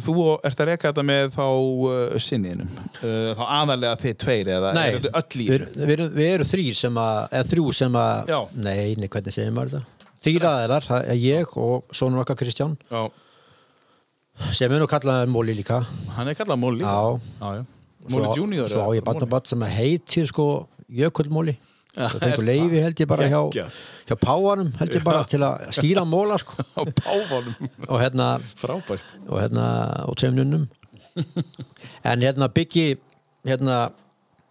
þú ert að reka þetta með þá uh, sinniðinum, uh, þá aðalega þið tveir eða Nei, er þetta öll í við, þessu? við, erum- við erum þrýr sem að eða þrjú sem að, nei, nei, hvernig segir maður þetta þrýr aðeinar, er ég og sonur okkar Kristján Já, sem er nú kallaði Móli líka hann er kallað Móli. Já. já, já. Móli Junior. svo á ég barnabatt sem að heitir sko Jökullmóli það fengur er leifi held ég bara hjá, Geggjað. Hjá páanum held ég bara til að skýra móla sko. (laughs) Á páfanum. og hérna Frábært. og hérna og tveim nunnum en hérna Byggi hérna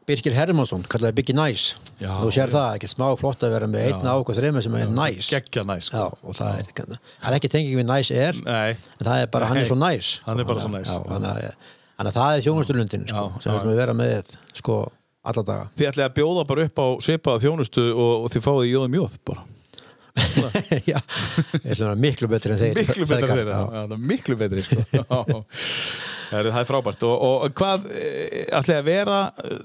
Birgir Hermansson kallaði Byggi Næs Já, þú sér já. það, ekki smá flott að vera með einn á okkur þreima sem er næs Gekkja næs. Já, og það er, það er ekki tenging við næs er Nei. en það er bara, hann Nei. er svo næs Hann er bara svo. Já, þannig að- það er þjónustulundin sko, Já, sem já. við erum að vera með sko, alla daga. Þið ætlaði að bjóða bara upp á svipaða þjónustu og, og þið fáið í jóðum jóð bara. (laughs) Já, miklu betri en þeir. Miklu já, það er miklu betri sko. (laughs) Það er frábært. Og, og hvað ætlaði að vera eh,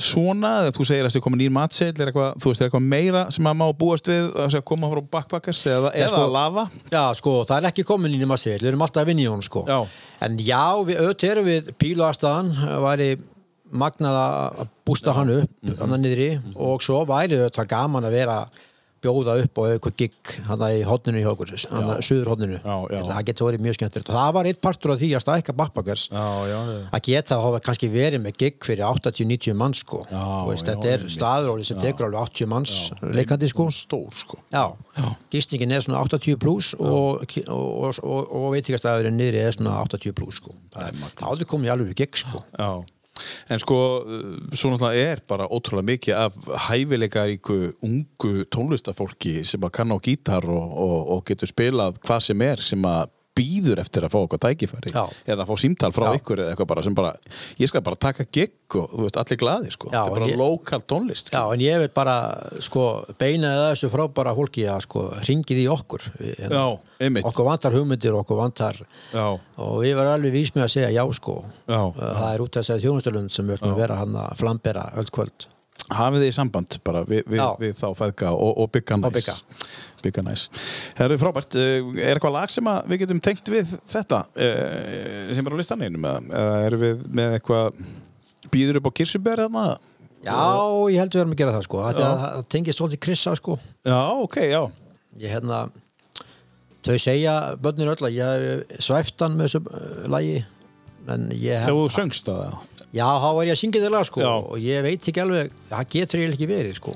svona, eða þú segir að það er komin nýr matseil er eitthvað, þú veist, er eitthvað meira sem að má búast við að koma frá backpackers eða, eða sko- að lafa Já, sko, það er ekki komin inn í massi við erum alltaf að vinna í honum, sko. Já. en já, við auðvitað erum við pílu aðstæðan væri magnað að bústa hann upp Mhm. hann niðri. Og svo væri auðvitað gaman að vera bjóða upp og eitthvað gigg hann í hodninu í okkur hann að suður hodninu Já, já. það getur verið mjög skemmtilegt. Og það var eitt partur af því að stækka backpackers já, já, að geta að hafa kannski verið með gigg fyrir 80-90 manns sko. Já, veist, já, þetta er staður sem Já. tekur alveg 80 manns leikandi sko. Stór sko. Já, gísningin er svona 80 pluss og, og, og, og, veitingastæðurinn niðri er svona 80 pluss sko. Það er aldrei komið alveg gig sko. En sko uh, svo náttúrulega er bara ótrúlega mikið af hæfileikaríku ungu tónlistafólki sem að kann á gítar og, og, og getur spilað hvað sem er sem að býður eftir að fá okkar tækifæri Já. eða að fá símtal frá Já. ykkur eða eitthvað bara sem bara, ég skal bara taka gig og þú veist, allir glaði sko, þetta er en bara ég- lokal tónlist Já, en ég vil bara sko, beina þessu frábara fólki að sko, ringið í okkur. Við, hérna, Já, einmitt. okkur vantar hugmyndir og okkur vantar Já, og við varum alveg vís með að segja já sko. Já, það er út þess að þjónustalund sem við öllum að vera hann að flambera öll kvöld. Hafið þið samband bara við, við, við þá feðga og, og Bigga Næs Bigga Næs Það er frábært, uh, er eitthvað lag sem að við getum tengt við þetta uh, sem er á listaninu erum við með eitthvað býður upp á Kirsuber eða Já, ég held við erum að gera það sko að það tengist svolítið krissa sko. Já, ok, já. Ég hérna þau segja, börnin öll að ég hef svæft hann með þessu uh, lagi Þegar þú söngst það já, þá er ég að syngja þetta lag sko Já. og ég veit ekki alveg, það getur ég ekki verið sko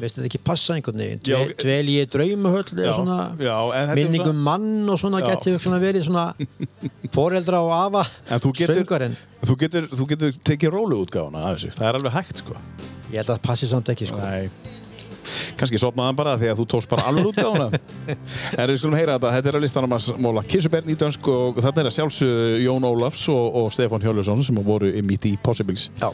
veist þetta ekki passa einhvern veginn? Já, Dve, dvel ég draumahöll eða Já, svona já, minningum svona- mann og svona Já. getur svona verið svona (laughs) foreldra og afa söngarinn, Þú getur, þú getur tekið róluútgáfuna af þessu, það er alveg hægt sko. Ég held að það passi samt ekki sko. Nei. Kanski sopnaðan bara því að þú tókst bara alveg útgáfuna (laughs) En við skulum heyra þetta, þetta er að listanum að móla Kirsuber í dönsk og þetta er að sjálfsög Jón Ólafs og, og Stefán Hjörlusson sem voru í mitt í Possibles já,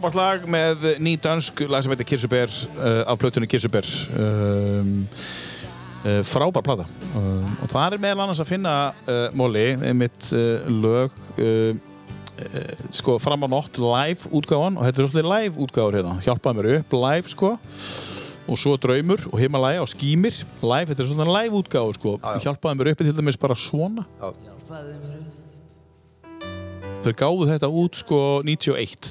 Frábært lag með ný dönsk lag sem heitir Kirsuber uh, af plötunni Kirsuber um, uh, frábær plata. Um, og það er meðal annars að finna uh, Móli, einmitt uh, lög uh, uh, sko fram á nótt live útgáfan og þetta er svolítið live útgáfur hérna. Hjálpaði mér upp live sko. Og svo draumur og Himalaya og skýmir live, þetta er svona live útgáfur sko. Hjálpaði mér upp til dæmis bara svona. Hjálpaði mér upp þau gáðu þetta út sko 91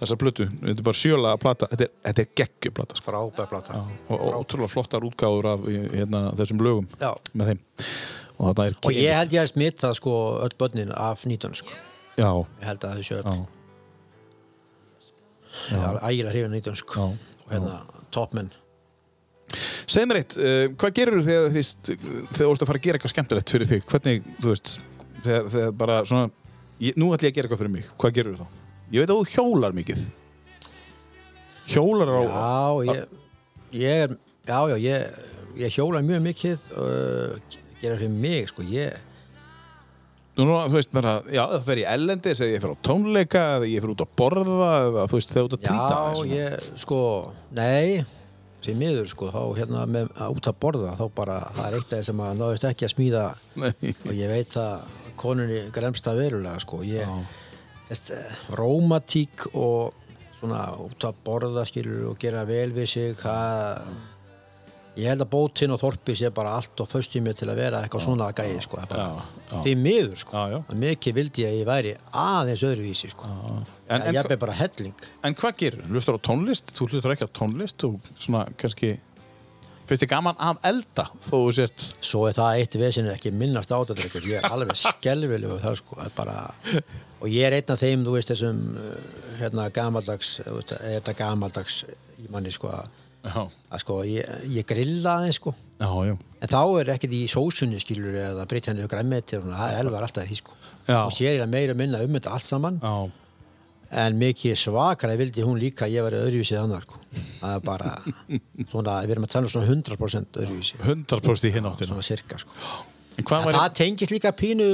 þessa plötu, þetta er bara sjöla plata. Þetta er, þetta er geggjuplata sko. plata. Og, og ótrúlega flottar útgáður af hérna, þessum lögum Já. með þeim. Og og ég held ég að smita sko öll börnin af nýtun sko. Já, ég held að þau já, öll ægilega hrifin nýtun sko. Já. og hérna toppmenn segð mér eitt, uh, hvað gerir þú þegar þú ert að fara að gera eitthvað skemmtilegt fyrir þig? Hvernig, þú veist þegar, þegar bara svona, ég, nú ætlum ég að gera eitthvað fyrir mig hvað gerir þú þá? Ég veit að þú hjólar mikið hjólar á já ég, ég er já já ég, ég hjóla mjög mikið uh, gera fyrir mig sko ég Nú, þú veist bara, já, það fer ég ellendis eða ég fer á tónleika eða ég fer út að borða eða þú veist, þegar út að trýta Já, ég, sko, nei því miður, sko, þá hérna með að út að borða, þá bara, það er eitt af þeir sem að náðist ekki að smíða (laughs) Nei. og ég veit að konunni gremsta verulega sko ég, þess, rómatík og svona út að borða skilur og gera vel við sig hvað ég held að bótinn og þorpi sé bara allt og föstu mér til að vera eitthvað svona gæði sko er Já, já. því miður sko Já, já. mikið vildi ég að ég væri aðeins öðruvísi sko En, en, en, ég er bara helling en hvað gerir? Hlustar á tónlist? Þú hlustar ekki á tónlist og svona kannski finnst þið gaman að elda þó þú sért svo er það eitt vesinu ekki minnast átadrykkur ég er alveg skelvilegu það sko það er bara, og ég er einn af þeim þú veist þessum uh, hérna gamaldags er þetta gamaldags í manni sko að, að sko ég, ég grilla aðeins sko. Já, já. En þá er ekkert í sósunni skilur eða breytt henni og græmeti og svona, það elvar alltaf því sko. Já. og sér ég að meira og minna um þetta allt saman. Já, en mikið svakalega vildi hún líka að ég væri öðruvísið annar sko. það er bara (laughs) svona, við erum að tala um svona 100% öðruvísi 100% í hinn áttina svona cirka sko. En en það tengist líka pínu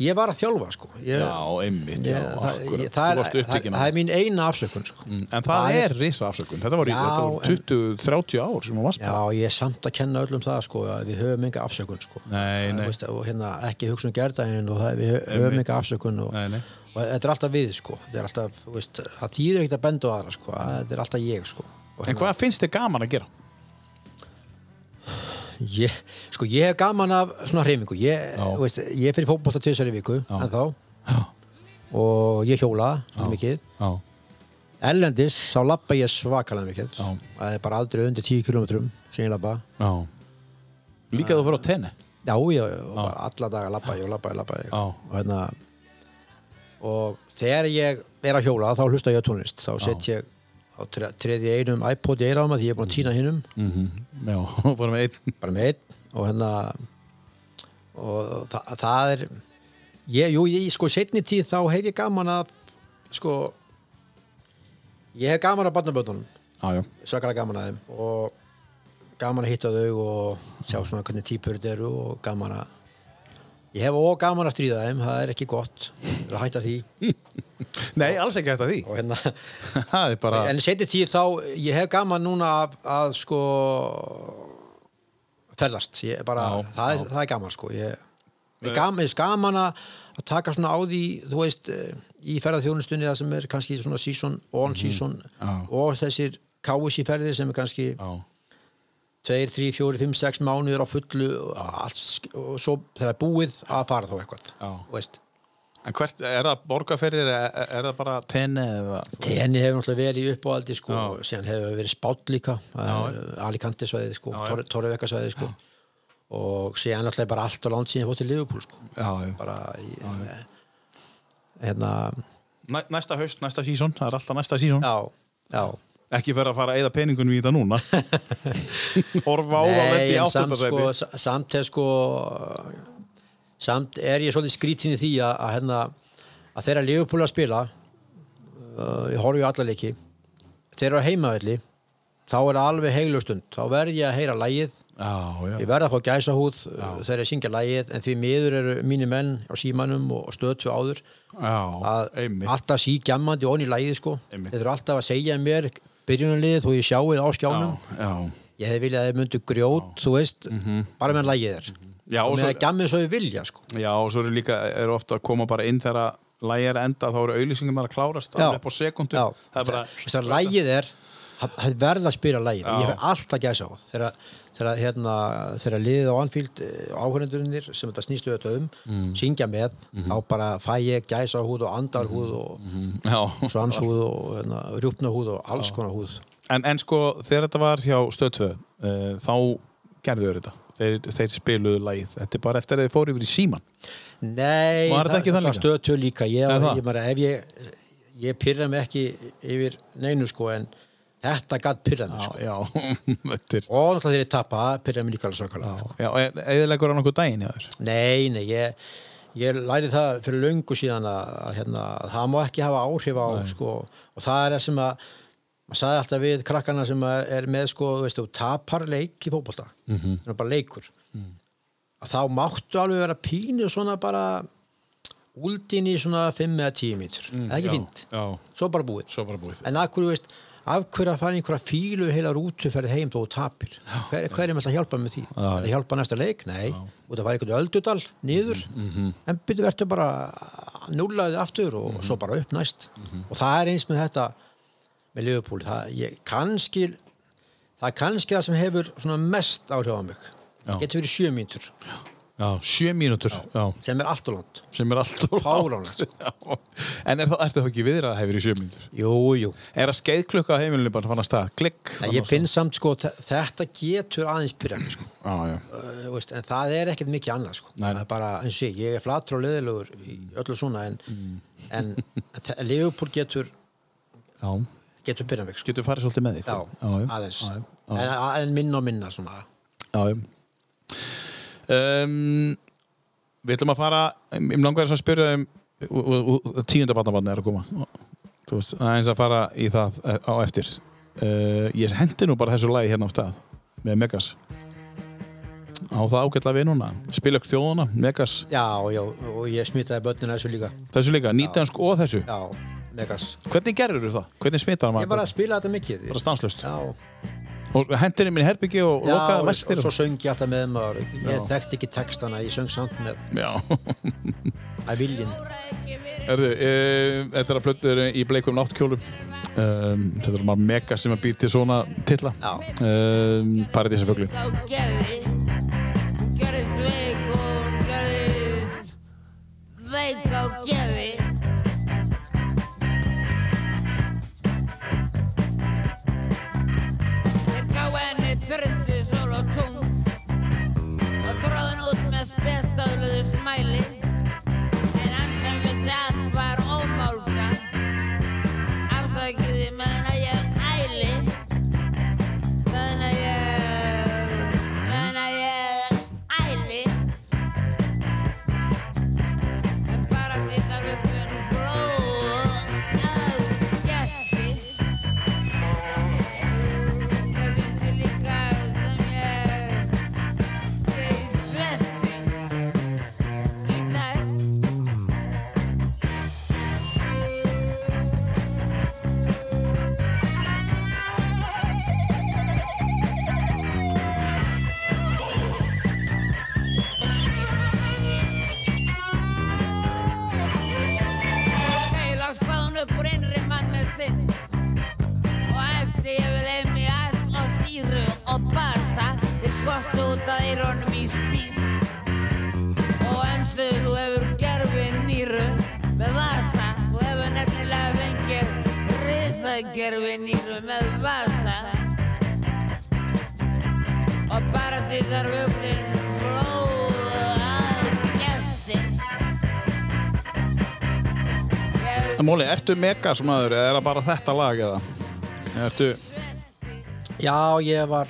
ég var að þjálfa sko. ég, Já, einmitt, já, ég, það, ég, það, varst er, það, það er mín eina afsökun sko. Mm, En það, er risa afsökun Þetta var 20-30 ár sem hún varst já, ég er samt að kenna öllum það sko, við höfum enga afsökun sko. Nei, nei. Veist, og hérna, ekki hugsa um gerdaginn og það, við hö- höfum enga afsökun og, Nei, nei. Og þetta er alltaf við sko. er alltaf, veist, það þýðir ekkert að benda á aðra sko. þetta er alltaf ég sko. Og En hvað finnst þið gaman að gera? Ég, sko, ég hef gaman af svona hreyfingu ég, Já. veist, ég fyrir fótbolta tvisar í viku en þá Já, og ég hjóla svona mikið já, Ellendis, þá lappa ég svakalega mikið Já. það er bara aldrei undir 10 km sem ég lappa já Líka þú fyrir á tenni já, já, já, og bara alla daga lappa ég og lappa ég, lappa ég Já. og hérna og þegar ég er að hjóla þá hlusta ég á tónlist. Þá set ég á tre, treði einum iPod í eiraðum því ég er búin að týna hinnum mm Já, (laughs) bara með einn. Bara með einn. Og hérna og það, það er ég, jú, ég, sko, setni tíð þá hef ég gaman að sko ég hef gaman að barnaböndunum Já, já, svakalega gaman að þeim. Og gaman að hitta þau og sjá svona hvernig típur þetta eru og gaman að ég hef og gaman að stríða þeim það er ekki gott, ég vil hætta því. (laughs) Nei, alls ekki að því. Og hérna (laughs) Það er bara en setni tíð þá, ég hef gaman núna að, að sko ferðast, er bara Já, það, er, það er gaman sko. Ég, ég gaman, ég gaman að, að taka svona á því þú veist, eh, í ferðarþjónustunni það sem er kannski svona season, on season Mhm. Já. og þessir KSI ferðir sem er kannski Já, 2, 3, 4, 5, 6 mánuður á fullu allt, og svo þegar er búið að fara þá eitthvað Já. En hvert, er það borgarferðir er, er það bara tenni eða Tenni hefur náttúrulega verið í uppáhaldi sko, Já. og síðan hefur verið spátt líka Já. Alicante svæði sko, Já, já. Torre- Torreveka svæði sko. og síðan náttúrulega bara allt á land síðan fótt til Liverpool sko. Já, já bara í, hérna Næ, Næsta haust, næsta sísón, það er alltaf næsta sísón já, já Ekki fyrir að fara að eyða peningunum í þetta núna. (laughs) Horfa á að Nei, lendi í en samt áttundasæti sko, sa- samt er sko samt er ég svolítið skrítin í því að, að, hérna, að þeirra Liverpool að spila uh, ég horfi á alla leiki þeir eru á heimavelli þá er það alveg heilug stund. Þá verð ég að heyra lægið Já, já. Ég verð að fá gæsa húð þegar ég syngja lægið en því miður eru mínir menn á símanum og, stöðtu áður Já, að alltaf sí gjammandi onni í lægið sko. Þeir eru alltaf að segja mér byrjunarliðið þó ég sjáið á skjánum. Já, já. Ég hefði viljað að þeir myndu grjót þú veist, bara meðan lægið er Mhm. Já, og með að gjammið svo við vilja sko. Já, og svo eru líka, eru ofta að koma bara inn þegar lægi er enda, þá eru auðlýsingum að klárast Já. alveg upp á sekundu Já, Það er þess að lægið er það það verða að spila lægið Já. ég hef alltaf gæsa á þegar, þegar, hérna, liðið á Anfield áhörendurinnir sem þetta snýstu þetta um Mm. syngja með, Mhm. þá bara fæ ég gæsa húð og andarhúð og Já, svanshúð og hérna, rjúpnahúð og alls konar húð. En, en sko, þegar þetta var hjá Stöð 2 uh, þá gerðu þau þetta. Þeir, þeir spiluðu lægið, þetta er bara eftir að þeir fóru yfir í síman Nei, Var þetta ekki það líka? stöðtöð líka. Ég, það? ég, ég, ég pyrra mig ekki yfir neinu sko en þetta gatt pyrra mig sko. Já, (laughs) er og náttúrulega þegar ég tappa pyrra mig líka alveg svakalega sko. Já, eðilegur á nokkuð daginn hjá þér? Nei, nei, ég, ég læri það fyrir löngu síðan að, hérna, að það má ekki hafa áhrif á sko, og það er það sem að maður sagði alltaf við krakkana sem er með sko, þú veist, þú tapar leik í fótbolta. Mm. -hmm. bara leikur. Að þá máttu alveg vera pínu svona bara úldin í svona 5 eða 10 mítur, mm, það er ekki fínt. Já, svo bara búið. Svo bara búið. En akkur, veist, afhverja að fara einhverja fílu heila rútu fyrir heim og tapir? Hver, hver er maður að hjálpa með því? Já, að hjálpa næsta leik? Nei, og það var einhvern öldudal nýður, mm -hmm. en byrju verður bara núlaðið aftur og, mm -hmm. og svo bara upp næst. Mm -hmm. og það er eins með þetta með liðupól, það, kannski, það er kannski það sem hefur mest áhrif á mig. Það getur verið sjö mínutur 7 mínútur sem er allt og langt sem er allt og langt sko. en er þetta ekki viðrað hefur í 7 mínútur? Jújú Er það skeiðklukka að heimilinu bara fann að staða? Klikk? Ég, ég finn samt sko þetta getur aðeins pyrrandi sko já, já. Uh, veist, en það er ekkert mikið annað sko Nei. það er bara eins og ég, ég er flatur og leðilegur í öllu svona en, mm. en, en Leopold getur já. getur pyrrandi sko Getur farið svolítið með þig? Já, aðeins en, en minna og minna svona Jájú Um, við ætlum að fara, ég langar þess að spyrja um tíunda barnabarni er að koma. Þú veist, aðeins að fara í það eh, á eftir. Uh, ég hendi nú bara þessu lagi hérna á stað með Megas. Á það ágætla við núna. Spila ykkur þjóðuna, Megas. já, já, og ég smitaði börnina þessu líka Þessu líka, nýtansk og þessu. já, Megas Hvernig gerður þú það? Hvernig smitar maður? ég bara að spila þetta mikið Bara stanslust. já, Og hendir í minn herbyggi og já lokaði og, vestir. og svo söng ég alltaf með maður ég Já. þekkti ekki textana, ég söng samt með Já. að viljin Erðu, e, þetta er að plötur í bleikum náttkjólum um, Þetta er bara mega sem að býr til svona Paradísafugli á gerði Hún gerðist veik og gerðist veik á gerði afsækiði meðan að ég risa gerfi nýru með vasa. Og bara því þar vögnin blóð að gæsti Móli, ertu Megas maður eða er það bara þetta lag eða? Ertu, já, ég var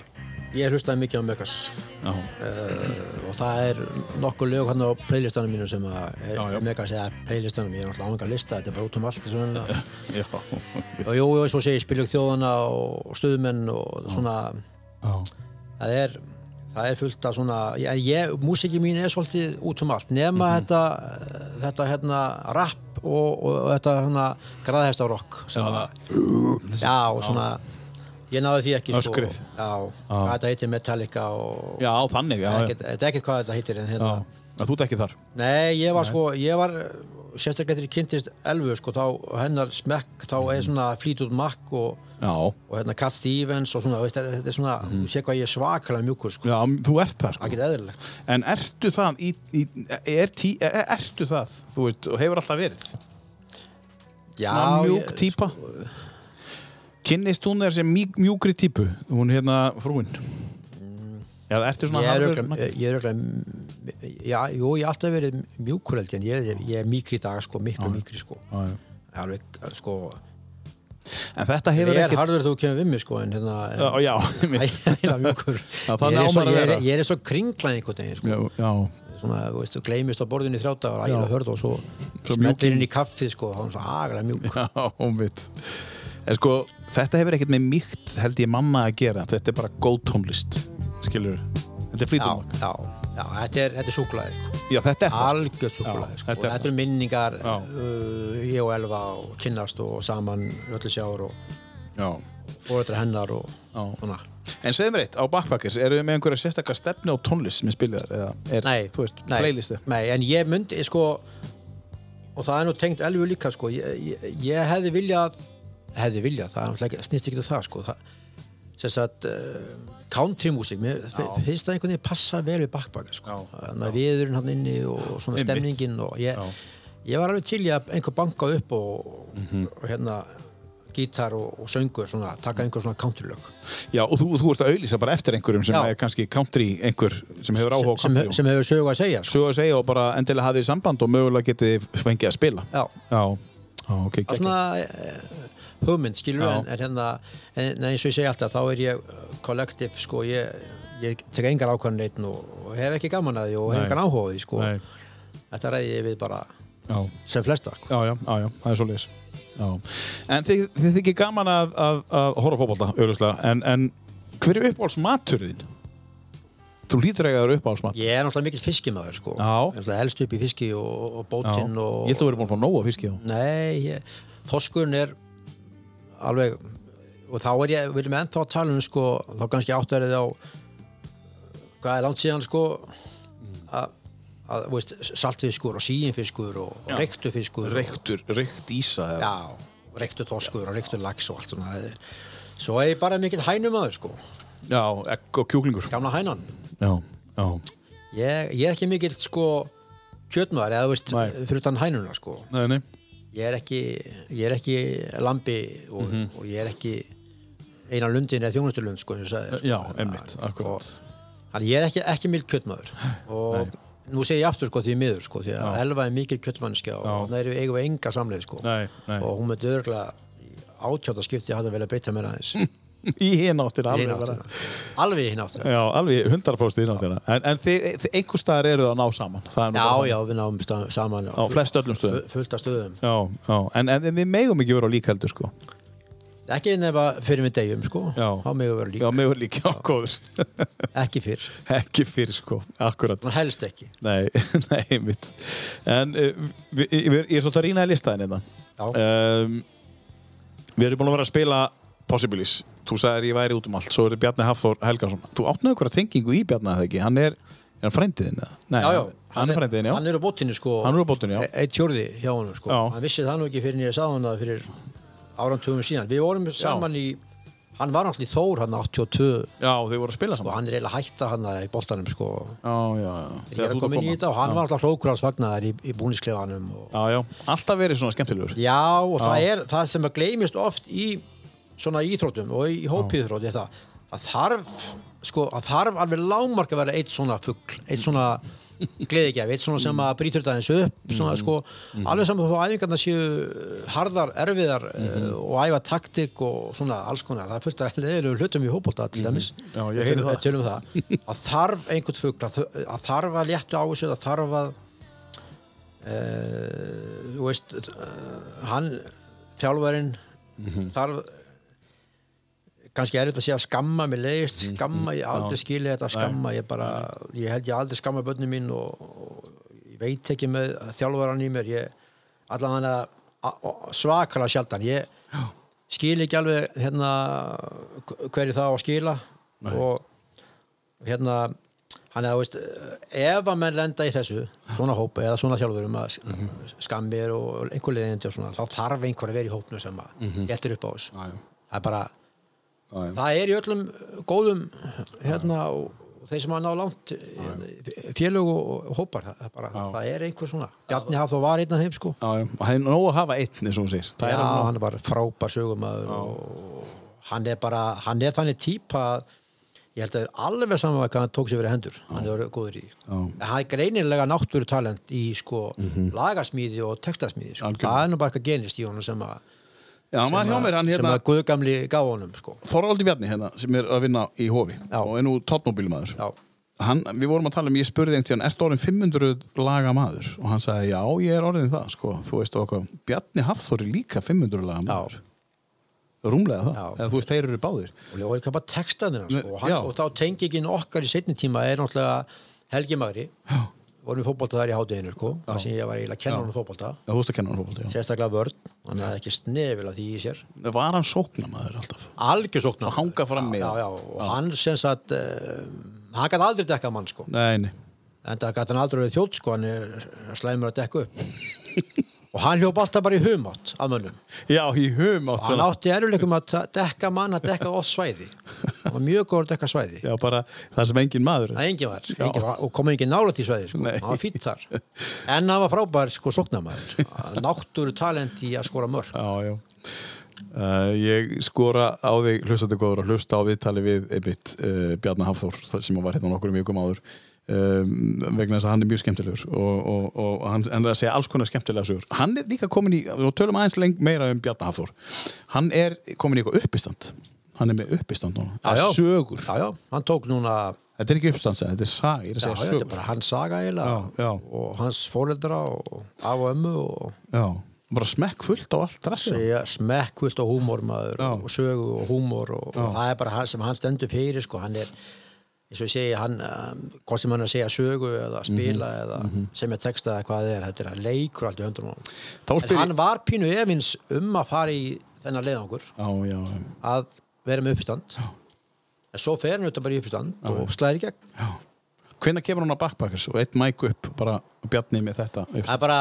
ég hlustaði mikið á Megas. Já, uh, það er nokkuð lög hann á playlistanum mínu sem að er, já. Megas eða playlistanum, ég er náttúrulega ánga að lista þetta er bara út um allt og jú, og svo segir spilug þjóðana og stuðmenn og svona. Já, það er það er fullt af svona ég, ég, músiki mín er svolítið út um allt nema Mhm. þetta, þetta hérna rap og, þetta hérna graðhesta rock að já, og svona ég náði því ekki Öskrið. sko, já, hvað þetta heitir Metallica og já, þannig, já, já, ekkert, þetta er ekkert hvað þetta heitir en já. hérna Að Þú ert ekki þar? Nei, ég var sko, ég var sérstaklega þegar ég kynntist Elfu sko, þá hennar smekk, þá er svona Fleetwood Mac og, Já, og hérna Cat Stevens og svona, veist, þetta, er svona, þú sé hvað ég er svakalega mjúkur sko, já, þú ert það sko. Geta eðlilegt. En ertu það í, í, er tí, er, ertu það, þú veit, og hefur alltaf verið? Já, Svona mjúk ég- típa Kynnist hún þér sem mjúk, mjúkri típu? Hún er hérna frúin. Já, ertu svona Ég er harður- ég er örugglega já, jú, ég hef alltaf verið mjúkur ég, en ég, er- ég er mýkri í dag sko, miklu mýkri sko. Já, já. alveg, sko, En þetta ég hefur er ekkert harður þú kemur við mig sko, en hérna Já, já, einmitt. ægilega mjúkur. Já, þannig ég, er (laughs) á svo, maður að ég, vera. er, ég er svo kringlan einhvern veginn sko. já, já, svona, þú veist, þú gleymist á borðinu í þrjáta og ægilega hörð og svo, í- inn í kaffið sko, þá er hún svo agalega mjúk (laughs) já, mitt En sko, þetta hefur ekkert með mýkt held ég manna að gera Þetta er bara góð tónlist Skilur Þetta er já, flýtum já, já, þetta er, er súklaði sko. Já, er algjörð súklaði Já, sko. þetta er þetta eru minningar Já. uh, ég og Elva og kynnast og saman öllu sjár og Já fórættra hennar og Já. svona En segðu mér eitt, á Backpackers, eru þið með einhverja sérstakka stefni á tónlist sem spilið þar? Eða er, Nei, þú veist, nei, playlisti? Nei, en ég myndi sko og það er nú tengt elvu líka sko ég, ég, ég hefði viljað hefði viljað, það er ekki- snýst ekki um það sko það, sem sagt uh, country músík, mér fi- finnst það einhvern veginn passa vel við backbaka sko þannig að viðurinn hann inni og svona stemningin og ég, ég var alveg til í að einhver banka upp og, Mhm. og hérna gítar og, og söngur svona, taka einhver svona countrylög Já, og þú, þú ert að auðlýsa bara eftir einhverjum sem Já. er kannski country einhver sem hefur áhuga á sem, country. sem hefur sögu að segja sko. Svo að segja og bara endilega hafið samband og mögulega getið fengið að spila. Já, Já, ok. er geggjað. svona hugmynd skilur Já. en, en hérna en, eins og ég segi alltaf þá er ég kollektiv sko ég, ég tek engar ákvæðan neitt og, og hef ekki gaman að því og hef Nei. engan áhuga á því sko Nei, þetta ræði ég við bara já, sem flesta sko. já, já, já, já, það er svo leis. Já. En þið, þið þykir gaman að, að, að horfa á fótbolta, auðvitað, en, en hver er uppáhaldsmaturðin? Þú hlýtur eiga að vera uppáhaldsmat. ég er náttúrulega mikill fiskimaður sko Já. Ég er náttúrulega elst upp í fiski og, og bótinn og Ég held að þú verið búin að fá nóg að fiski á. Nei, ég, þorskurinn er alveg og þá er ég, við erum ennþá að tala um sko, þá kannski áttarið á hvað er langt síðan sko að, að þú veist, saltfiskur og síinfiskur og, Já. og rektufiskur og, Reyktur, reykt ísa. eða- já, rektu þorskur og rektu lax og allt svona svo er ég bara mikill hænumæður sko Já, egg og kjúklingur. gamla hænan Já, já. ég, ég er ekki mikill sko kjötmaður eða þú veist, fyrir utan hænuna sko Nei, nei. Ég er ekki, ég er ekki lambi og, Mhm. og ég er ekki eina lundin eða þjónustulund sko, sagði, sko. Já, einmitt, Og- akkurat. Þannig ég er ekki, ekki mild kjötmaður og nú segi ég aftur sko því miður sko því að. Elva er mikil kjötmannskja og það eru eigum enga samleið sko Nei, nei. og hún myndi örgulega átjáta skipti hafði vel að breyta mér aðeins (laughs) Í hinn áttina, Í alveg áttina. alveg í hinn áttina Já, alveg 100% í hinn áttina. En, en þið, þið einhver staðar eru það að ná saman. Það Já, já, við náum stað, saman Á flest öllum stöðum. fu- fullt af stöðum Já, já. En, en við megum ekki vera á líkaldur, sko. ekki nefna fyrir við degjum sko Já. þá megum við vera lík, á góður. (laughs) ekki fyrr ekki fyrir, sko. Akkurat. Þannig helst ekki Nei, (laughs) nei, mitt. En uh, við, ég er svolítið að rýna í listaðin hérna. Já. Um, við erum búin að vera að spila Possibilis. Þú sagðir ég væri út um allt. Svo er Bjarni Hafþór Helgason. Þú ykkur að tengingu í Bjarni, eða ekki? Hann er, er hann frændiðin? eða? Nei, já, já, hann er frændiðin, já. hann er á bóttinu sko Hann er já. e- eitt fjórði hjá honum sko Já. hann vissi það nú ekki fyrir en ég sagði hann það fyrir árantugum síðan við vorum saman í hann var náttúrulega í Þór hann 82 Já, þau voru að spila og saman. hann er eiginlega hætta hann í boltanum sko Já, já, já. að koma inn í þetta og hann var alltaf hrókurásfagnar svona já og það það í er það að þarf sko að þarf alveg lágmark að vera eitt svona fugl eitt svona gleðigjaf, eitt svona sem að brýtur þetta eins upp svona sko, alveg saman þó æfingarna séu harðar, erfiðar mm og æfa taktik og svona alls konar, það er fullt að leðilegu hlutum í hópólta til dæmis, heyri Tölum- það. tölum það. Að þarf einhvern fugl að, þarf að léttu á þessu að þarf að uh, þú veist uh, hann, þjálfarinn þarf kannski er þetta að segja skamma mér leiðist skamma, ég aldrei skilja þetta skamma ég bara, ég held ég aldrei skamma börnum mín og, og ég veit ekki með þjálfaran í mér ég allavega svakalega sjaldan ég skil ekki alveg hérna hverju það á að skila og hérna hann eða, veist, ef að menn lenda í þessu svona hópa eða svona þjálfurum að skammir og einhver leiðindi og svona, þá þarf einhver að vera í hópnu sem að mm geltir upp á þessu. Já, já. það er bara, Já. það er í öllum góðum hérna og og þeir sem að ná langt félög og, og hópar það er, bara, það er einhver svona Bjarni Hafþó var einn af þeim sko. Og það er nóg að hafa einn, eins og. Það Já, er hann er bara frábær sögumæður og hann er bara, hann er þannig típa að ég held að það er alveg saman hvað hann tók sér verið hendur, hann er góður í Já. Mhm. en hann er greinilega náttúru talent í sko lagasmíði og textasmíði sko. Það er nú bara eitthvað genist í honum sem að Já, hann var hjá mér, hann sem hérna, að guðgamli gaf honum sko. Þorvaldi Bjarni hérna, sem er að vinna í Hófi Já. og er nú tóttmóbílmaður. Já, Hann, við vorum að tala um, ég spurði einhvern tíðan, ertu orðin 500 laga maður? Og hann sagði, já, ég er orðin það, sko. Þú veist, eitthvað, Bjarni Hafþór er líka 500 laga maður. Rúmlega það. Já. Eða þú veist, þeir eru báðir. og ég var bara textaðina sko. og, hann, Já. og þá tengingin okkar í setni tíma er náttúrulega Helgi Magri Já. Vorum við fótbolta þar í hátteginu sko, þar sem ég var eiginlega að kenna honum fótbolta. Já, þú veist að kenna hann fótbolta, já. sérstaklega vörn, hann hafði ekki snefil að því í sér. Var hann sóknamaður alltaf? algjör sóknar Að hanga fram í já, já, og hann sem sagt uh, hann gæti aldrei dekkað mann sko. Nei, nei. en það gæti hann aldrei verið þjótt sko hann er slæmur að dekka upp (laughs) og hann hljóp alltaf bara í humátt að mönnum. Já, í hum átt og hann átti eruleikum að dekka mann að dekka oft svæði. Hann var mjög góður að dekka svæði. Já, bara það sem engin maður það engin var, engin var og kom engin nála til svæði sko. Hann var fýtt þar. En hann var frábær sko sóknarmaður. Náttúru talent í að skora mörg Já, já. Uh, ég skora á þig hlustandi góður og hlusta á viðtali við einmitt uh, Bjarnar Hafþór það sem var hérna nokkur mjögum áður um, vegna þess að hann er mjög skemmtilegur og, og, og hann, en það segja alls konar skemmtilega sögur. Hann er líka komin í, og tölum aðeins leng meira um Bjarnar Hafþór hann er komin í eitthvað uppistand. Hann er með uppistand núna, Já, já. sögur. Já, já, hann tók núna þetta er ekki uppistand, þetta er sag ég er já, að já, þetta er bara hans saga eiginlega og hans fóreldra og af og ömmu og já, bara smekk fullt á allt segja smekkvult og húmor maður Já. og sögu og húmor og, og það er bara hann sem hann stendur fyrir sko, hann er eins og ég segi, hann, um, hvort sem hann er að segja sögu eða spila Mhm, eða sem er texta eða hvað það er, þetta er að leikur allt í höndunum. Á honum. Þá en spyr ég- hann var pínu efins um að fara í þennan leiðangur já, já, já, að vera með uppstand en svo fer hann auðvitað bara í uppstand og slæðir í gegn. Já. hvenær kemur hann á backpackers og eitt mæk upp bara Bjarni með þetta upp það er bara,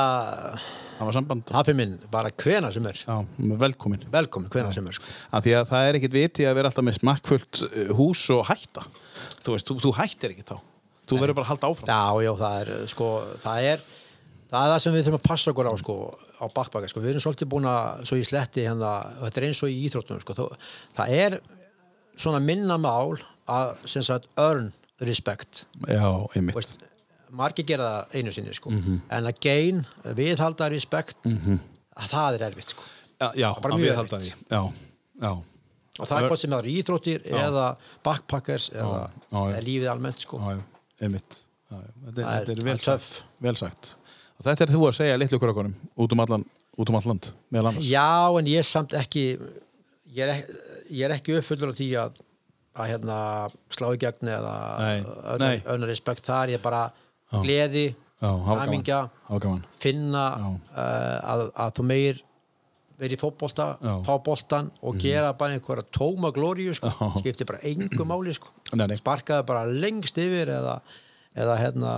Það var samband. Hafi minn, bara hvena sem er. Velkomin velkomin, hvena sem er sko. Af Því að það er ekkit viti að vera alltaf með smakkfullt uh, hús og hætta Þú veist, þú, þú hættir ekki þá. Þú verður bara að halda áfram. Já, já, það er sko, það er það er það sem við þurfum að passa okkur á sko, á bakbaka, sko, við erum svolítið búin að svo ég sletti hérna, þetta er eins og í íþróttunum sko, þó, það er svona minna mál að sagt earn respect. Já, einmitt. Margir gera það einu sinni sko, en að gain, viðhalda respect að það er erfitt sko. Já, já að viðhalda því. Já, já og það er hvort sem það eru íþróttir eða backpackers eða, já, já. eða lífið almennt sko. Já, já, einmitt. Já, já. Þetta, er- þetta er vel sagt, vel sagt. Og þetta er þú að segja litlu krökkunum út um allan út um allan land, meðal annars. Já, en ég er samt ekki ég er ekki, ég er ekki uppfullur af því að, að hérna, slá í gegn eða öðna respekt þar, ég er bara gleði, Já, hamingja finna Já. uh, að, að þú meir verið í fótbolta. Mhm. fá boltan og gera bara einhverja tóma glóriu sko. Já. skiptir bara engu máli sko. Nei, nei. sparkaði bara lengst yfir eða, eða hérna,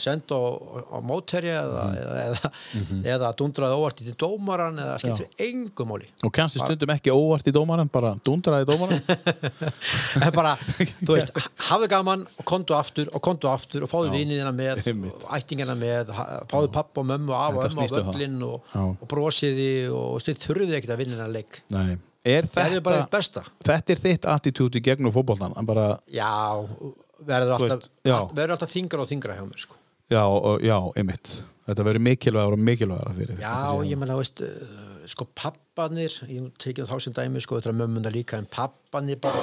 senda á, mótherja eða, Mhm. eða, eða, eða dundraði óvart í dómaran eða skiptir engu máli. Og kannski stundum ekki óvart í dómaran bara dundraði dómaran (laughs) en bara, þú veist, (laughs) hafðu gaman og kontu aftur og kontu aftur og fáðu viniðina með (laughs) ættingina með fáðu pappa og mömmu af og Þetta ömmu á um völlin og, og brosiði og styrt þurfið ekkert að vinna leik. Nei. Er það er bara þetta, eitt besta. þetta er þitt attitúti Hann bara, já, verður alltaf, veist, já. allt, verður alltaf þingra og þingra hjá mér sko. já, og- já, einmitt Þetta verður mikilvægur og mikilvægur fyrir já, ég menna, veist uh, sko pappanir, ég tekið þá sem dæmi sko, þetta er mömmunda líka, en pappanir bara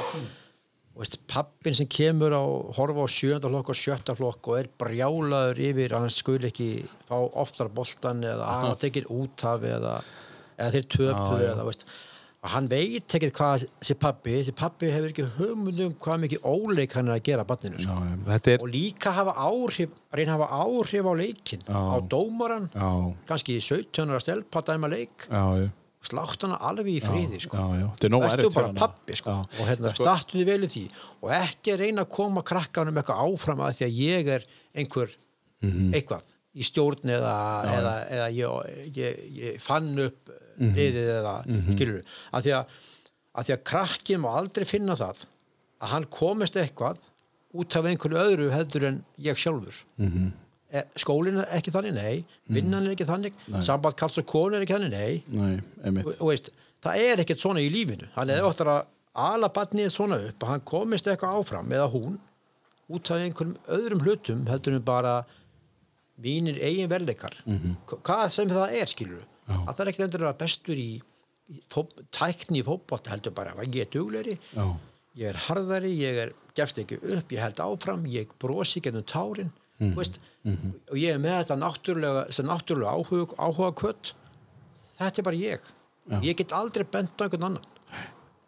veist, pappin sem kemur á horfa á sjönda flokk og sjötta flokk og er brjálaður yfir að hann skul ekki fá oftar boltan eða (laughs) að hann tekir útaf eða, eða þeir töpu eða veist og hann veit ekkert hvað þessi pappi þessi pappi hefur ekki hugmynd um hvað mikið óleik hann er að gera barninu sko. já, þetta er og líka hafa áhrif reyna að hafa áhrif á leikin Já. á dómaran, Já, kannski í 17 ára stelpa dæma leik já, já slátt hana alveg í friði sko. Þetta er nóg bara fyrir hana. pappi sko. Já. og hérna, sko, startu þið vel í því og ekki reyna að koma krakkanum eitthvað áfram að því að ég er einhver Mhm. eitthvað í stjórn eða, eða, eða ég, ég, ég fann upp Mhm. liðið eða skilur að því að, að því að krakkin má aldrei finna það að hann komist eitthvað út af einhverju öðru heldur en ég sjálfur. Mhm. e, skólinn er ekki þannig, nei. Vinnan er ekki þannig, samband kalls og konu er ekki þannig, nei. Nei, og, og veist, það er ekkert svona í lífinu. Hann er óttar að ala barnið svona upp að hann komist eitthvað áfram eða hún út af einhverjum öðrum hlutum heldur en bara mínir eigin verleikar Mhm. hvað sem það er skilur að það er ekkert endur að vera bestur í, í fó, tækni í fótbolt heldur bara að ég er dugleiri Já, ég er harðari, ég er gefst ekki upp, ég held áfram, ég brosi gennum tárin. Mhm. mm veist, og ég er með þetta náttúrulega, náttúrulega áhuga, áhuga kvött þetta er bara ég. Já. ég get aldrei bent á einhvern annan.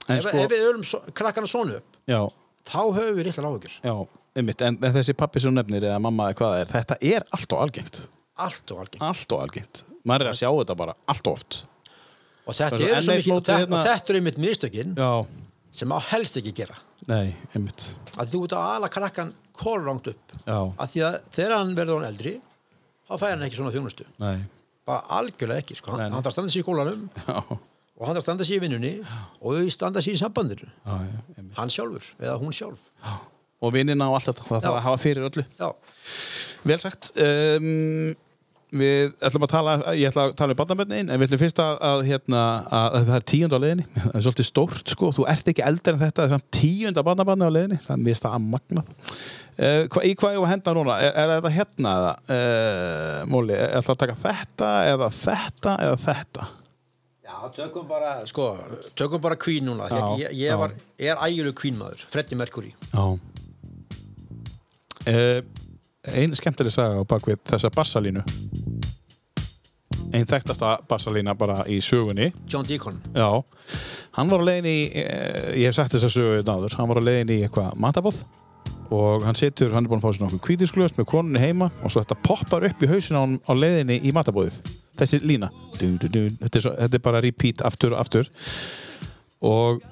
Ef, sko ef við öllum so, krakkana svona upp Já, þá höfum við litlar áhugjur en, en þessi pappi sem nefnir eða mamma eða hvað er, þetta er allt og algengt allt og algengt. Allt og algengt, maður er að sjá þetta bara allt of oft. Og þetta eru svo mikið og hérna- og þetta eru einmitt mistökin já, sem á helst ekki gera. Nei, einmitt. Að þú ert að ala krakkan kólrangt upp. Já, að því að þegar hann verður hann eldri þá fæði hann ekki svona þjónustu. Nei, bara algjörlega ekki, sko. Hann, hann þarf að standa sig í skólanum já, og hann þarf að standa sig í vinnunni og þau standa sig í já, já einmitt. hann sjálfur, eða hún sjálf. Og vinnina og allt þetta, það þarf að hafa fyrir öllu. Já, Vel sagt. Um, Við ætlum að tala Ég ætla að tala um barnabönnin En við ætlum fyrst að, að, hérna, að, að það er tíund á leiðinni. Það er svolítið stórt sko. Þú ert ekki eldri en þetta Það er samt tíunda barnabarni á leiðinni. Það er mist það að magnað uh, hva, Í hvað ég var að henda núna? Er, er þetta hérna eða? Uh, Móli, er það að taka þetta Eða þetta Eða þetta? Já, tökum bara sko, tökum bara Queen núna. Já, ég, ég, ég var, er ægjulegu Queen maður Freddie Mercury. Já. Uh, Ein skemmtileg saga á bakvið þessa bassalínu. Ein þekktasta bassalína bara í sögunni. John Deacon. Já, hann var á leiðin í eh, ég hef sagt þess að sögu náður hann var á leiðin í eitthvað matabóð og hann situr, hann er búin að fá sér nokkuð kvítisglöst með konunni heima og svo þetta poppar upp í hausinu á, honum á leiðinni í matabóðið þessi lína. Du, du, du, þetta, er svo, þetta er bara repeat aftur og aftur. Og,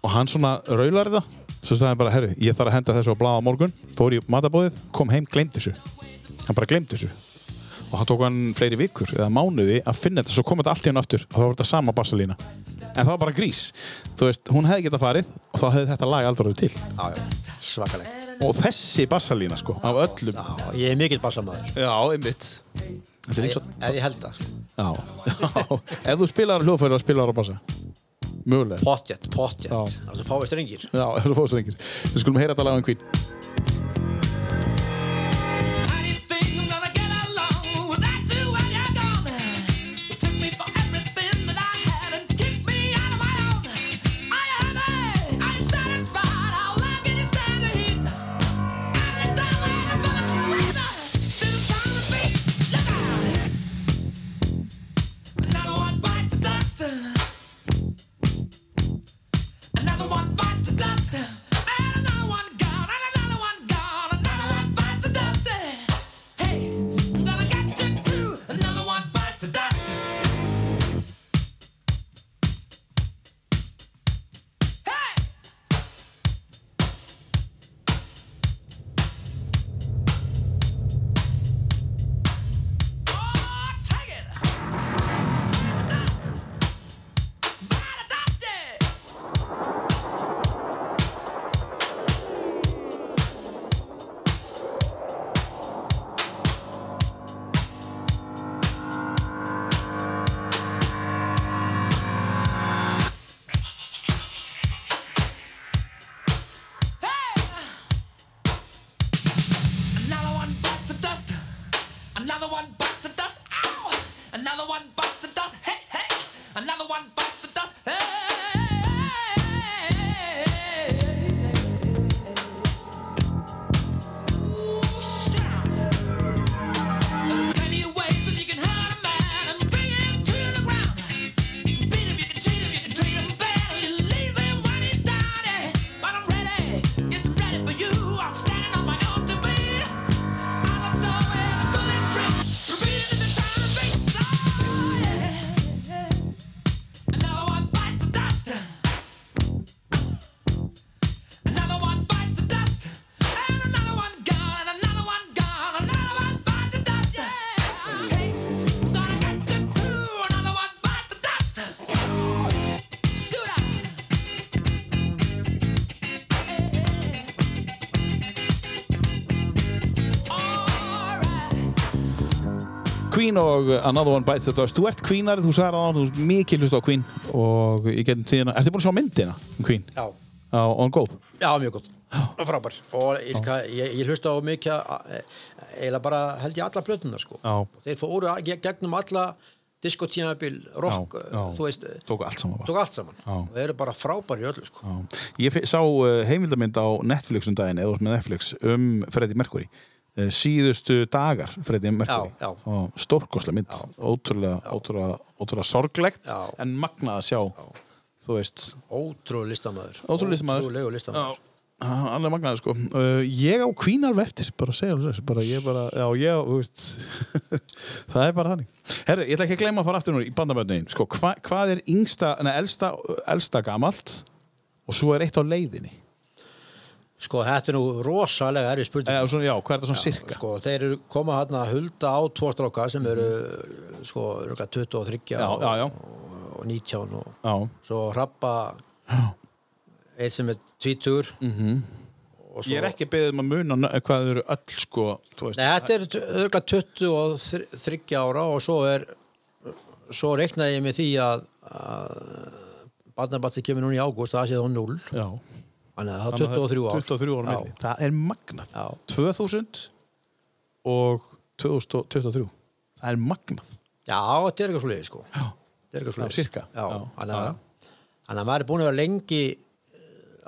og hann svona raular þetta svo sagði hann bara, herru, ég þarf að henda þessu á blaða á morgun. Fór í matabóðið, kom heim, gleymd þessu. Hann bara gleymd þessu. Og hann tók hann fleiri vikur eða mánuði að finna þetta, svo kom þetta allt í hann aftur og þá var þetta sama bassalína en það var bara grís, þú veist, hún hefði getað farið og þá hefði þetta lag aldrei verið til. Svakalegt. Og þessi bassalína sko, af öllum. Já, ég er mikill bassamaður já, einmitt. Þetta ef eins ég, ég held það já, (laughs) já, ef þú spilar hljóðfæri og spilar á bassa mögulega. Potjet, potjet, Já. það sem fáist rengir já, ef þú fórst reyngir við skulum heyra þetta lag um Queen Another one bites the dust. Ow! Another one bites the dust. Hey, hey! Another one bites Queen og Another One Bites the Dust. Þú ert Queenari, þú sagði að þú ert mikið hlust á Queen og ég getum tíðina. Ertu búin að sjá myndina um Queen? Já, á On Góð? já, mjög gott og frábær. Og ég, líka- ég, ég hlusta á mikið að- eiginlega bara held ég alla plötuna sko. Já. þeir fóru að- ge- gegnum alla diskotímabil, rock, Já, já. þú veist Tóku allt saman tók allt saman. Og þeir eru bara frábæri öllu sko. Ég sá heimildamynd á Netflix um daginn, eða með Netflix um Freddie Mercury síðustu dagar Freddie Mercury. Já, já. og stórkoslega mynd. Ótrúlega, ótrúlega, ótrúlega sorglegt Já. en magnað að sjá þú veist. Ótrúlega listamæður ótrúlegu listamæður hann er magnaður sko. Uh, ég á kvínarv eftir, bara að segja alveg bara ég bara, já ég þú veist. (laughs) Það er bara þannig. Herru, ég ætla ekki að gleyma að fara aftur nú í bandamöndin. Sko, hva, hvað er yngsta, neða, elsta elsta gamalt og svo er eitt á leiðinni Sko, þetta er nú rosalega erfið spurning. eða, svona, já, hvað er það svona sirka? Sko, þeir eru koma hann að hulda á tvo stráka sem eru, sko, örugglega 23 já, já, já, og 19 og svo hrappa einn sem er 20 mm -hmm. og svo, ég er ekki beðið um að muna hvað eru öll sko, veist. Nei, þetta er örugglega 23 ára og svo er svo reiknaði ég með því að, að barnabatsi kemur núna í ágúst það sé þá 0 já, þannig að það er Þannig að 23 ár. 23 ára milli, það er magnað. Já. 2000 og 2023 það er magnað. Já, þetta er eitthvað svo leiði sko. Já, Þetta er eitthvað Já, svoleiðis. sirka. Já, þannig að, að maður er búin að vera lengi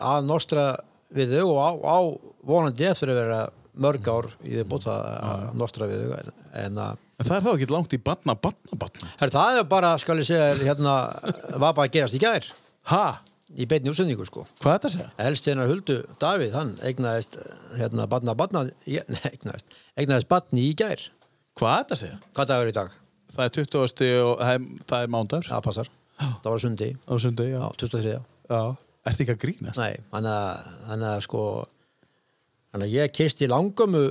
að nostra við þau og á, á vonandi eftir að vera mörg ár í því búta að nostra við þau en, að en það er þá ekki langt í batna, batna Her, það er bara, skal ég segja, hérna (laughs) var bara gerast í gær. Ha, í beinni útsendingu sko hvað er þetta að segja? Elst hennar Huldu Davíð, hann eignaðist hérna í- (laughs) nei, eignaðist, eignaðist batni í gær hvað er þetta að segja? Hvað dagur er í dag? það er 20. og það er, það er mándagur Það passar, það var sundi á sundi, já, Já, 23. já. ertu ekki að grínast? Nei, hann að, sko hann að ég kisti langömmu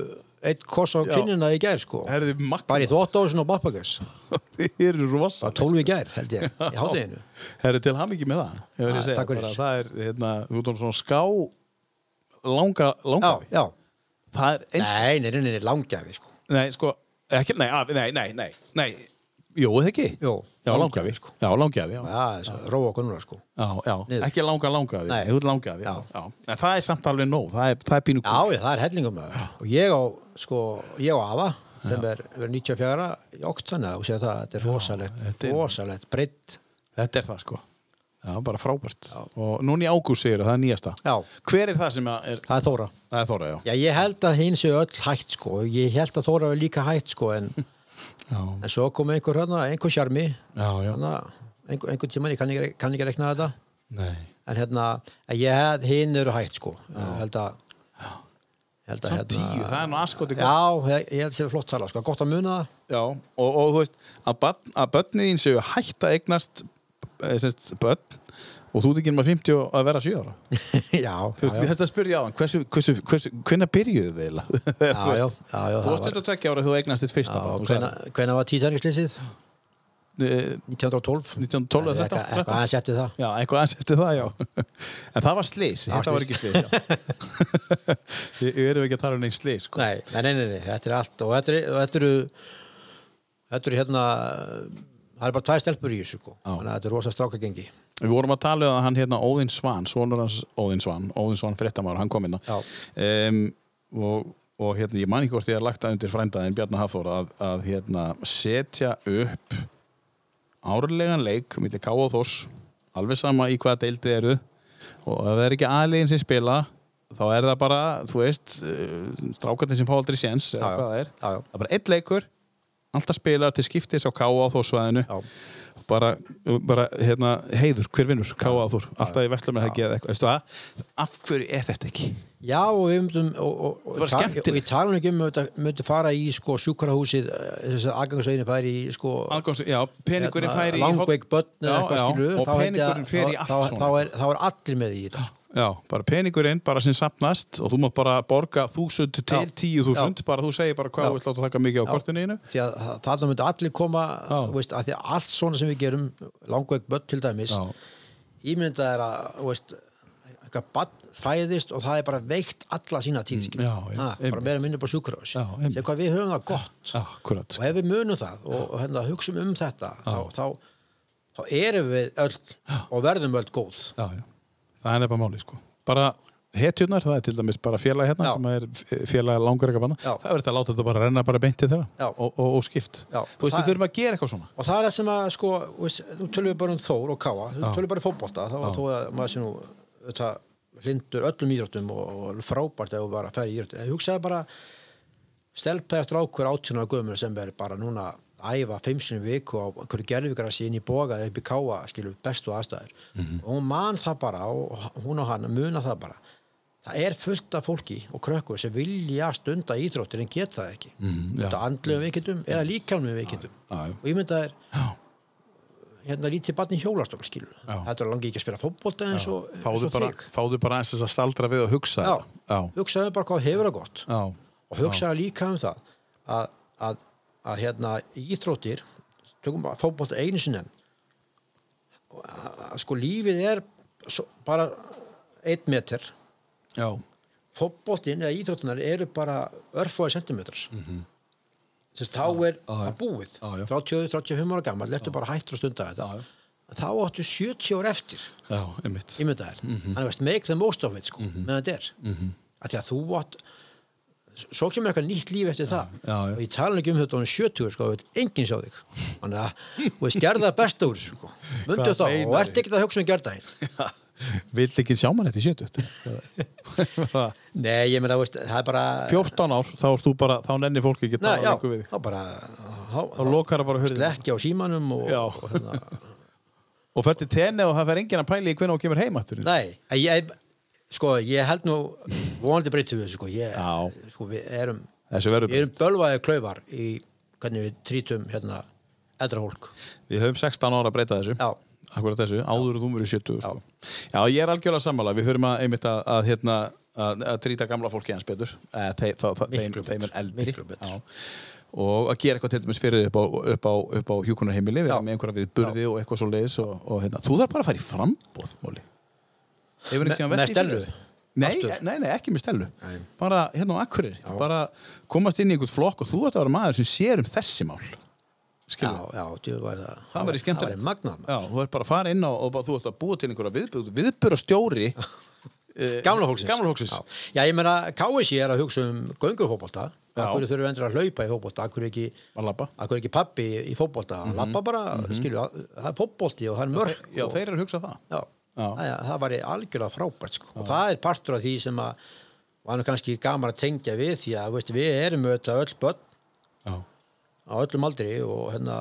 eitt koss á Já. kinnina í gær sko. Herði bara í þvóttáðsinn og bappagas (laughs) þið eru rosa bara 12 í gær held ég, í hátteginu Herri til ham ekki með það að segja, bara, það er hérna, svona ská langa, langa Já, já, það er eins nei, nei, nei, nei, langjafi sko. Nei, sko, ekki, nei, að, nei, nei, nei, jú, eða ekki? Jú, já, langjafi, sko. já, langjafi, já, Já, róa konuna sko. Já, já. Niður. ekki langa, langafi, Nei. þú ert langafi já. Já. En það er samt alveg nóg, það er, það er pínu Já, já, það er hellingum og ég á, sko, ég á Ava sem er, er 94 í okt þannig að þú séð það, þetta er rosalegt þetta er- rosalegt, breytt þetta er það sko. Já, bara frábært. Og núna í ágúst segir það er nýjasta. Já, hver er það sem er, það er Þóra. Það er Þóra, já. Já, ég held að hinn séu öll hætt sko. Ég held að Þóra var líka hætt sko en, (laughs) já, en svo kom einhver hérna, einhver sjarmi hérna, einhver, einhver tíman, ég kann ekki, kann ekki rekna þetta. Nei. En hérna, en ég hinn eru hætt sko. Ég held að ég held að samt tíu, það er nú askoti gott. Já, ég, held að það sé flott tala sko, gott að muna það. Já, og, og þú veist að, barn, að börnin séu hætt að eignast eh, semst, börn og þú ert ekki nema 50 og að vera 7 ára (laughs) já, Þú veist, þess að spyrja á hann hversu, hversu, hversu, hvenær byrjuðu þið eiginlega? (laughs) Þú já, já, veist, já, já, Þú það varst var 22 ára þegar þú eignast þitt fyrsta hvena var títaningslýsið? Eh, 1912 1912 eða 13, eitthvað 13. aðeins eftir það Já, eitthvað aðeins eftir það, já (laughs) En það var slís, Já, þetta var ekki Ég ég erum ekki að tala um neinn slís sko. Nei, nei, nei, þetta er allt og þetta, og þetta eru þetta eru hérna það er bara tvær stelpur í þessu sko. þannig að þetta er rosa strákagengi Við vorum að tala um að hann hérna Óðinn Svan, sonur hans Óðinn Svan Óðinn Svan fréttamára, hann kom inn á um, og, og hérna, ég man ekki hvort ég har lagt það undir frændaðin Bjarnar Hafþór að, að hérna, setja upp árlegan leik millir K og Þórs alveg sama í hvaða deildið eru. Og ef það er ekki aðlegin sem spila þá er það bara, þú veist uh, strákarnir sem fá aldrei séns eða hvað það er. Já, já. það er bara einn leikur alltaf spilar til skiptis á K á Þórsvæðinu Já. bara, bara hérna, heiður, hver vinnur? K á Þór, alltaf í vestlum með það eða eitthvað, af hverju er þetta ekki? Já, og við myndum og, og, og, Það var ta- skemmtilegt. og ég tala nú ekki um að myndi fara í sko sjúkrahúsið þess að aðgangsveginu færi í sko Algóns, já, peningurinn hérna, færi í langveik börn og peningurinn fer í allt þá, svona. þá, er, er allir með í þetta. Já, bara peningurinn, bara sem sapnast og þú mátt bara borga þúsund til Já. tíu þúsund, bara þú segir bara hvað Já. þú vilt láta taka mikið á Já. kortinu einu því að það- myndi allir koma Já. veist, að því að allt svona sem við gerum langveik börn til dæmis Já, ímyndað er að veist, eitthvað barn fæðist og það er bara veikt alla sína tíð já, já, bara meira minni bara Já, einmitt. Sér hvað við höfum það gott akkurat og ef við munum það og, og hérna, hugsum um þetta þá, þá, þá erum við öll og verðum öll góð já, já. Það er nefnilega máli, sko. Bara hetjurnar, það er til dæmis bara félag hérna Já. sem er félag langar eitthvað banna. Já. Það verður þetta að láta þetta bara renna bara beint til þeirra og, og, og skipt. Já. Þú veist, Það- við þurfum að gera eitthvað svona. Og það er það sem að sko, þú tölum við bara um Þór og Káa, þú tölum bara í fótbolta. Þá var þó að maður sé nú hlindur öllum íþróttum og, og frábært ef þú bara færi í íþróttum en hugsaði bara stelpaði eftir ákveður átjónar gömur sem er bara núna æfa í viku á einhverju gerfigrassi inn í boga upp í káa, skilur bestu aðstæður. Mhm. og hún man það bara og hún og hann muna það bara. Það er fullt af fólki og krökkur sem vilja stunda íþróttir en geta það ekki. Mm, já. út af andlegum veikindum eða líkjánum veikindum. Já. og ég mynda þér Já. hérna lítið barn í hjólastól skilur. Þetta er langi ekki að spila fótbolta eins og, Fáðu bara, bara eins þess að staldra við og hugsa hugsaðu bara hvað hefur það gott. Já. og hugsaðu líka um það að, að, að hérna íþróttir tökum bara fótbolta einu sinni að, að sko lífið er bara einn meter Já. fótboltin eða íþróttunar eru bara örfóði sentimetrar mm -hmm. þess þá er Mhm. það búið Já, já. 30-35 ára gammal, lettu bara hættur að stunda þetta þá áttu 70 ára eftir Já, einmitt. ímyndaðir, mm Mhm. -hmm. þannig að make the most of it sko, meðan þetta er mm -hmm. að því að þú átt svo kemur eitthvað nýtt líf eftir það já, já. og ég tala ekki um þetta á 70 sko, enginn sjá þig þannig að þú veist, gerða besta úr sko. (laughs) mundu þá og ert ekki að hugsa um gerða (laughs) Vilt ekki sjá mann eftir 70? (laughs) nei, ég meina, það er bara 14 ár, þá ert þú bara, þá nennir fólki ekki að tala lengur við þig. þá bara Þá lokar það bara hurðin. slekki á símanum og, og hérna, Og fer til tenni og það fer enginn að pæli hvernig þú kemur heim aftur. nei, ég sko, ég held nú vonandi breytum við þessu, sko, ég, Já. sko við erum við erum bölvaðið klaufar í hvernig við trítum hérna eldra hólk Við höfum 16 ára að breyta þessu. já, Akkurat þessu, áður en þú verið 70 sko. Já, ég er algjörlega sammála Við þurfum að einmitt að, að, hérna, að, að trýta gamla fólki hans betur eh, þeim, þá, þá, þeim, Miklu þeim er betur, eldri miklu betur. Já. og að gera eitthvað til dæmis fyrir upp á, upp á, upp á hjúkunarheimili við Já. með einhverja viðburði og eitthvað svo leiðis og, og hérna, þú þarf bara að fara í frambóð Móli Hefur Me- einhvern tímann með þér? Nei, nei, nei, ekki með stelu Nei. bara hérna á Akkurir bara komast inn í einhvern flokk og þú ætti að vera maður sem sér um þessi mál já, skilur já, djú var það Það væri skemmtilegt. væri. Já, þú ert bara að fara inn á og bara, þú ert að búa til einhverja viðbúð viðbúra stjóri (laughs) gamla fólksins Gamla fólksins. já. já, ég meina, KSI er að hugsa um göngufótbolta Já. akkur þurfum við endur að hlaupa í fótbolta akkur ekki, ekki pappi í fótbolta mm labba bara, skilju, það er fótbolti og það er mörg Já, og, þeir eru að hugsa það já, Já. Það, það væri algjörlega frábært sko. og það er partur af því sem að var nú kannski gaman að tengja við því að veist, við erum auðvitað öll börn. Já, á öllum aldri og hérna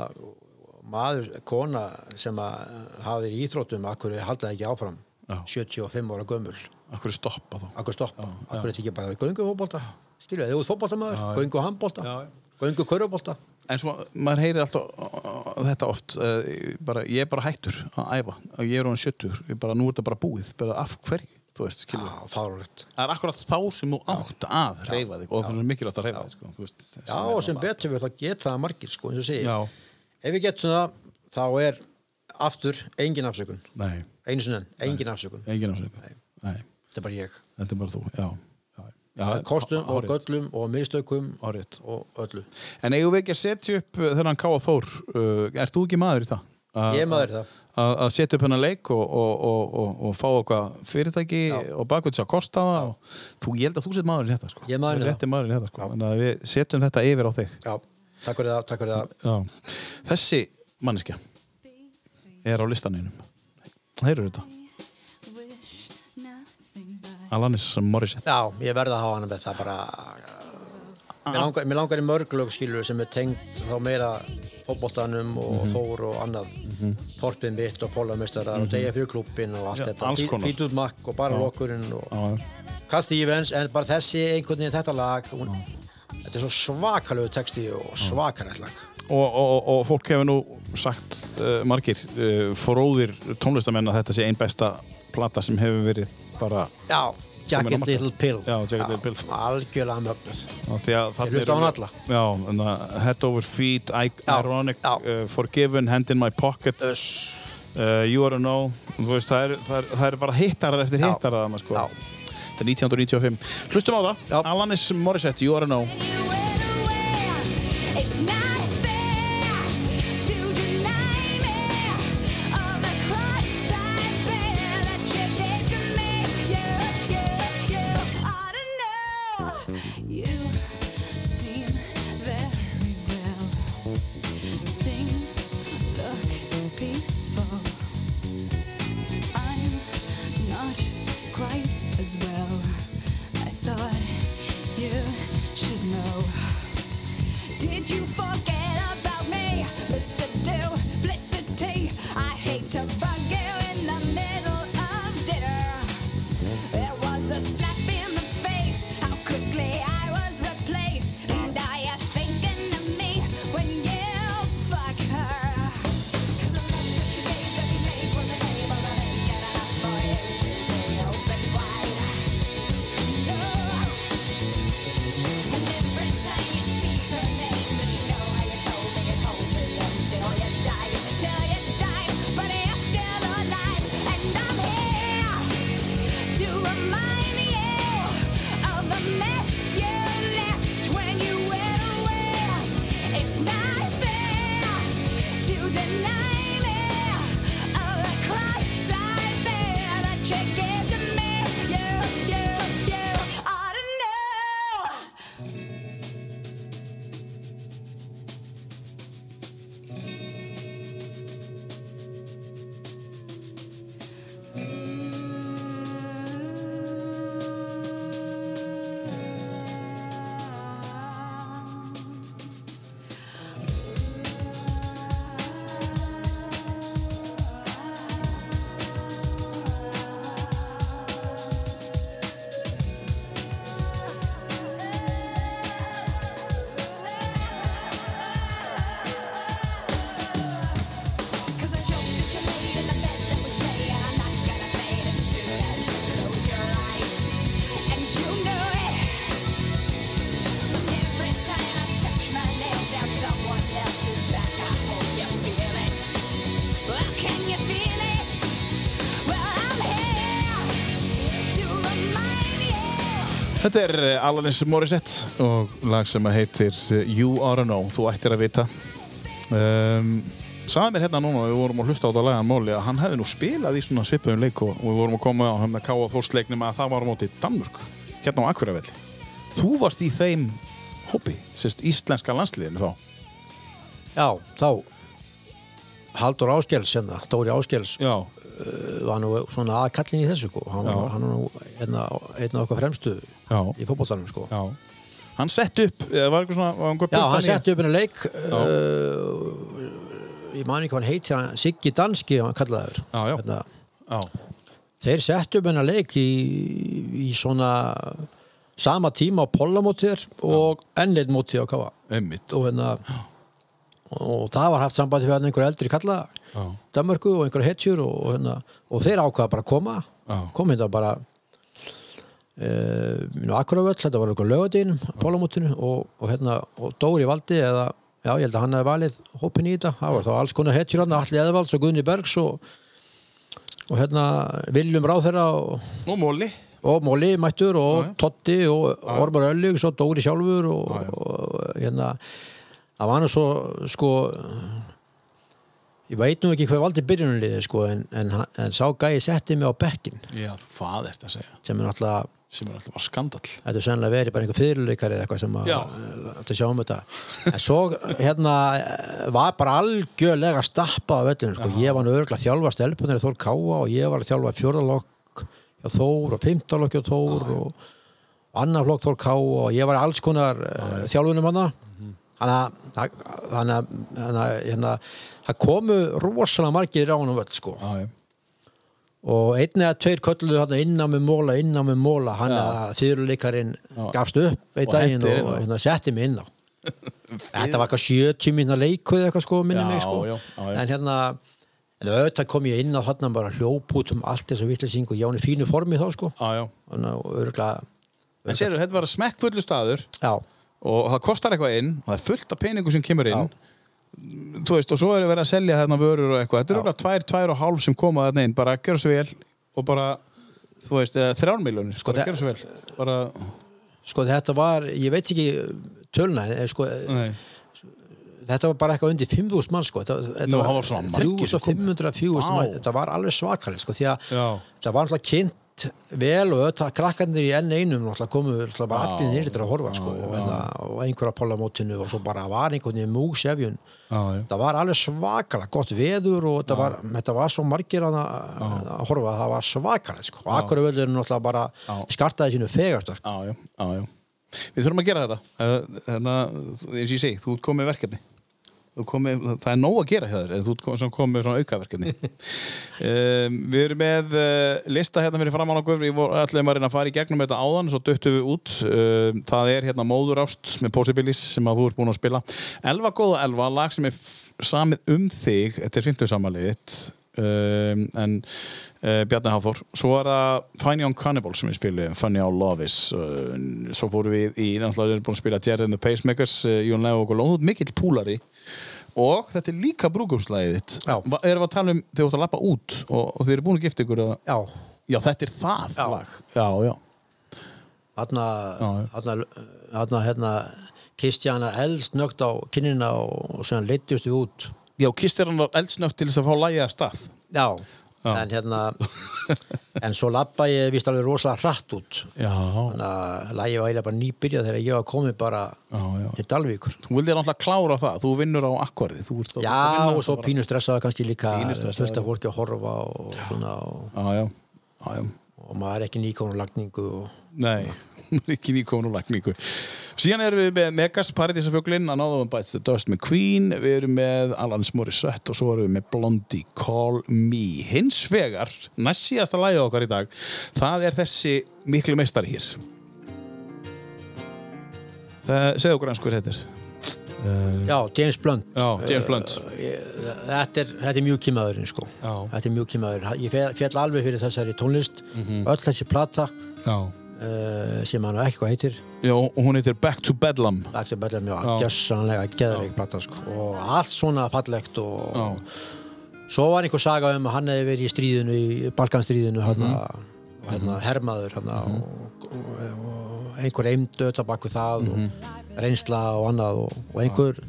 maður, kona sem að hafi verið í íþróttum, akkur halda það ekki áfram Já. 75 ára gömul? Akkur stoppa þá? Akkur stoppa, akkur þetta ekki bara göngu fótbolta? Skilju, eða út fótboltamaður, Já, já. göngu já. Göngu körubólta En svo, maður heyrir alltaf uh, þetta oft uh, bara, ég er bara hættur að æfa. Ég er 70, ég bara, nú er þetta bara búið. Bara af hverju, þú veist, fárulegt Það er akkurat þá sem þú átt að reyfa þig og það er mikilvægt að reyfa þig sko, veist, já, og sem betur við þá geta það margir sko, eins og segi, Já, ef við getum það þá er aftur engin afsökun. Nei, einu enn, engin afsökun. Þetta er bara ég. Þetta er bara þú, já, já, já Það er kostum og göllum og mistökum og öllu En eigum við ekki að setja upp uh, þennan og Þór, uh, ert þú ekki maður í það? A- Ég er maður í það. Að setja upp hennar leik og, og, og, og, og fá eitthvað fyrirtæki Já. og bakvölds að kosta það þú, ég held að þú set maður í þetta sko. Ég það. Maður í þetta sko. Þannig að við setjum þetta yfir á þig. já, takk fyrir það, takk fyrir það Já. Þessi manneskja er á listaninum. Heyrðu þetta? Alanis Morissette. já, ég verða að hafa hana með það bara mér langar, mér langar í mörglög skilur sem er tengt þá meira fótboltanum og Mhm. Þór og annað Torpið mitt og Pólameistarar og Degja fyrir klúbbin og allt Mhm. Já, þetta alls konar. Fítut makk og bara lokkurinn og. Cat Stevens en bara þessi einhvern veginn þetta lag hún, þetta er svo svakalegu texti og svakarætt lag og, og, og fólk hefur nú sagt uh, margir uh, fróðir tónlistamenn að þetta sé einn besta plata sem hefur verið bara já, markað. Little Pill Já, Jagged Little Pill. algjörlega mögnuð á því að þarna hlusta á hana alla. já, en að Head Over Feet, I, Já, Ironic já. uh, Forgiven, Hand in My Pocket Öss. uh, You Are a No veist, það er, er, er bara hittarar eftir hittarar sko. Þetta er 1995 hlustum á það, Já. Alanis Morissette, You Are a No Þetta er eh, Alanis Morissette. Og lag sem að heitir eh, You Oughta Know, þú ættir að vita. Um, Saði mér hérna núna, við vorum að hlusta á þetta lagan Móli að hann hefði nú spilað í svona svipuðum leik og, og við vorum að koma á hann að káa þórsleiknum að það var á móti Danmurk hérna á Akureyravelli Þú varst í þeim hópi, sérst íslenska landsliðinu þá? Já, þá Haldur Áskels, hérna, Dóri Áskels Já, var nú svona aðkallin í þessu sko. hann, Já. var- hann var nú hérna, einn af okkar fremstu já, í fótboltanum sko. Hann sett upp, eða var eitthvað svona var einhver Já, hann setti upp hennar leik uh, ég man ekki hvað hann heitir hann, Siggi Danski, hann kallaður. Já, já. Hérna, Já, þeir setti upp hennar leik í, í svona sama tíma á pollamótið og ennleitt mótið á einmitt. Og hérna og það var haft sambandi við hann einhver eldri kalla Danmörku og einhver hetjur og, og, hérna, og þeir ákvaða bara að koma. Kom hérna bara uh, Akkuravöll, þetta var einhver lögadín pólamótinu og, og hérna og Dóri valdi eða já, ég held að hann hefði valið hópin í þetta, það var þá alls konar hetjur hann, Alli Eðvalds og Gunni Bergs og, og hérna Viljum Ráþera og, Móli. Og Móli mættur og já. Totti og Ormar Öllugs og Dóri sjálfur og, hérna það var nú svo sko ég veit nú ekki hver valdi byrjunarliði sko en, en, hann- en sá gæi setti mig á bekkin Já, hvað ert að segja? Sem er náttúrulega sem er alltaf bara skandall. Þetta er sennilega verið bara einhver fyrirleikari eða eitthvað sem að að sjá um þetta. En svo hérna var bara algjörlega stappað af vellinu sko. ég var nú örgulega að þjálfa stelpunir Þór Káa og ég var að þjálfa fjórðalokk hjá Þór og fimmtalokk hjá Þór og annar flokk Þór Káa og ég var alls konar uh, þjálfunum þannig að þannig að- að hérna, það komu rosalega margir á hann völl sko. Já og einn eða tveir kölluðu þarna innan með móla, innan með móla hann Já. að þýruleikarinn Já. gafst upp einn Og daginn og, á. og hérna, setti mig inn á (laughs) þetta var eitthvað 70 minna leiku eða eitthvað sko minni Já, mig sko já, já, já. en hérna en auðvitað kom ég inn á þarna bara hljóp út um allt þess að vittlýsing og ég án í fínu formi þá sko Já, já þannig að örgulega En sérðu, þetta var smekkfullu staður já, og það kostar eitthvað inn og það er fullt af peningu sem kemur inn þú veist, og svo er verið að selja þarna vörur og eitthvað, þetta er okkur tvær, tvær og hálf sem koma þarna inn, bara gjör svo vel og bara, þú veist, eða þrjár miljónir sko, það- gjör svo vel. Bara, sko þetta var ég veit ekki tölna en sko, nei, þetta var bara eitthvað undir 5.000 mann sko. Þetta, þetta Nú, það var svona margir sem komu. 3500 4000 Vá. mann, þetta var alveg svakalega sko því að já, það var alltaf kynnt vel og auðvitað krakkarnir í enn einum náttúrulega komu alltaf bara allir nýrið til að horfa sko, já, já. hérna, og einhverja pólamótinu og svo bara var einhvern veginn já, það var alveg svakalega gott veður og þetta var, þetta var svo margir að, að horfa að það var svakalega sko. og akkur er náttúrulega bara skartaði sínu fegastar sko. Við þurfum að gera þetta. Eh, Þannig að, eins og ég segi, þú komið verkefni komið, það er nóg að gera hjá þér en þú ert kom- komið með svona aukaverkefni. (laughs) Um, Við erum með uh, lista hérna fyrir framann okkur. Við allir að reyna að fara í gegnum þetta áðan svo duttum við út. Um, það er hérna Móðurást með Possibilis sem að þú ert búin að spila. Elva góða Elva, lag sem er samið um þig. Þetta er 50 samanliðitt um, en uh, Bjarni Hafþór svo er það Fine Young Cannibal sem við spilum Funny How Love Is uh, svo fórum við í, náttúrulega við erum búin að spila Jerry and the Pacemakers, uh, Jón Leo og Lóð mikill púlari. Og þetta er líka brúkumslæðið þitt. Erum við að tala um þegar þú ert að lappa út og, og þið eru búin að gifta ykkur að, já, já þetta er það Já. já, þarna hérna Kristjana elst nögt á kinnina og, og sem leittust við út já kistir hann eldsnögt til þess að fá lægið að stað. Já, Já. en hérna (laughs) en svo labba ég vist alveg rosalega hratt út. Já, þannig að lægi var eiginlega bara nýbyrjað þegar ég var komið bara já, já. til Dalvíkur. Þú vildir náttúrulega klára það, þú vinnur á akkvarði já og svo pínu stressaði kannski líka fullt af fólki að horfa og svona og, já, já, já, já. Og maður er ekki nýkonur lagningu og, Nei, (laughs) ekki nýkomin úr lagningu Síðan erum við með Megas, Paradísafuglin Another One Bites the Dust með Queen Við erum með Alanis Morissette og svo erum við með Blondie, Call Me. Hins vegar, næst síðasta lagið okkar í dag Það er þessi miklu meistari hér. Segðu okkur eins hver er. Já, James Blunt. Já, James Blunt. Ég- þetta er, þetta er mjög kýmaðurinn sko. Þetta er mjög kýmaðurinn ég féll alveg fyrir þessari tónlist Mhm. öll þessi plata. Já, uh, sem hann ekki hvað heitir. Já og hún heitir Back to Bedlam. Back to Bedlam, já, gjössanlega geðveik plata sko. Og allt svona fallegt og Já, svo var einhver saga um að hann hefði verið í stríðinu í Balkanstríðinu hérna, Mhm. og hérna hermaður hérna, og, og, og einhver eimdu þetta bak við það og reynsla og annað og, og einhver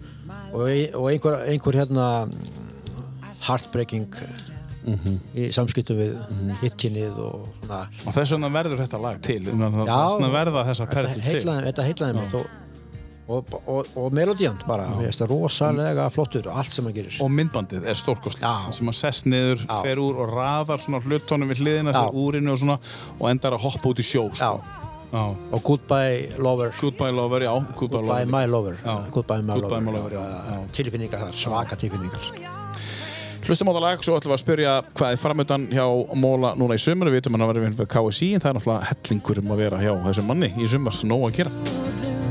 og, ein- og einhver, einhver hérna heartbreaking í samskiptum við hitkinnið og svona. Og þess vegna verður þetta lag til. Þess vegna verða þessar þetta perlur til. þetta heitlaði mig og, og, og, og melodían bara, finnst það rosalega flottur allt sem hann gerir. Og myndbandið er stórkostlega sem að sest niður, Já. fer úr og raðar svona hlutónum við hliðina fyrir úrinu og svona og endar að hoppa út í sjó Já, sko. Já. og Goodbye Lover. Goodbye Lover, já. Goodbye, Goodbye Lover. My Lover. Já. Goodbye My Goodbye Lover, My Lover, já, já, já, já. tilfinningar þar, svaka tilfinningar Hlustum á það lag, svo ætlum við að spyrja hvað er framöndan hjá Móla núna í sumar. Við vitum að hann verður fyrir KSI en það er náttúrulega hellingur um að vera hjá þessum manni í sumar, nóg að gera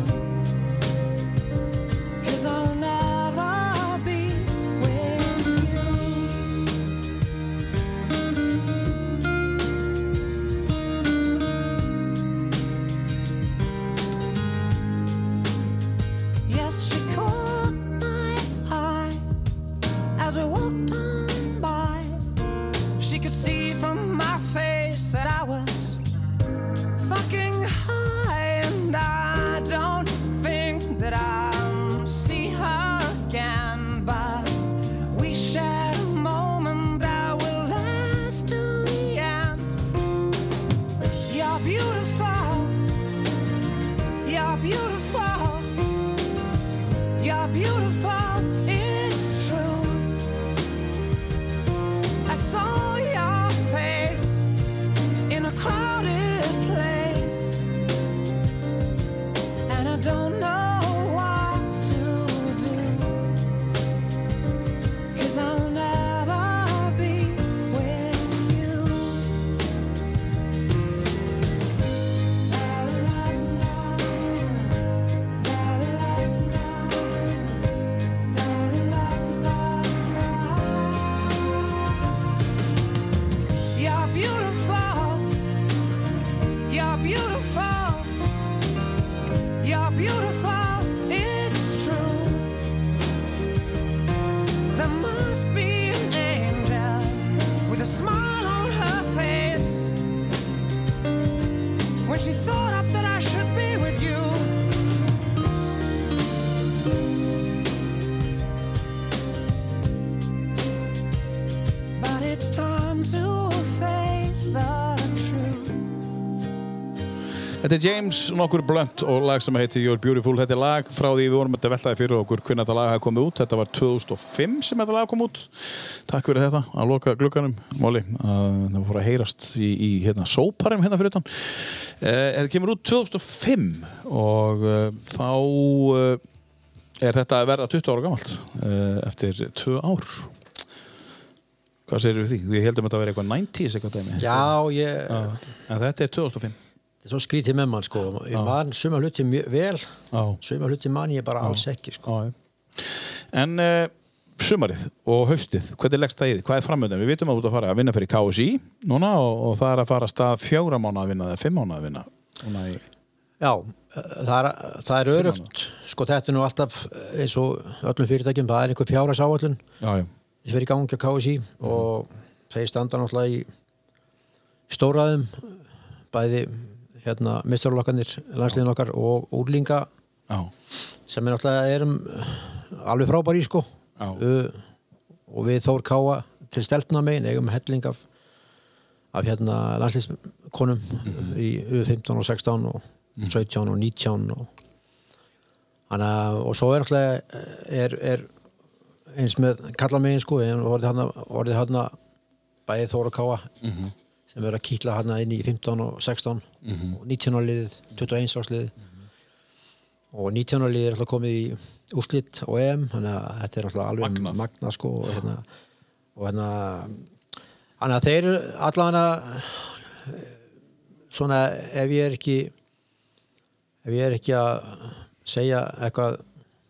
Þetta er James nokkur Blunt og lag sem heitir You're Beautiful. Þetta er lag frá því við vorum að veltaði fyrir okkur hvernig þetta lag hafi komið út. Þetta var 2005 sem þetta lag kom út. Takk fyrir þetta að loka glugganum, Móli. Það fór að heyrast í, í hérna, sóparum hérna fyrir utan. Uh, þetta kemur út 2005 og uh, þá uh, er þetta að verða 20 ára gamalt uh, eftir 2 ár. Hvað segir við því? Við heldum að þetta verði eitthvað 90s eitthvað dæmi. Já, ég. En þetta er 2005. þetta er svo skrítið með mann sko. ég man suma hluti vel suma hluti man ég bara alls ekki sko. En uh, sumarið og haustið, hvernig leggst það í því? Hvað er framöndan? Við vitum að þú ert að fara að vinna fyrir KSI núna og, og það er að fara að stað fjóra mánu að vinna eða fimm mánu að vinna. Núna í... Já, það er, það er örugt sko þetta er nú alltaf eins og öllum fyrirtækjum, það er einhver fjárhags áallun Já, já. sem fyrir gangi á KSI og þeir standa náttúrulega í stóraðum bæði hérna mistarlokkanir, landsliðin okkar og úrlinga sem er náttúrulega erum alveg frábæri sko. Já. uh, og við Þór Káa til stelpna megin eigum helling af, af hérna landsliðskonum í U15 og 16 og 17 og 19 og Hanna, og svo er náttúrulega er, er eins með kalla megin sko orðið hann orðið hann bæði Þór og Káa sem verður að kýtla hann inn í 15 og 16 og 19 liðið 21 ársliðið og 19 ára liðið er alltaf komið í úrslit og EM þannig að þetta er alltaf alveg Magnað. magna sko og hérna og hérna þannig að þeir allavega svona ef ég er ekki ef ég er ekki að segja eitthvað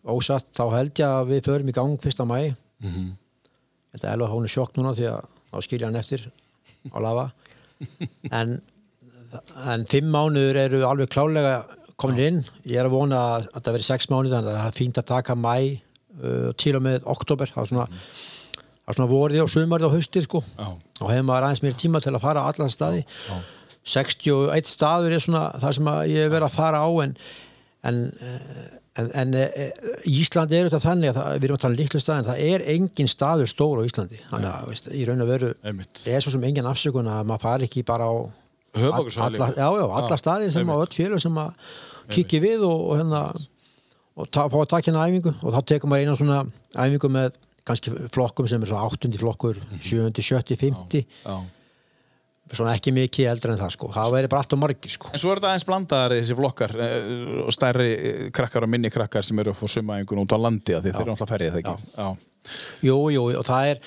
ósatt þá held ég að við förum í gang fyrsta mæ þetta er alveg er sjokk núna því að þá skilja hann eftir á lafa en en fimm mánuður eru alveg klálega komin inn, ég er að vona að það veri sex mánuð, þannig að það er fínt að taka mæ uh, til og með oktober það er svona, er svona vorið og sumarið og haustið sko. Já. og hefur maður aðeins mér tíma til að fara allan staði 61 staður er svona það sem ég verið að fara á en en, eh, en, en eh, Íslandi er þetta þannig að það, við erum að tala um litlu staðin það er engin staður stór á Íslandi þannig að veist, í raun og veru Einmitt. er svo sem engin afsökun að maður fari ekki bara á alla, já, já, alla staði sem á einmitt. öll félög sem að kikki við og, og hérna og ta, fá að taka hérna æfingu og þá tekur maður eina svona æfingu með kannski flokkum sem er svona 8. flokkur 7. 70. 50 Já. Svona ekki mikið eldra en það sko. Það væri bara allt og margir sko. En svo er þetta aðeins blandaðar þessi flokkar eh, og stærri eh, krakkar og minni krakkar sem eru að fá sumaðingun út á landi að því þeir eru alltaf ferrið það ekki. Jú, jú, og það er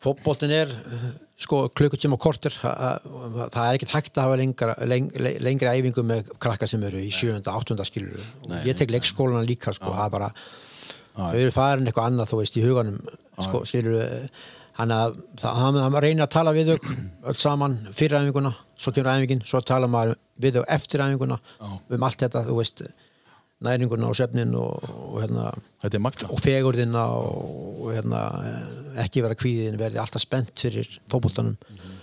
fótboltin er sko klukkutíma og kortur það, er ekkert hægt að hafa lengra, leng, le- lengri æfingu með krakkar sem eru í 7. 8. skilur og ég tek leikskólana líka sko, það er bara þau eru farin eitthvað annað þú veist í huganum sko, skilur hann að það, hann reynir að tala við þau öll saman fyrir æfinguna svo kemur æfingin, svo tala maður við þau eftir æfinguna um allt þetta þú veist næringuna og svefnin og, og hérna er og fegurðina og, hérna, eh, ekki vera kvíðin verði alltaf spennt fyrir fótboltanum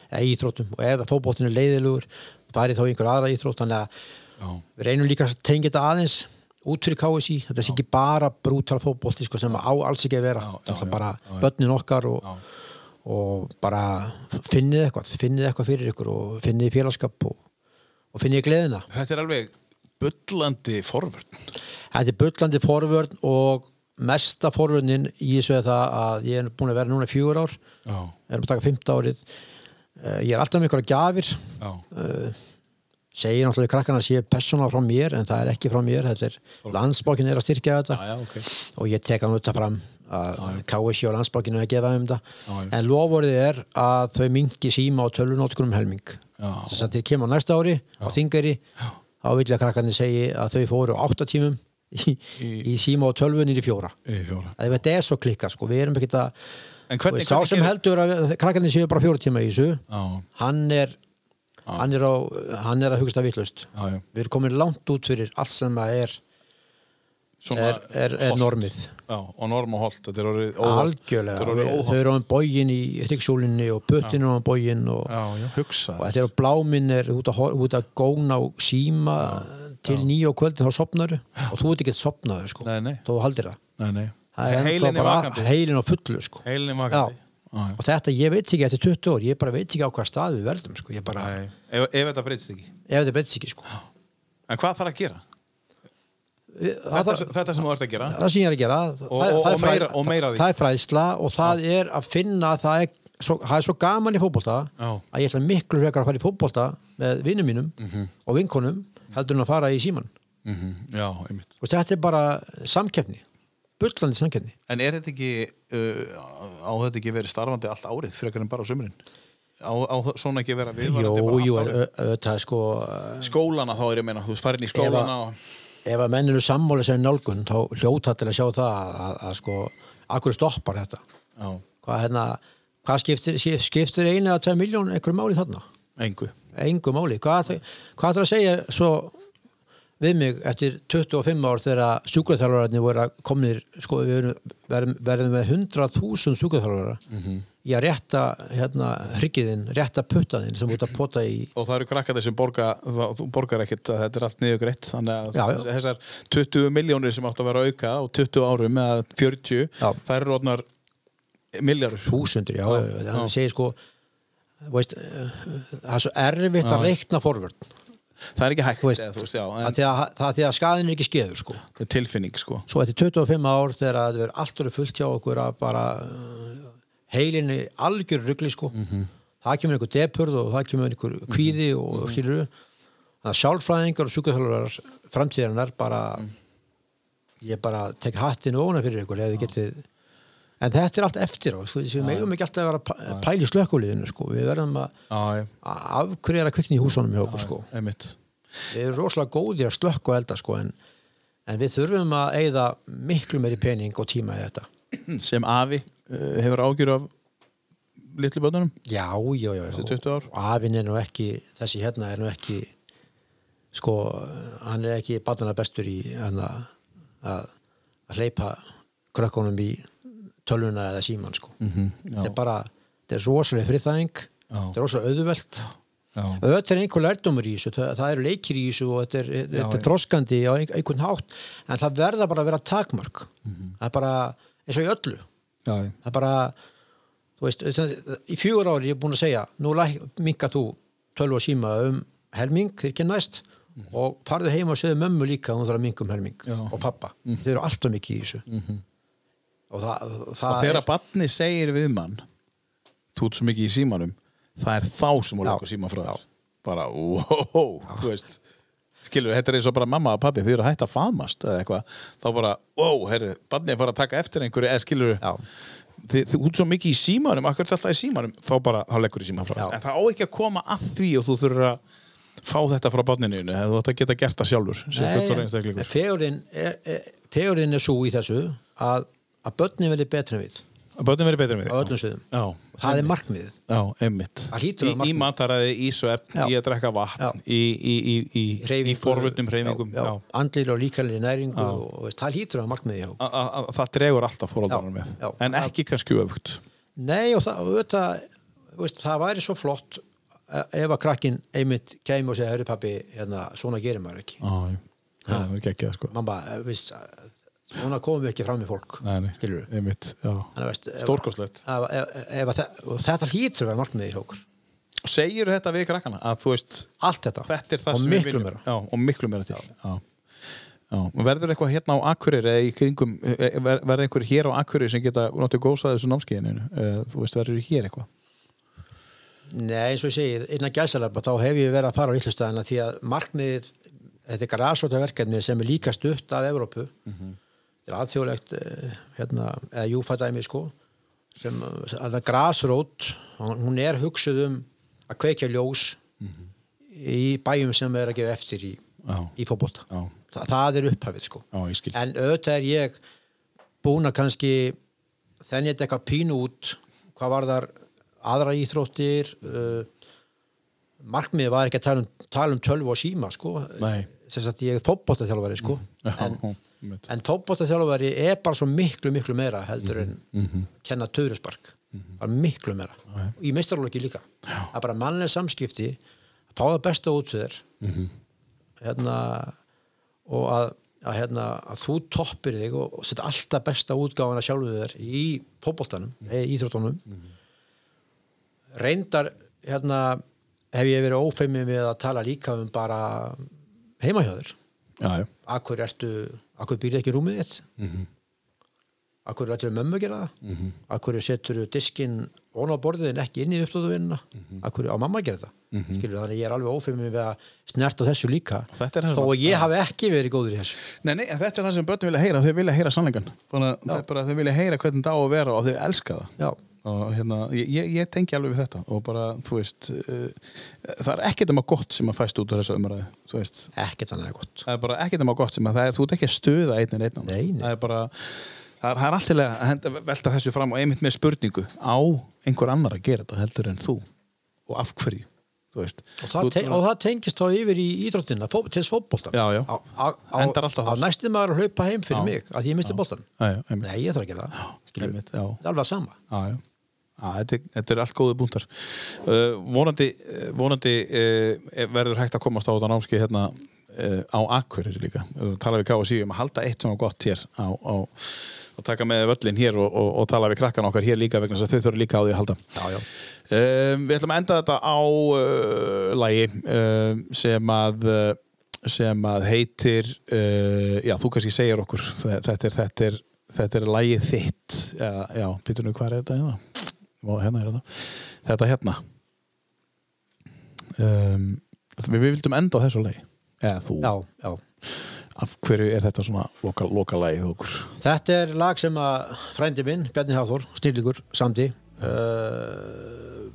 eða íþróttum. Og ef fótboltin er leiðilugur farið þá einhver aðra íþrótt. Þannig að Já. við reynum líka að tengja þetta aðeins út fyrir KSI, þetta sé ekki bara brútal fótbolti sko, sem á alls ekki að vera. Er bara börnin okkar og, og bara finnið eitthvað finnið eitthvað fyrir ykkur og finnið félagskap og, og finnið gleðina Þetta er alveg bullandi forvörn. Þetta er bullandi forvörn og mesta forvörnin í þessu er það að ég er búin að vera núna fjögur ár Já. erum að taka fymta árið Eh, ég er alltaf með einhverja gjafir Já. segir náttúrulega krakkana að sé persóna frá mér en það er ekki frá mér þetta er, landsbókin er að styrkja þetta Já, já, ok. og ég tek hann út að fram að KSI og landsbókinu er að gefa um já. en lofvorðið er að þau mingi síma og tölvunótkunum helming. Þess að þeir kemur á næsta ári á þingari þá vil ég að krakkarnir segi að þau fóru á átta tímum í, í, síma og tölvunir í fjóra. Í fjóra. að þetta er svo klikka sko, við erum ekki að sá sem heldur að krakkarnir séu bara fjóra tíma í þessu hann er hann er, á, hann er að hugsta já. við erum komin langt út fyrir allt sem að er, er, er, er normið Já, og norm og holt. Þetta er orðið óholt. algjörlega, Þetta er orðið Við- þau óholt. eru á bógin í hryggsúlinni og puttin er á bógin og, Já, já, og þetta er á bláminn er út að, að góna og síma til nýja á kvöldin þá sopnaru og þú ert ekki sopnaðu sko, Nei, nei. þú haldir það Nei, nei. það er ennþá bara heilin á fullu sko. Heilin er vakandi. Já, já. og þetta, ég veit ekki eftir 20 ár ég bara veit ekki á hvað stað við verðum sko. bara. Ef, ef þetta breytist ekki. ef þetta breytist ekki sko. En hvað þarf að gera? Þetta, það, þetta sem þú ert að gera. það sem ég er að gera Og- það, og- það, er og meira það er fræðsla og það er að finna það er, svo, það er svo gaman í fótbolta Já. að ég ætla miklu frekar að fara í fótbolta með vinnum mínum Mhm. og vinkonum heldur en að fara í síman Mm Já, einmitt. og þetta er bara samkeppni bullandi samkeppni En er þetta ekki, uh, á þetta ekki verið starfandi allt árið frekar en bara á sumrin? Á, á svona ekki vera jú, viðvarandi bara jú, ö- auðvitað sko Skólana þá er ég að meina, þú farin í skólana og... ef að menn eru sammála sér nálgun þá hljóta til að sjá það að, að, að sko, akkur stoppar þetta? Já, hvað, hérna, hvað skiptir, skiptir einu eða tvei miljón einhverju máli þarna? Engu. engu máli, hvað, hvað ætlar að segja svo við mig eftir 25 ár þegar sjúkraþjálfararnir voru að komnir sko, við verðum, með 100.000 sjúkraþjálfarar í að rétta hérna, hryggiðinn, rétta puttaðinn sem út að pota í Og það eru krakkandi sem borga, þú borgar ekkert að þetta er allt niður greitt, þannig að Já, já. þessar 20 miljónir sem áttu að vera að auka á 20 árum eða 40, Já. það eru rótnar miljardur. þúsundur, já, já. hann segir sko veist, eh, það er svo erfitt að reikna forvörn Það er ekki hægt, veist, eða, veist, en því að, það er því að skaðin er ekki skeður sko er tilfinning, sko. svo eftir 25 ár þegar það verður allt orðið fullt hjá okkur að bara uh, heilinni algjör ruggli sko. Það kemur einhver depurð og það kemur einhver kvíði og mm -hmm. skilur þannig að sjálfræðingar og sjúkvæðhjálfarar framtíðarinnar bara ég bara tek hattin ofna fyrir ef þið getið en þetta er allt eftir á sko, við megum ekki alltaf að vera að pæ- pæla í slökkuliðinu sko. við verðum að að afhverja kvikni í húsunum hjá okkur sko. við erum rosalega góði að slökka og elda sko, en, en við þurfum að eigða miklu meiri pening og tíma í þetta. Sem afi hefur ágjur af litlu bönnunum, já, já, já, já. 20 ár? og afinn er nú ekki þessi hérna er nú ekki sko, hann er ekki badana bestur í hann að, að hleypa krökkunum í tölvuna eða síman sko. -hmm, þetta er bara, þetta er rosalega friðþæðing Já. þetta er rosalega auðvelt Já. auðvitað er einhver lærdómur í þessu það, það eru leikir í þessu og þetta er, þetta er þroskandi á ein, einhvern hátt en það verða bara að vera takmörk Mhm. það er bara eins og í öllu Já, það er bara veist, í fjögur ári ég er búin að segja nú minka þú 12 og síma um helming, þeir ekki næst og farðu heim og segðu mömmu líka hún þarf að minka um helming. Já. Og pappa. Þeir eru alltaf mikið í þessu. Og það, það og þegar barni segir við mann þú ert svo mikið í símanum það er þá sem hún leggur síman frá þér. Bara, wow, þú veist skilur, þetta er eins og bara mamma og pappi þau eru hægt að faðmast eða eitthvað. Þá bara, wow, herri, barnið fara að taka eftir einhverju. Eða skilur, Já. þið, þið út svo mikið í símanum akkur alltaf í símanum, þá bara, þá leggur þið síman frá Já. en það á ekki að koma að því og þú þurfur að fá þetta frá barninu þú ætti að geta gert það sjálfur fegurinn er, er, er svo í þessu að, að börnin verði betri en við að börnum verið betur en við á öllum sviðum. Já, það er markmiðið. Já, einmitt. Það hlýtur að Í, í markmið. mataræði, í svefn, Já. í að drekka vatn í, í, í, í, í Hreyfingu, forvöldnum hreyfingum já, já, andlir og líkælir næringu og, og veist, það hlýtur að markmiðið hjá. A- a- a- Það dregur alltaf fórhaldarar Já, með. já. En ekki kannski öfugt. Nei og það, og auðvitað, veist, það væri svo flott eh, ef að krakkin einmitt kæmi og segja, hörru pappi, hérna, svona gerir maður ekki. Já, já. það er ekki ekki það sko. Mamma, eh, veist, eh, svona komum við ekki fram í fólk, Nei, nei, skilur við. og þetta hlýtur að vera markmiðið hjá okkur. Segir þetta við krakkana að þú veist Allt þetta. þetta er það og miklu já, og miklu meira til já. Já. og verður eitthvað hérna á Akureyri eða í kringum, eh, ver- verður einhver hér á Akureyri sem geta notið góðsað þessu námskeiðinu þú veist, verður hér eitthvað Nei, eins og ég segi, innan gæsalabba þá hef ég verið að fara á Íslustöðina því að markmiðið, þetta er grasóta verkefni sem er líka stutt af Evrópu þetta er aðtjóðlegt hérna, eða júfædæmi sko sem að það grasrót hún er hugsuð um að kveikja ljós í bæjum sem er að gefa eftir í, í fótbolta. Já. Þa, það er upphafið sko. Skil. En auðvitað er ég búin að kannski þenni þetta eitthvað pínu út hvað var þar aðra íþróttir uh, markmiðið var ekki að tala um, tala um tölvu og síma sko. Nei. sem sagt ég er fótbottaþjálfari sko. Já, en, en fótbottaþjálfari er bara svo miklu miklu meira heldur en Mhm. kenna töðurispark bara miklu meira. Í meistarlóki líka. Það er bara mannlega samskipti að fá það besta út fyrir Mhm. hérna og að, að, hérna, að þú toppir þig og, og setja alltaf besta útgáfana sjálfu þér í fótboltanum, eða íþróttunum. Reyndar hérna hef ég verið ófeimið með að tala líka um bara heima akkur ertu, akkur býrði ekki rúmið þitt? Mhm. akkur er allir mömmu gera það? Akkur setur diskinn ón á borðið en ekki inn í uppstóðuvinnina akkur á mamma að gera það? Skilur þannig að ég er alveg ófeimið við að snert á þessu líka. Að ég hafi ekki verið góður í þessu. Nei, nei, en þetta er það sem börnum vilja heyra, þau vilja heyra sannleikan þau vilja heyra hvernig það á að vera og þau elska það. Já, og hérna, ég, ég- tengi alveg við þetta og bara, þú veist uh, það er ekkert um að gott sem að fæst út úr þessu umræðu, þú veist. Ekkert þannig að gott. Það er bara ekkert um að gott sem að það er, þú ert ekki að stuða einn en einn það er bara það er, alltaf að velta þessu fram og einmitt með spurningu á einhver annar að gera þetta heldur en þú? Og af hverju, og það, te og það tengist þá yfir í íþróttina fó til já. á, á, á, á næstum maður að hlaupa heim fyrir Já. mig að ég misti einmitt, nei, ég þarf að gera það. Það er alveg að sama. Já, já. Já, þetta, er- þetta er allt góði búntar uh, vonandi, uh, vonandi uh, verður hægt að komast á þetta námskeið hérna uh, á Akureyri líka. Tala við KSI um að halda eitt svona gott hér á, á, og taka með völlin hér og, og, og tala við krakkan okkar hér líka vegna þess að þau þurfa líka á því að halda. Já, já. um, Við ætlum að enda þetta á uh, lagi uh, sem að sem að heitir uh, já, þú kannski segir okkur þetta er, þetta er, þetta er lagið þitt. Já, já býtur nú hvað er þetta hérna hérna er þetta þetta hérna. Um, við, við vildum enda á þessu lagi. Eða þú, já, já. Af hverju er þetta svona loka, loka okkur? Þetta er lag sem að frændi minn, Bjarni Hafþór, snillingur, samdi uh,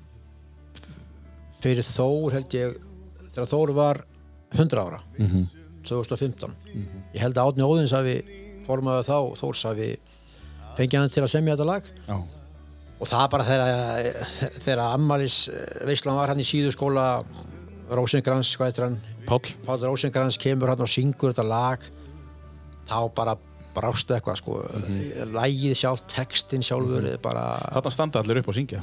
fyrir Þór held ég þegar Þór var 100 ára. 2015 ég held að Átni Óðins hafi formaði þá, Þórs hafi fengið hann til að semja þetta lag. Já, og það bara þegar, þegar Ammalis veislan var hann í síðuskóla Rósengrans, hvað heitir hann Páll Páll Rósengrans kemur hann og syngur þetta lag þá bara brástu eitthvað sko Mhm. lægið sjálf, textin sjálfur mm bara, Þarna standa allir upp og syngja?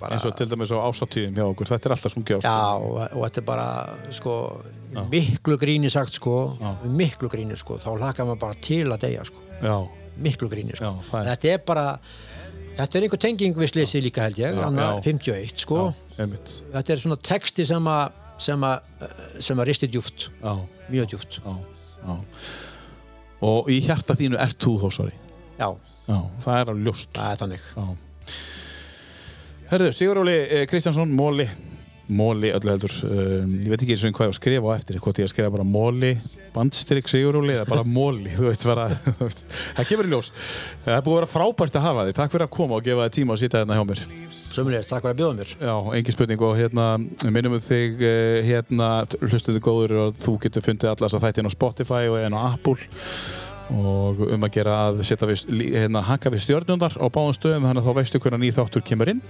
Bara- eins og til dæmis á ásatíðum hjá okkur, þetta er alltaf sungið á sko. já, og, og þetta er bara sko, miklu gríni sagt sko, Já. miklu gríni sko þá hlakar maður bara til að deyja sko Já, miklu gríni sko. Já, er- þetta er bara þetta er einhver tenging við slisi líka held ég annað já. 51 sko. Þetta er svona texti sem að sem að, sem að risti djúft Já, mjög djúft já, já. Og í hjarta þínu ert þú hósari já, Já, það er alveg ljóst. Það er þannig. Já. Herðu, Siguróli eh, Kristjánsson, Móli Móli öllu heldur um, ég veit ekki eins og hvað ég á að skrifa á eftir hvort ég að skrifa bara Móli, bandstrik Siguróli eða bara Móli, (laughs) þú veist bara (laughs) það kemur í ljós. Það er búið að vera frábært að hafa þig, takk fyrir að koma og gefa þig tíma að sitja hérna hjá mér. Sömulegist, takk fyrir að bjóða mér. Já, engin spurning og hérna minnum við þig eh, hérna hlustuðu góður og þú getur fundið allas að þættin á Spotify og en á Apple og um að gera að setja við, hérna, haka við stjörnundar á báðum stöðum þannig að þá veistu hvernig ný þáttur kemur inn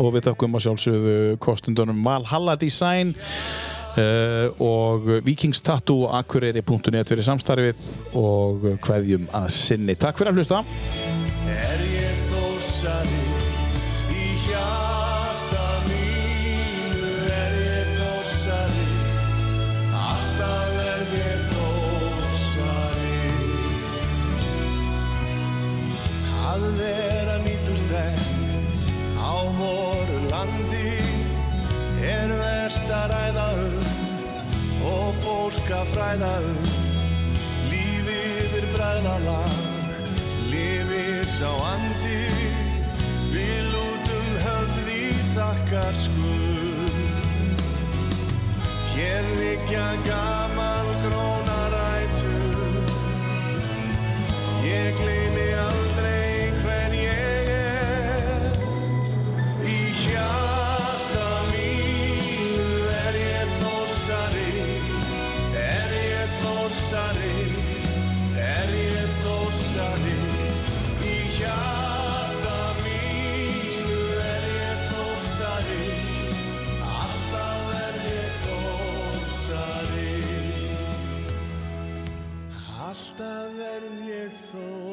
og við þakkum að sjálfsögðu kostundunum Valhalla Design uh, og Vikings Tattoo og Akureyri.net fyrir samstarfið og kveðjum að sinni. Takk fyrir að hlusta. Er ég þósari í hjarta mínu? Er ég þósari alltaf er ég þósari og fólk að fræða um. Lífið er bræðna lag Lifið sá andi. Vil út um höfði þakkar skuld Hér vikja gaman grónarætu Ég gleyði soul.